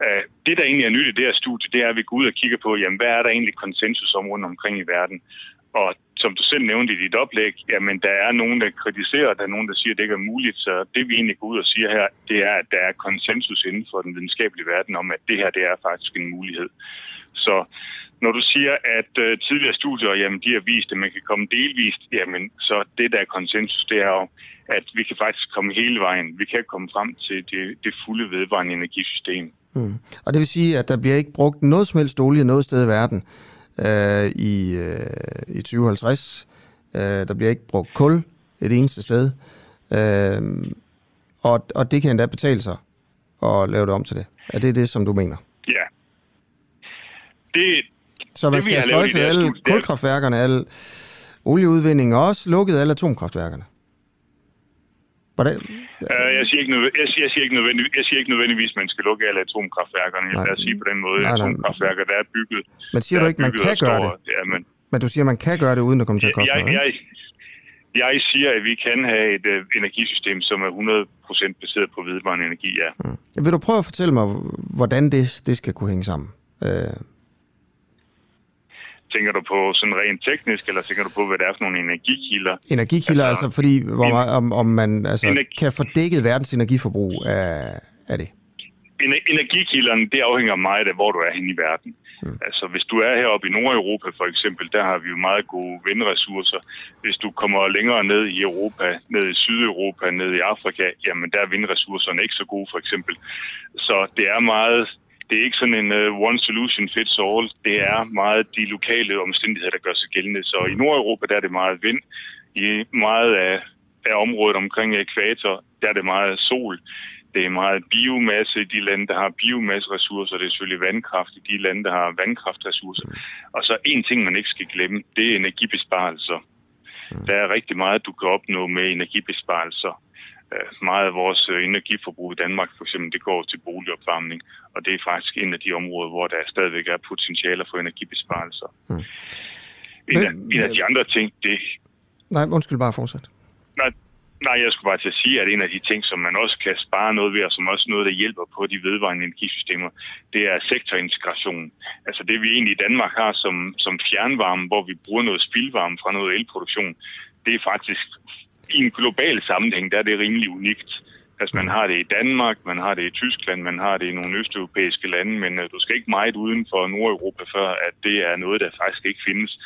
S21: Øh, det, der egentlig er nyt i det her studie, det er, at vi går ud og kigger på, jamen, hvad er der egentlig konsensus om rundt omkring i verden? Og som du selv nævnte i dit oplæg, jamen der er nogen, der kritiserer, der er nogen, der siger, at det ikke er muligt. Så det vi egentlig går ud og siger her, det er, at der er konsensus inden for den videnskabelige verden om, at det her det er faktisk en mulighed. Så når du siger, at øh, tidligere studier, jamen de har vist, at man kan komme delvist, jamen så det der er konsensus, det er jo, at vi kan faktisk komme hele vejen. Vi kan komme frem til det, det fulde vedvarende energisystem.
S1: Mm. Og det vil sige, at der bliver ikke brugt noget som helst olie noget sted i verden øh, i, øh, i 2050. Øh, der bliver ikke brugt kul et eneste sted. Øh, og, og det kan endda betale sig at lave det om til det. Er det det, som du mener?
S21: Ja. Det,
S1: Så man
S21: det,
S1: skal sløjfe alle kulkraftværkerne, alle olieudvinding og også lukket alle atomkraftværkerne?
S21: Hvordan? Uh, jeg, siger ikke jeg, siger, jeg, siger ikke nødvendigvis, jeg siger ikke nødvendigvis, at man skal lukke alle atomkraftværkerne. Lad os sige på den måde, nej. atomkraftværker, der er bygget...
S1: Men siger du ikke, man kan gøre det? Ja, men, men du siger, man kan gøre det, uden at komme til at koste
S21: jeg,
S1: noget?
S21: Jeg, jeg siger, at vi kan have et uh, energisystem, som er 100% baseret på vedvarende energi, ja. Mm.
S1: Vil du prøve at fortælle mig, hvordan det, det skal kunne hænge sammen? Øh...
S21: Tænker du på sådan rent teknisk, eller tænker du på, hvad det er for nogle energikilder?
S1: Energikilder, altså, altså fordi hvor om, om man altså, energi... kan få dækket verdens energiforbrug af, af det?
S21: Energikilderne, det afhænger meget af, hvor du er henne i verden. Mm. Altså, hvis du er heroppe i Nordeuropa for eksempel, der har vi jo meget gode vindressourcer. Hvis du kommer længere ned i Europa, ned i Sydeuropa, ned i Afrika, jamen der er vindressourcerne ikke så gode for eksempel. Så det er meget det er ikke sådan en uh, one solution fits all. Det er meget de lokale omstændigheder, der gør sig gældende. Så i Nordeuropa, der er det meget vind. I meget af, af området omkring ekvator, der er det meget sol. Det er meget biomasse i de lande, der har biomasseressourcer. Det er selvfølgelig vandkraft i de lande, der har vandkraftressourcer. Og så en ting, man ikke skal glemme, det er energibesparelser. Der er rigtig meget, du kan opnå med energibesparelser. Øh, meget af vores øh, energiforbrug i Danmark for eksempel, det går til boligopvarmning, og det er faktisk en af de områder, hvor der stadigvæk er potentialer for energibesparelser. Mm. En, af, en af de andre ting, det...
S1: Nej, undskyld bare fortsat.
S21: Nej, nej, jeg skulle bare til at sige, at en af de ting, som man også kan spare noget ved, og som også noget, der hjælper på de vedvarende energisystemer, det er sektorintegration. Altså det, vi egentlig i Danmark har som, som fjernvarme, hvor vi bruger noget spildvarme fra noget elproduktion, det er faktisk i en global sammenhæng, der er det rimelig unikt. Altså man har det i Danmark, man har det i Tyskland, man har det i nogle østeuropæiske lande, men uh, du skal ikke meget uden for Nordeuropa, før at det er noget, der faktisk ikke findes.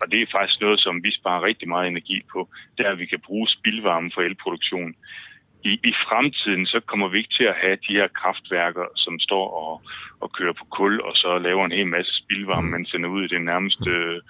S21: Og det er faktisk noget, som vi sparer rigtig meget energi på. Det er, at vi kan bruge spildvarme for elproduktion. I, I fremtiden, så kommer vi ikke til at have de her kraftværker, som står og, og kører på kul, og så laver en hel masse spildvarme, man sender ud i den nærmeste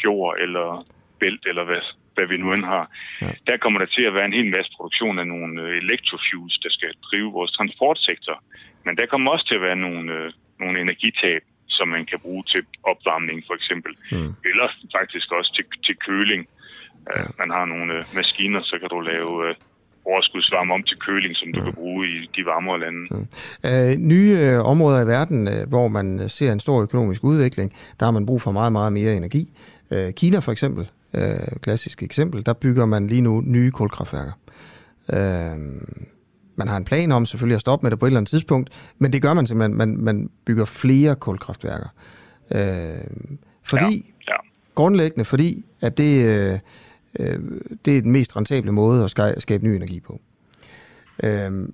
S21: fjord eller bælt, eller hvad, hvad vi nu end har. Ja. Der kommer der til at være en hel masse produktion af nogle øh, electrofuels, der skal drive vores transportsektor. Men der kommer også til at være nogle, øh, nogle energitab, som man kan bruge til opvarmning for eksempel. Mm. Eller faktisk også til, til køling. Ja. Man har nogle øh, maskiner, så kan du lave øh, overskudsvarme om til køling, som du ja. kan bruge i de varmere lande. Mm.
S1: Øh, nye øh, områder i verden, øh, hvor man ser en stor økonomisk udvikling, der har man brug for meget, meget mere energi. Øh, Kina for eksempel øh, klassisk eksempel, der bygger man lige nu nye kulkraftværker. Øh, man har en plan om selvfølgelig at stoppe med det på et eller andet tidspunkt, men det gør man simpelthen, man, man bygger flere kulkraftværker. Øh, fordi, ja, ja. grundlæggende fordi, at det, øh, øh, det er den mest rentable måde at skabe ny energi på. Øh,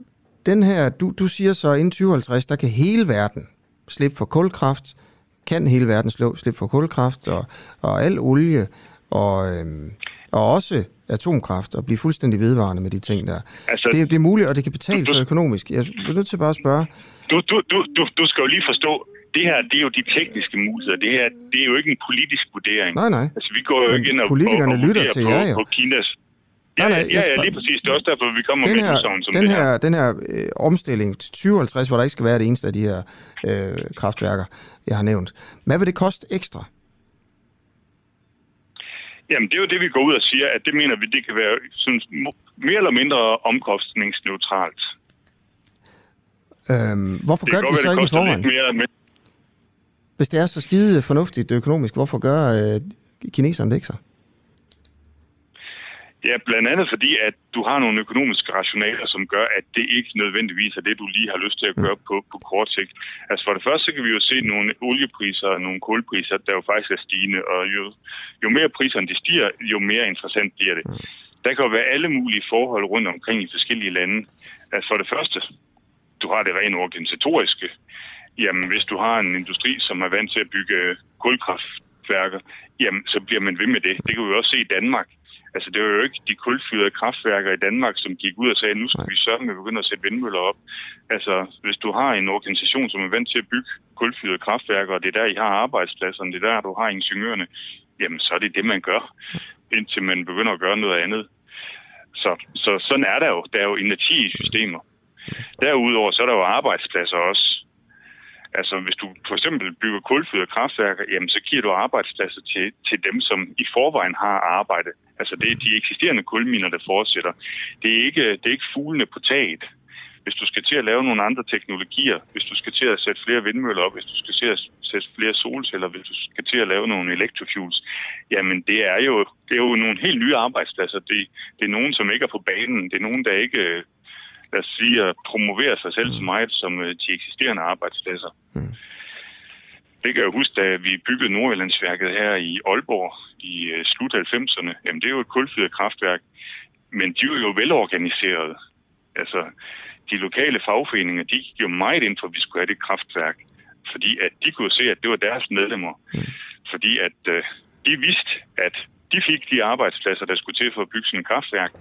S1: den her, du, du siger så, inden 2050, der kan hele verden slippe for kulkraft, kan hele verden slippe for kulkraft, og, og al olie og, øhm, og også atomkraft og blive fuldstændig vedvarende med de ting der. Altså, det, det er muligt, og det kan betale sig økonomisk. Jeg er nødt til bare at spørge.
S21: Du, du, du, du, du skal jo lige forstå, det her, det er jo de tekniske muligheder. Det her, det er jo ikke en politisk vurdering.
S1: Nej, nej.
S21: Altså, vi går jo ikke ind og,
S1: politikerne
S21: og,
S1: og lytter til jer jo.
S21: På Kinas Ja, nej, nej, ja, ja, lige præcis. Det er også derfor, vi kommer
S1: den
S21: med
S1: her,
S21: som
S1: den
S21: det
S1: her,
S21: her.
S1: Den her øh, omstilling til 2050, hvor der ikke skal være det eneste af de her øh, kraftværker, jeg har nævnt. Hvad vil det koste ekstra?
S21: Jamen, det er jo det, vi går ud og siger, at det mener vi, det kan være sådan, mere eller mindre omkostningsneutralt.
S1: Øhm, hvorfor det gør de så ikke i forvejen? Mere, men... Hvis det er så skide fornuftigt økonomisk, hvorfor gør øh, kineserne det ikke så?
S21: Ja, blandt andet fordi, at du har nogle økonomiske rationaler, som gør, at det ikke nødvendigvis er det, du lige har lyst til at gøre på, på kort sigt. Altså for det første, så kan vi jo se nogle oliepriser og nogle kulpriser, der jo faktisk er stigende, og jo, jo mere priserne de stiger, jo mere interessant bliver det. Der kan jo være alle mulige forhold rundt omkring i forskellige lande. Altså for det første, du har det rent organisatoriske. Jamen, hvis du har en industri, som er vant til at bygge kulkraftværker, jamen, så bliver man ved med det. Det kan vi også se i Danmark. Altså, det var jo ikke de kulfyrede kraftværker i Danmark, som gik ud og sagde, nu skal vi sørge med at begynde at sætte vindmøller op. Altså, hvis du har en organisation, som er vant til at bygge kulfyrede kraftværker, og det er der, I har arbejdspladserne, det er der, du har ingeniørerne, jamen, så er det det, man gør, indtil man begynder at gøre noget andet. Så, så sådan er der jo. Der er jo energi i systemer. Derudover så er der jo arbejdspladser også. Altså, hvis du for eksempel bygger kulfyrede kraftværker, jamen, så giver du arbejdspladser til, til dem, som i forvejen har arbejde. Altså, det er de eksisterende kulminer, der fortsætter. Det er ikke, det er ikke fuglene på taget. Hvis du skal til at lave nogle andre teknologier, hvis du skal til at sætte flere vindmøller op, hvis du skal til at sætte flere solceller, hvis du skal til at lave nogle electrofuels, jamen det er jo, det er jo nogle helt nye arbejdspladser. Det, det er nogen, som ikke er på banen. Det er nogen, der ikke lad os sige, at promovere sig selv så meget som øh, de eksisterende arbejdspladser. Mm. Det kan jeg huske, da vi byggede Nordjyllandsværket her i Aalborg i øh, slut 90'erne. Jamen, det er jo et kulfyret kraftværk, men de er jo velorganiseret. Altså, de lokale fagforeninger, de gik jo meget ind for, at vi skulle have det kraftværk, fordi at de kunne se, at det var deres medlemmer. Mm. Fordi at øh, de vidste, at de fik de arbejdspladser, der skulle til for at bygge sådan et kraftværk.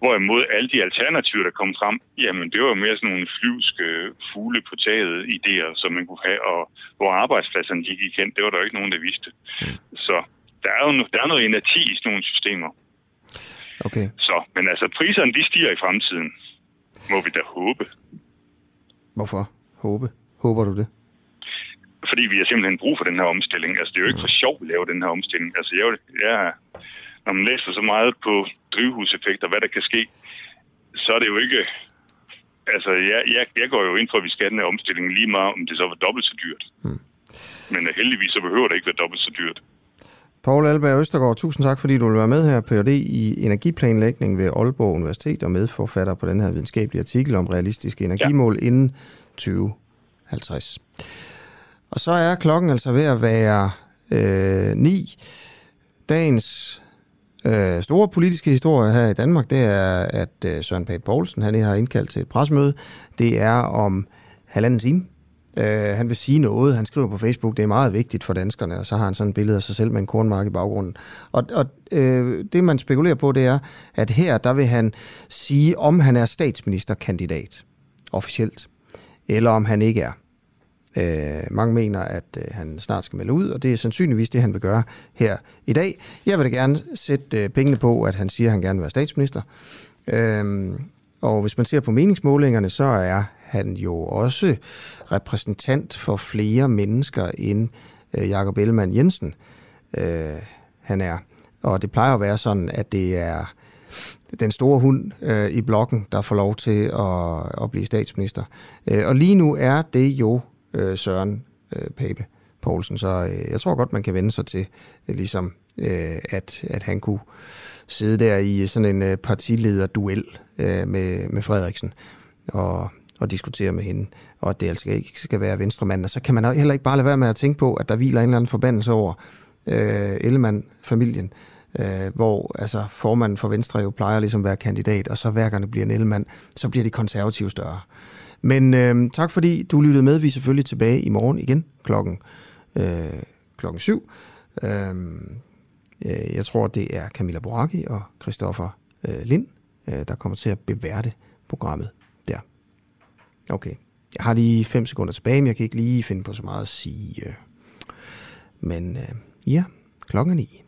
S21: Hvorimod alle de alternativer, der kom frem, jamen det var mere sådan nogle flyvske fugle på taget idéer, som man kunne have, og hvor arbejdspladserne gik i kendt, det var der jo ikke nogen, der vidste. Mm. Så der er jo der er noget energi i sådan nogle systemer.
S1: Okay.
S21: Så, men altså priserne, de stiger i fremtiden. Må vi da håbe.
S1: Hvorfor? Håbe? Håber du det?
S21: Fordi vi har simpelthen brug for den her omstilling. Altså, det er jo ikke for sjov at lave den her omstilling. Altså, jeg, jeg, når man læser så meget på drivhuseffekter, hvad der kan ske, så er det jo ikke... Altså, jeg, jeg, jeg går jo ind for, at vi skal have den her omstilling lige meget, om det så var dobbelt så dyrt. Mm. Men heldigvis så behøver det ikke være dobbelt så dyrt.
S1: Poul Alberg Østergaard, tusind tak, fordi du vil være med her, Ph.D. i energiplanlægning ved Aalborg Universitet og medforfatter på den her videnskabelige artikel om realistiske energimål ja. inden 2050. Og så er klokken altså ved at være øh, 9. Dagens øh, store politiske historie her i Danmark, det er, at øh, Søren Pape Poulsen han har indkaldt til et presmøde. Det er om halvanden time. Øh, han vil sige noget. Han skriver på Facebook, det er meget vigtigt for danskerne, og så har han sådan et billede af sig selv med en kornmark i baggrunden. Og, og øh, det, man spekulerer på, det er, at her, der vil han sige, om han er statsministerkandidat officielt, eller om han ikke er. Øh, mange mener, at øh, han snart skal melde ud, og det er sandsynligvis det, han vil gøre her i dag. Jeg vil da gerne sætte øh, pengene på, at han siger, at han gerne vil være statsminister. Øh, og hvis man ser på meningsmålingerne, så er han jo også repræsentant for flere mennesker end øh, Jakob Ellemann Jensen. Øh, han er. Og det plejer at være sådan, at det er den store hund øh, i blokken, der får lov til at, at blive statsminister. Øh, og lige nu er det jo øh, Søren øh, Pape Poulsen, så øh, jeg tror godt, man kan vende sig til, øh, ligesom øh, at, at han kunne sidde der i sådan en øh, partilederduel øh, med, med Frederiksen og, og diskutere med hende, og at det altså ikke skal være venstremanden. Og så kan man heller ikke bare lade være med at tænke på, at der hviler en eller anden forbandelse over øh, Ellemann-familien, øh, hvor altså, formanden for Venstre jo plejer ligesom at være kandidat, og så hver gang det bliver en Ellemann, så bliver de konservative større. Men øh, tak fordi du lyttede med. Vi er selvfølgelig tilbage i morgen igen klokken, øh, klokken syv. Øhm, øh, jeg tror, det er Camilla Boraki og Christoffer øh, Lind, øh, der kommer til at beværte programmet der. Okay. Jeg har lige 5 sekunder tilbage, men jeg kan ikke lige finde på så meget at sige. Men øh, ja, klokken er 9.